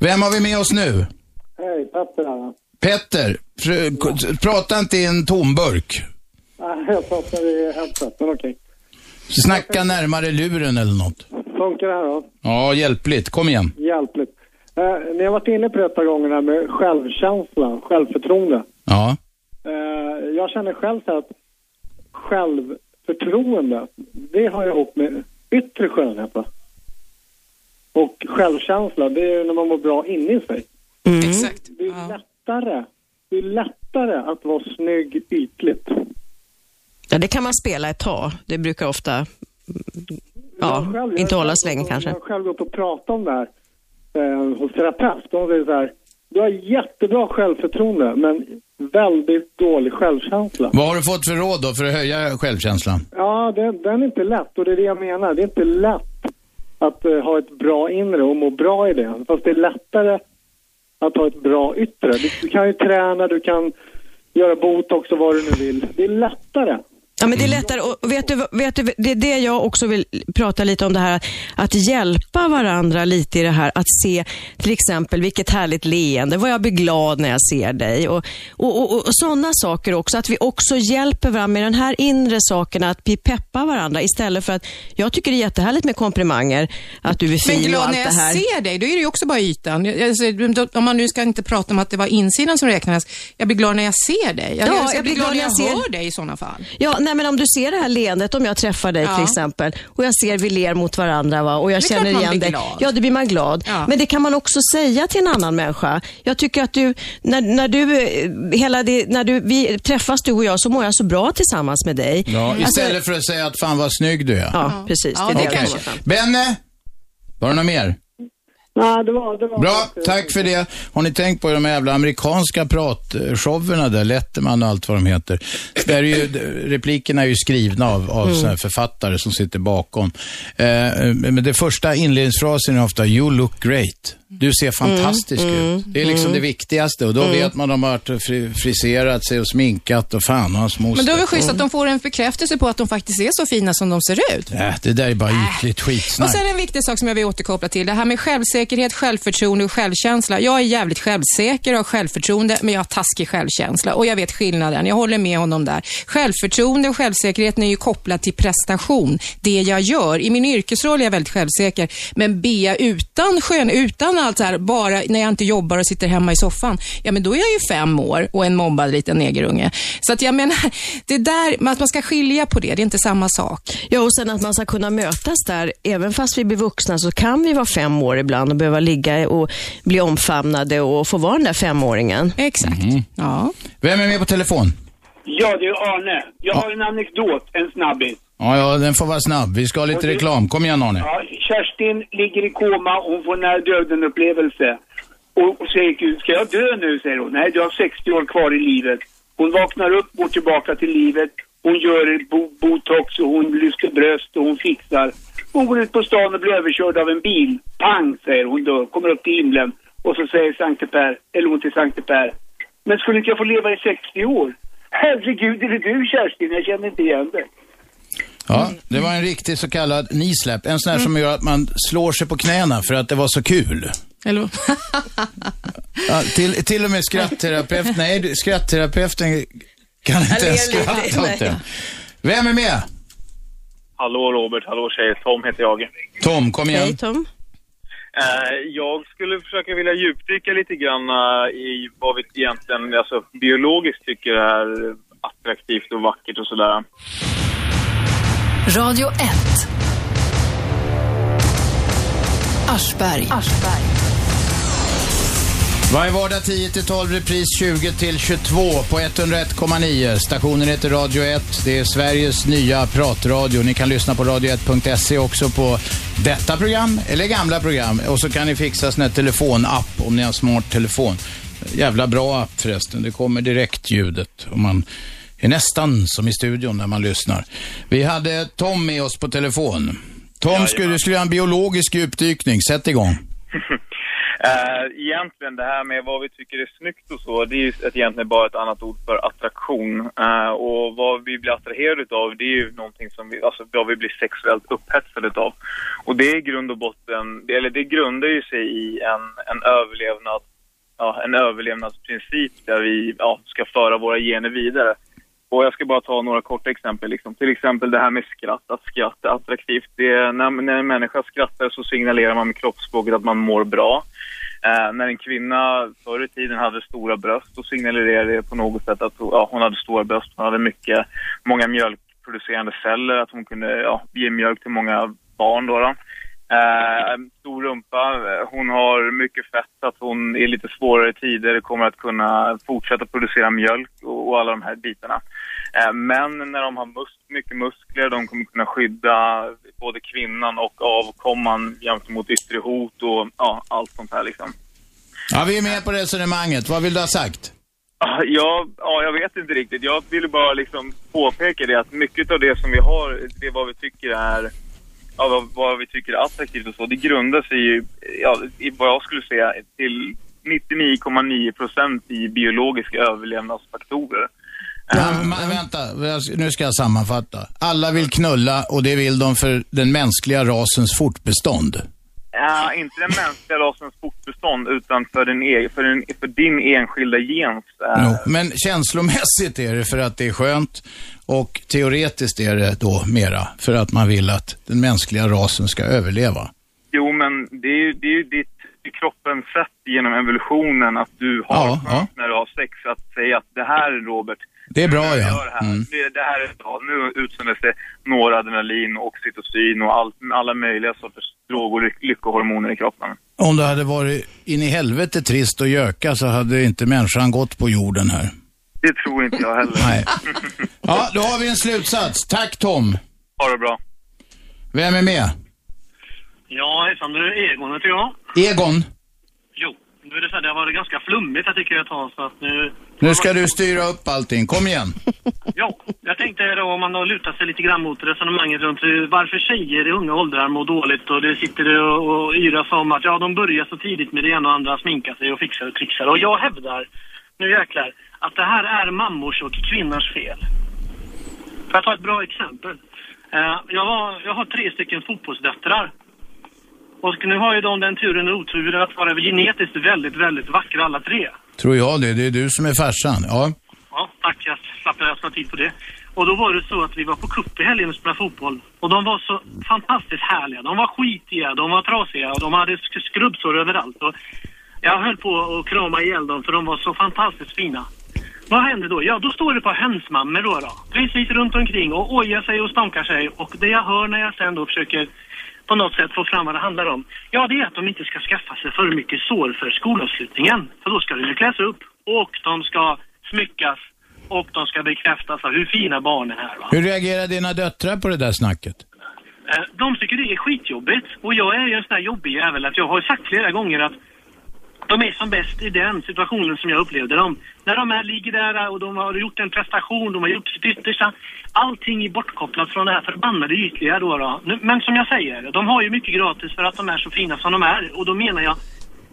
[SPEAKER 2] Vem har vi med oss nu?
[SPEAKER 27] Hej, Petter här.
[SPEAKER 2] Petter, k- prata inte i en tomburk.
[SPEAKER 27] Nej, Jag pratar i headset, men okej.
[SPEAKER 2] Snacka närmare luren eller något.
[SPEAKER 27] Funkar det här då?
[SPEAKER 2] Ja, hjälpligt. Kom igen.
[SPEAKER 27] Hjälpligt. Eh, ni har varit inne på det ett par gånger här med självkänsla, självförtroende.
[SPEAKER 2] Ja.
[SPEAKER 27] Eh, jag känner själv så att självförtroende, det har jag ihop med yttre skönhet. Va? Och självkänsla, det är när man mår bra inne i sig.
[SPEAKER 4] Exakt.
[SPEAKER 27] Det är lättare, det är lättare att vara snygg ytligt.
[SPEAKER 3] Ja, det kan man spela ett tag. Det brukar ofta mm, ja,
[SPEAKER 27] själv-
[SPEAKER 3] inte
[SPEAKER 27] jag
[SPEAKER 3] hålla
[SPEAKER 27] själv
[SPEAKER 3] så länge kanske.
[SPEAKER 27] Jag har själv gått och pratat om det här eh, hos terapeut. De säger så här, du har jättebra självförtroende men väldigt dålig självkänsla.
[SPEAKER 2] Vad har du fått för råd då för att höja självkänslan?
[SPEAKER 27] Ja, den, den är inte lätt och det är det jag menar. Det är inte lätt att eh, ha ett bra inre och må bra i det. Fast det är lättare att ha ett bra yttre. Du, du kan ju träna, du kan göra botox och vad du nu vill. Det är lättare.
[SPEAKER 3] Ja, men det är lättare. Och vet du, vet du, det är det jag också vill prata lite om det här. Att hjälpa varandra lite i det här. Att se till exempel vilket härligt leende. Vad jag blir glad när jag ser dig. Och, och, och, och sådana saker också. Att vi också hjälper varandra med den här inre saken. Att vi peppar varandra istället för att jag tycker det är jättehärligt med komplimanger. Att du är
[SPEAKER 4] Men
[SPEAKER 3] fin och
[SPEAKER 4] glad
[SPEAKER 3] allt
[SPEAKER 4] när
[SPEAKER 3] det
[SPEAKER 4] jag
[SPEAKER 3] här.
[SPEAKER 4] ser dig, då är det ju också bara ytan. Jag- Alltså, om man nu ska inte prata om att det var insidan som räknades. Jag blir glad när jag ser dig. Jag,
[SPEAKER 3] Ja,
[SPEAKER 4] jag, blir glad när jag, hör dig i sådana fall.
[SPEAKER 3] Ja, nej, men om du ser det här leendet, om jag träffar dig
[SPEAKER 4] Ja.
[SPEAKER 3] till exempel och jag ser vi ler mot varandra va? och jag
[SPEAKER 4] Det
[SPEAKER 3] känner igen dig. Ja, då blir man glad.
[SPEAKER 4] Ja.
[SPEAKER 3] Men det kan man också säga till en annan människa. Jag tycker att du, när, när du, eh, hela det, när du, vi träffas du och jag så mår jag så bra tillsammans med dig.
[SPEAKER 2] Ja,
[SPEAKER 3] Alltså,
[SPEAKER 2] istället för att säga att fan vad snygg du är.
[SPEAKER 3] Ja, precis.
[SPEAKER 4] Ja,
[SPEAKER 3] det är
[SPEAKER 4] det
[SPEAKER 3] fram.
[SPEAKER 2] Benne, var det något mer?
[SPEAKER 27] Nej, det var... Det var
[SPEAKER 2] Bra, tack för det. Har ni tänkt på de jävla amerikanska pratshowerna där, Letterman och allt vad de heter? Där är ju, replikerna är ju skrivna av, av
[SPEAKER 28] Mm.
[SPEAKER 2] författare som sitter bakom. Eh, men det första inledningsfrasen är ofta “You look great”. Du ser fantastisk
[SPEAKER 28] Mm,
[SPEAKER 2] ut. Det är liksom
[SPEAKER 28] mm.
[SPEAKER 2] det viktigaste och då
[SPEAKER 4] Mm.
[SPEAKER 2] vet man att de har och fri, friserat sig och sminkat och fan och hans moster.
[SPEAKER 4] Men då är det schysst att de får en bekräftelse på att de faktiskt är så fina som de ser ut.
[SPEAKER 2] Äh, det där är bara ytligt
[SPEAKER 4] Och
[SPEAKER 2] skitsnack.
[SPEAKER 4] sen en viktig sak som jag vill återkoppla till. Det här med självsäkerhet, självförtroende och självkänsla. Jag är jävligt självsäker och har självförtroende, men jag har taskig självkänsla. Och jag vet skillnaden. Jag håller med honom där. Självförtroende och självsäkerheten är ju kopplat till prestation. Det jag gör. I min yrkesroll är jag väldigt självsäker. Men be utan skön, utan allt så här, bara när jag inte jobbar och sitter hemma i soffan, ja men då är jag ju fem år och en mobbad liten negerunge. Så att jag menar, [LAUGHS] det där, att man ska skilja på det, det är inte samma sak.
[SPEAKER 3] Ja, och sen att man ska kunna mötas där. Även fast vi blir vuxna så kan vi vara fem år ibland och behöva ligga och bli omfamnade och få vara den där femåringen.
[SPEAKER 4] Exakt. Ja.
[SPEAKER 2] Vem är med på telefon?
[SPEAKER 28] Ja, det är Arne. Jag har en anekdot, en snabbis.
[SPEAKER 2] Ja, ja, den får vara snabb. Vi ska ha lite reklam. Kom igen Arne.
[SPEAKER 28] Ja, Kerstin ligger i koma och får nära döden-upplevelse. Och, och säger Gud, ska jag dö nu? säger hon. Nej, du har 60 år kvar i livet. Hon vaknar upp, går tillbaka till livet. Hon gör bo botox och hon lyfter bröst och hon fixar. Hon går ut på stan och blir överkörd av en bil. Pang, säger hon dör. Kommer upp till himlen. Och så säger Sankte Per, eller hon till Sankte Per. Men skulle inte jag få leva i 60 år? Herregud, är det du Kerstin? Jag känner inte igen dig.
[SPEAKER 2] Ja, det var en riktig så kallad knee-slap. En sån här som gör att man slår sig på knäna för att det var så kul.
[SPEAKER 4] Eller
[SPEAKER 2] Ja, till, till och med skrattterapeut, nej, skrattterapeuten kan inte ens skratta åt det. Vem är med?
[SPEAKER 8] Hallå Robert, hallå tjejer. Tom heter jag.
[SPEAKER 2] Tom, kom igen.
[SPEAKER 3] Hej Tom.
[SPEAKER 8] Eh, jag skulle försöka vilja djupdyka lite grann eh, i vad vi egentligen alltså, biologiskt tycker är attraktivt och vackert och sådär.
[SPEAKER 1] Radio 1. Aschberg.
[SPEAKER 2] Varje vardag 10 till 12, repris 20 till 22 på 101,9. Stationen heter Radio 1. Det är Sveriges nya pratradio. Ni kan lyssna på radio1.se också på detta program eller gamla program. Och så kan ni fixa sån här telefonapp om ni har smart telefon. Jävla bra app förresten. Det kommer direkt ljudet. Och man är nästan som i studion när man lyssnar. Vi hade Tom med oss på telefon. Tom, skulle, du skulle göra en biologisk djupdykning. Sätt igång. [LAUGHS]
[SPEAKER 8] Eh, egentligen det här med vad vi tycker är snyggt och så, det är ju egentligen bara ett annat ord för attraktion. Eh, och vad vi blir attraherade utav, det är ju någonting som vi, alltså vad vi blir sexuellt upphetsade utav. Och det är grund och botten, det, eller det grundar ju sig i en, en överlevnad, ja, en överlevnadsprincip där vi ja, ska föra våra gener vidare. Och jag ska bara ta några korta exempel. Liksom. Till exempel det här med skratt, att skratt är attraktivt. Det är, när, när en människa skrattar så signalerar man med kroppsspråket att man mår bra. Eh, när en kvinna förr i tiden hade stora bröst så signalerade det på något sätt att ja, hon hade stora bröst. Hon hade mycket, många mjölkproducerande celler, att hon kunde ja, ge mjölk till många barn. Då, då. Eh, stor rumpa, eh, hon har mycket fett, att hon i lite svårare tider kommer att kunna fortsätta producera mjölk och, och alla de här bitarna. Eh, men när de har mus- mycket muskler, de kommer kunna skydda både kvinnan och avkomman gentemot yttre hot och ja, allt sånt här liksom.
[SPEAKER 2] Ja, vi är med på resonemanget. Vad vill du ha sagt?
[SPEAKER 8] Ah, Ja, ja, jag vet inte riktigt. Jag ville bara liksom påpeka det att mycket av det som vi har, det vad vi tycker är ja, vad, vad vi tycker är attraktivt och så, det grundar sig ju, ja, i vad jag skulle säga, till 99,9 procent i biologiska överlevnadsfaktorer.
[SPEAKER 2] Ja, men vänta, nu ska jag sammanfatta. Alla vill knulla och det vill de för den mänskliga rasens fortbestånd.
[SPEAKER 8] Ja, inte den mänskliga rasens fortbestånd utan för, den e- för, den, för din enskilda gens. eh,
[SPEAKER 2] Jo, men känslomässigt är det för att det är skönt och teoretiskt är det då mera för att man vill att den mänskliga rasen ska överleva.
[SPEAKER 8] Jo, men det är ju, det är ju ditt kroppens sätt genom evolutionen att du har
[SPEAKER 2] Ja, ja.
[SPEAKER 8] när du har sex att säga att det här är Robert.
[SPEAKER 2] Det är bra, ja.
[SPEAKER 8] Det här,
[SPEAKER 2] Mm.
[SPEAKER 8] det, det här är bra. Nu utsöndras det noradrenalin och oxytocin och allt, alla möjliga sorters droger och lyckohormoner i kroppen.
[SPEAKER 2] Om det hade varit in i helvete trist att göka så hade inte människan gått på jorden här.
[SPEAKER 8] Det tror inte jag heller.
[SPEAKER 2] Nej. [LAUGHS] Ja, då har vi en slutsats. Tack Tom.
[SPEAKER 8] Ha det bra.
[SPEAKER 2] Vem är med?
[SPEAKER 6] Ja, hejsan du. Egon heter jag.
[SPEAKER 2] Egon,
[SPEAKER 6] Jo, nu är det så här, det har varit ganska flummigt jag tycker ett tag så att nu...
[SPEAKER 2] nu ska du styra upp allting. Kom igen. [LAUGHS]
[SPEAKER 6] Ja, jag tänkte då om man har lutat sig lite grann mot resonemanget runt varför tjejer i unga åldrar mår dåligt och det sitter det och, och yras om att ja, de börjar så tidigt med det ena och andra, sminka sig och fixar och trixar. Och jag hävdar, nu jäklar, att det här är mammors och kvinnors fel. Får jag ta ett bra exempel? Eh, jag, var, jag har tre stycken fotbollsdöttrar. Och nu har ju de den turen och oturen att vara genetiskt väldigt, väldigt vackra alla tre.
[SPEAKER 2] Tror jag det. Det är du som är farsan. Ja.
[SPEAKER 6] Ja, tack. Jag slapp jag ska tid på det. Och då var det så att vi var på cup i helgen och spelade fotboll. Och de var så fantastiskt härliga. De var skitiga, de var trasiga och de hade sk- skrubbsår överallt. Och jag höll på att krama ihjäl dem för de var så fantastiskt fina. Vad händer då? Ja, då står det på hönsmammor då, då. Precis runt omkring och ojar sig och stånkar sig. Och det jag hör när jag sen då försöker på något sätt få fram vad det handlar om. Ja, det är att de inte ska skaffa sig för mycket sår för skolavslutningen. För då ska de ju kläs upp och de ska smyckas och de ska bekräftas av hur fina barnen är. Va?
[SPEAKER 2] Hur reagerar dina döttrar på det där snacket?
[SPEAKER 6] Eh, De tycker det är skitjobbigt. Och jag är ju en sån här jobbig jävel att jag har sagt flera gånger att de är som bäst i den situationen som jag upplevde dem. När de är, ligger där och de har gjort en prestation, de har gjort sitt yttersta. Allting är bortkopplat från det här förbannade ytliga då, då. Men som jag säger, de har ju mycket gratis för att de är så fina som de är. Och då menar jag,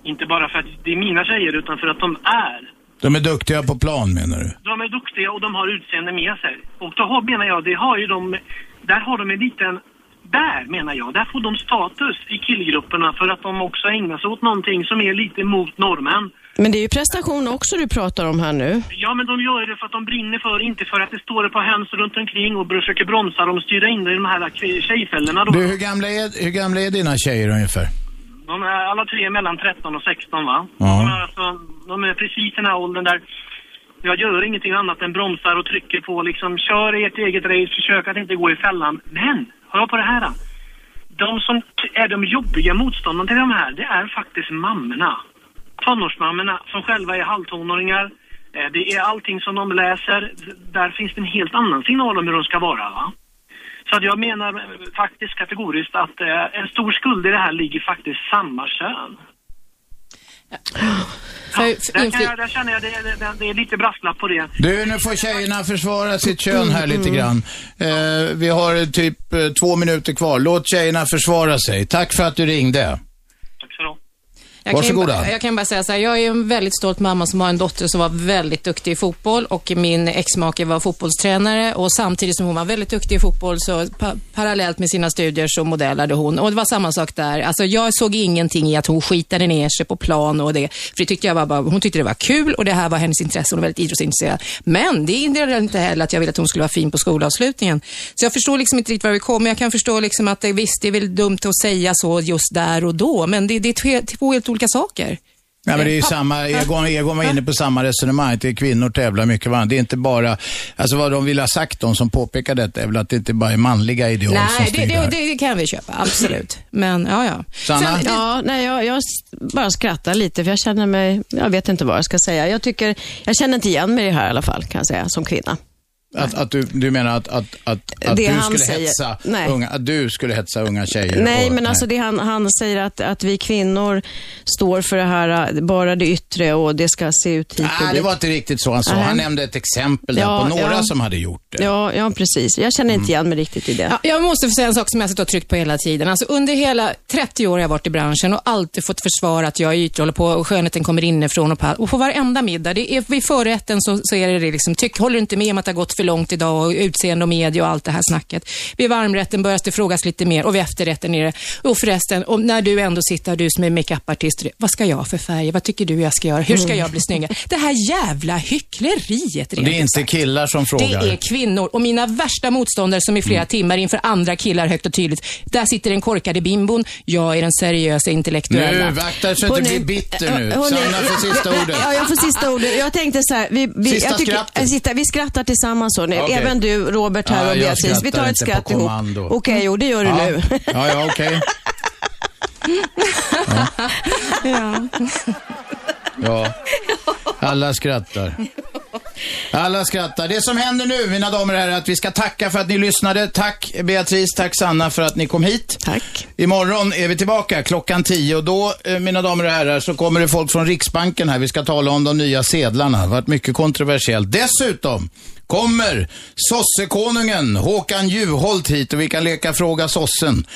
[SPEAKER 6] inte bara för att det är mina tjejer, utan för att de är.
[SPEAKER 2] De är duktiga på plan menar du?
[SPEAKER 6] De är duktiga och de har utseende med sig. Och då har, menar jag, det har ju de, där har de en liten, där menar jag, där får de status i killgrupperna för att de också ägnar sig åt någonting som är lite mot normen.
[SPEAKER 3] Men det är ju prestation också du pratar om här nu.
[SPEAKER 6] Ja, men de gör det för att de brinner för, inte för att det står ett par höns runt omkring och försöker bromsa dem och styra in dem i de här tjejfällorna då.
[SPEAKER 2] Du, hur gamla är, hur gamla är dina tjejer ungefär?
[SPEAKER 6] De är alla tre mellan 13 och 16 va?
[SPEAKER 2] Ja.
[SPEAKER 6] De, är alltså, de är precis i den här åldern där jag gör ingenting annat än bromsar och trycker på liksom, kör ert eget race, försök att inte gå i fällan. Men, hör på det här då. De som är de jobbiga motståndarna till de här, det är faktiskt mammorna. Tonårsmammorna som själva är halvtonåringar. Eh, det är allting som de läser. Där finns det en helt annan signal om hur de ska vara va? Så att jag menar faktiskt kategoriskt att eh, en stor skuld i det här ligger faktiskt samma kön.
[SPEAKER 4] För,
[SPEAKER 6] Där, kan jag, där känner jag det, det, det är lite brasklapp på det.
[SPEAKER 2] Du, nu får tjejerna försvara sitt kön här lite grann. Eh, vi har typ eh, två minuter kvar. Låt tjejerna försvara sig. Tack för att du ringde.
[SPEAKER 4] Jag kan,
[SPEAKER 2] Varsågoda.
[SPEAKER 4] bara- jag kan bara säga så här, jag är en väldigt stolt mamma som har en dotter som var väldigt duktig i fotboll och min exmake var fotbollstränare och samtidigt som hon var väldigt duktig i fotboll så pa parallellt med sina studier så modellade hon och det var samma sak där. Alltså jag såg ingenting i att hon skitade ner sig på plan och det, för det tyckte jag var bara, hon tyckte det var kul och det här var hennes intresse, hon var väldigt idrottsintresserad. Men det hindrade inte heller att jag ville att hon skulle vara fin på skolavslutningen. Så jag förstår liksom inte riktigt var vi kommer. Jag kan förstå liksom att det, visst, det är väl dumt att säga så just där och då, men det, det är två, två helt olika saker.
[SPEAKER 2] Ja, men det är ju
[SPEAKER 4] Eh,
[SPEAKER 2] samma, Egon, Egon var inne på samma resonemang. Det är kvinnor tävlar mycket varandra. Det är inte bara, alltså vad de vill ha sagt, de som påpekar detta, är väl att det inte bara är manliga ideal som
[SPEAKER 4] Nej,
[SPEAKER 2] styr
[SPEAKER 4] det,
[SPEAKER 2] det
[SPEAKER 4] det, kan vi köpa, absolut. Men ja, ja.
[SPEAKER 2] Sanna?
[SPEAKER 3] Ja, nej, jag, jag bara skrattar lite för jag känner mig, jag vet inte vad jag ska säga. Jag tycker, jag känner inte igen mig i det här i alla fall kan jag säga, som kvinna.
[SPEAKER 2] Att, att du, du menar att, att, att, att
[SPEAKER 3] Det
[SPEAKER 2] du skulle
[SPEAKER 3] säger.
[SPEAKER 2] hetsa
[SPEAKER 3] Nej.
[SPEAKER 2] unga, att du skulle hetsa unga tjejer?
[SPEAKER 3] Nej,
[SPEAKER 2] och-
[SPEAKER 3] men alltså det han, han säger att, att vi kvinnor står för det här, bara det yttre och det ska se ut hit
[SPEAKER 2] Nej, det var inte riktigt så han sa.
[SPEAKER 3] Nej.
[SPEAKER 2] Han nämnde ett exempel
[SPEAKER 3] Ja,
[SPEAKER 2] på några
[SPEAKER 3] ja.
[SPEAKER 2] som hade gjort det.
[SPEAKER 3] Ja, ja, precis. Jag känner inte igen mig riktigt i det.
[SPEAKER 4] Ja, jag måste få säga en sak som jag har suttit och tryckt på hela tiden. Alltså, under hela 30 år har jag varit i branschen och alltid fått försvara att jag är ytlig, håller på och skönheten kommer inifrån och på, och på varenda middag. Det är, vid förrätten så, så är det det liksom, tyck, håller du inte med om att det har gått för långt idag och utseende och media och allt det här snacket. Vid varmrätten börjar det frågas lite mer och vid efterrätten är det, och förresten, och när du ändå sitter, du som är makeupartist, vad ska jag för färger? Vad tycker du jag ska göra? Hur ska jag bli snyggare? [LAUGHS] Det här jävla hyckleriet.
[SPEAKER 2] Det är inte killar som frågar.
[SPEAKER 4] Det är kvinnor och mina värsta motståndare som i flera
[SPEAKER 2] Mm.
[SPEAKER 4] timmar inför andra killar högt och tydligt. Där sitter den korkade bimbon, jag är den seriösa intellektuella.
[SPEAKER 2] Nu, vakta så att du blir bitter nu. Sanna får sista ordet.
[SPEAKER 3] Ja, jag får sista ordet. Jag tänkte så här, vi, vi,
[SPEAKER 2] Sista
[SPEAKER 3] jag tycker,
[SPEAKER 2] skrattet.
[SPEAKER 3] sista, vi skrattar tillsammans hörni.
[SPEAKER 2] Okej.
[SPEAKER 3] Även du, Robert här
[SPEAKER 2] Ja,
[SPEAKER 3] och Beatrice. Vi tar ett skratt ihop. Okej, jo det gör du
[SPEAKER 2] Ja.
[SPEAKER 3] nu.
[SPEAKER 2] Ja, ja, okej. [LAUGHS]
[SPEAKER 4] ja.
[SPEAKER 2] Ja, alla skrattar. Alla skrattar. Det som händer nu, mina damer och herrar, är att vi ska tacka för att ni lyssnade. Tack Beatrice, tack Sanna för att ni kom hit.
[SPEAKER 3] Tack.
[SPEAKER 2] Imorgon är vi tillbaka klockan 10 och då, eh, mina damer och herrar, så kommer det folk från Riksbanken här. Vi ska tala om de nya sedlarna. Det har varit mycket kontroversiellt. Dessutom kommer sossekonungen Håkan Juholt hit och vi kan leka Fråga sossen.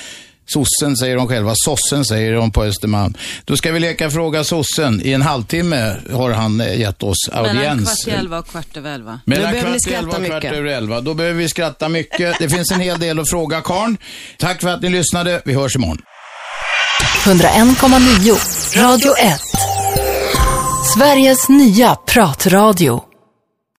[SPEAKER 2] Sossen säger de själva, sossen säger de på Östermalm. Då ska vi leka Fråga sossen. I en halvtimme har han eh, gett oss
[SPEAKER 29] Mellan
[SPEAKER 2] audiens.
[SPEAKER 29] kvart i elva och kvart över elva.
[SPEAKER 2] Mellan kvart i elva och kvart över elva. Då behöver vi skratta mycket. Det finns en hel del att fråga karln. Tack för att ni lyssnade. Vi hörs imorgon.
[SPEAKER 1] 101,9 Radio 1. Sveriges nya pratradio.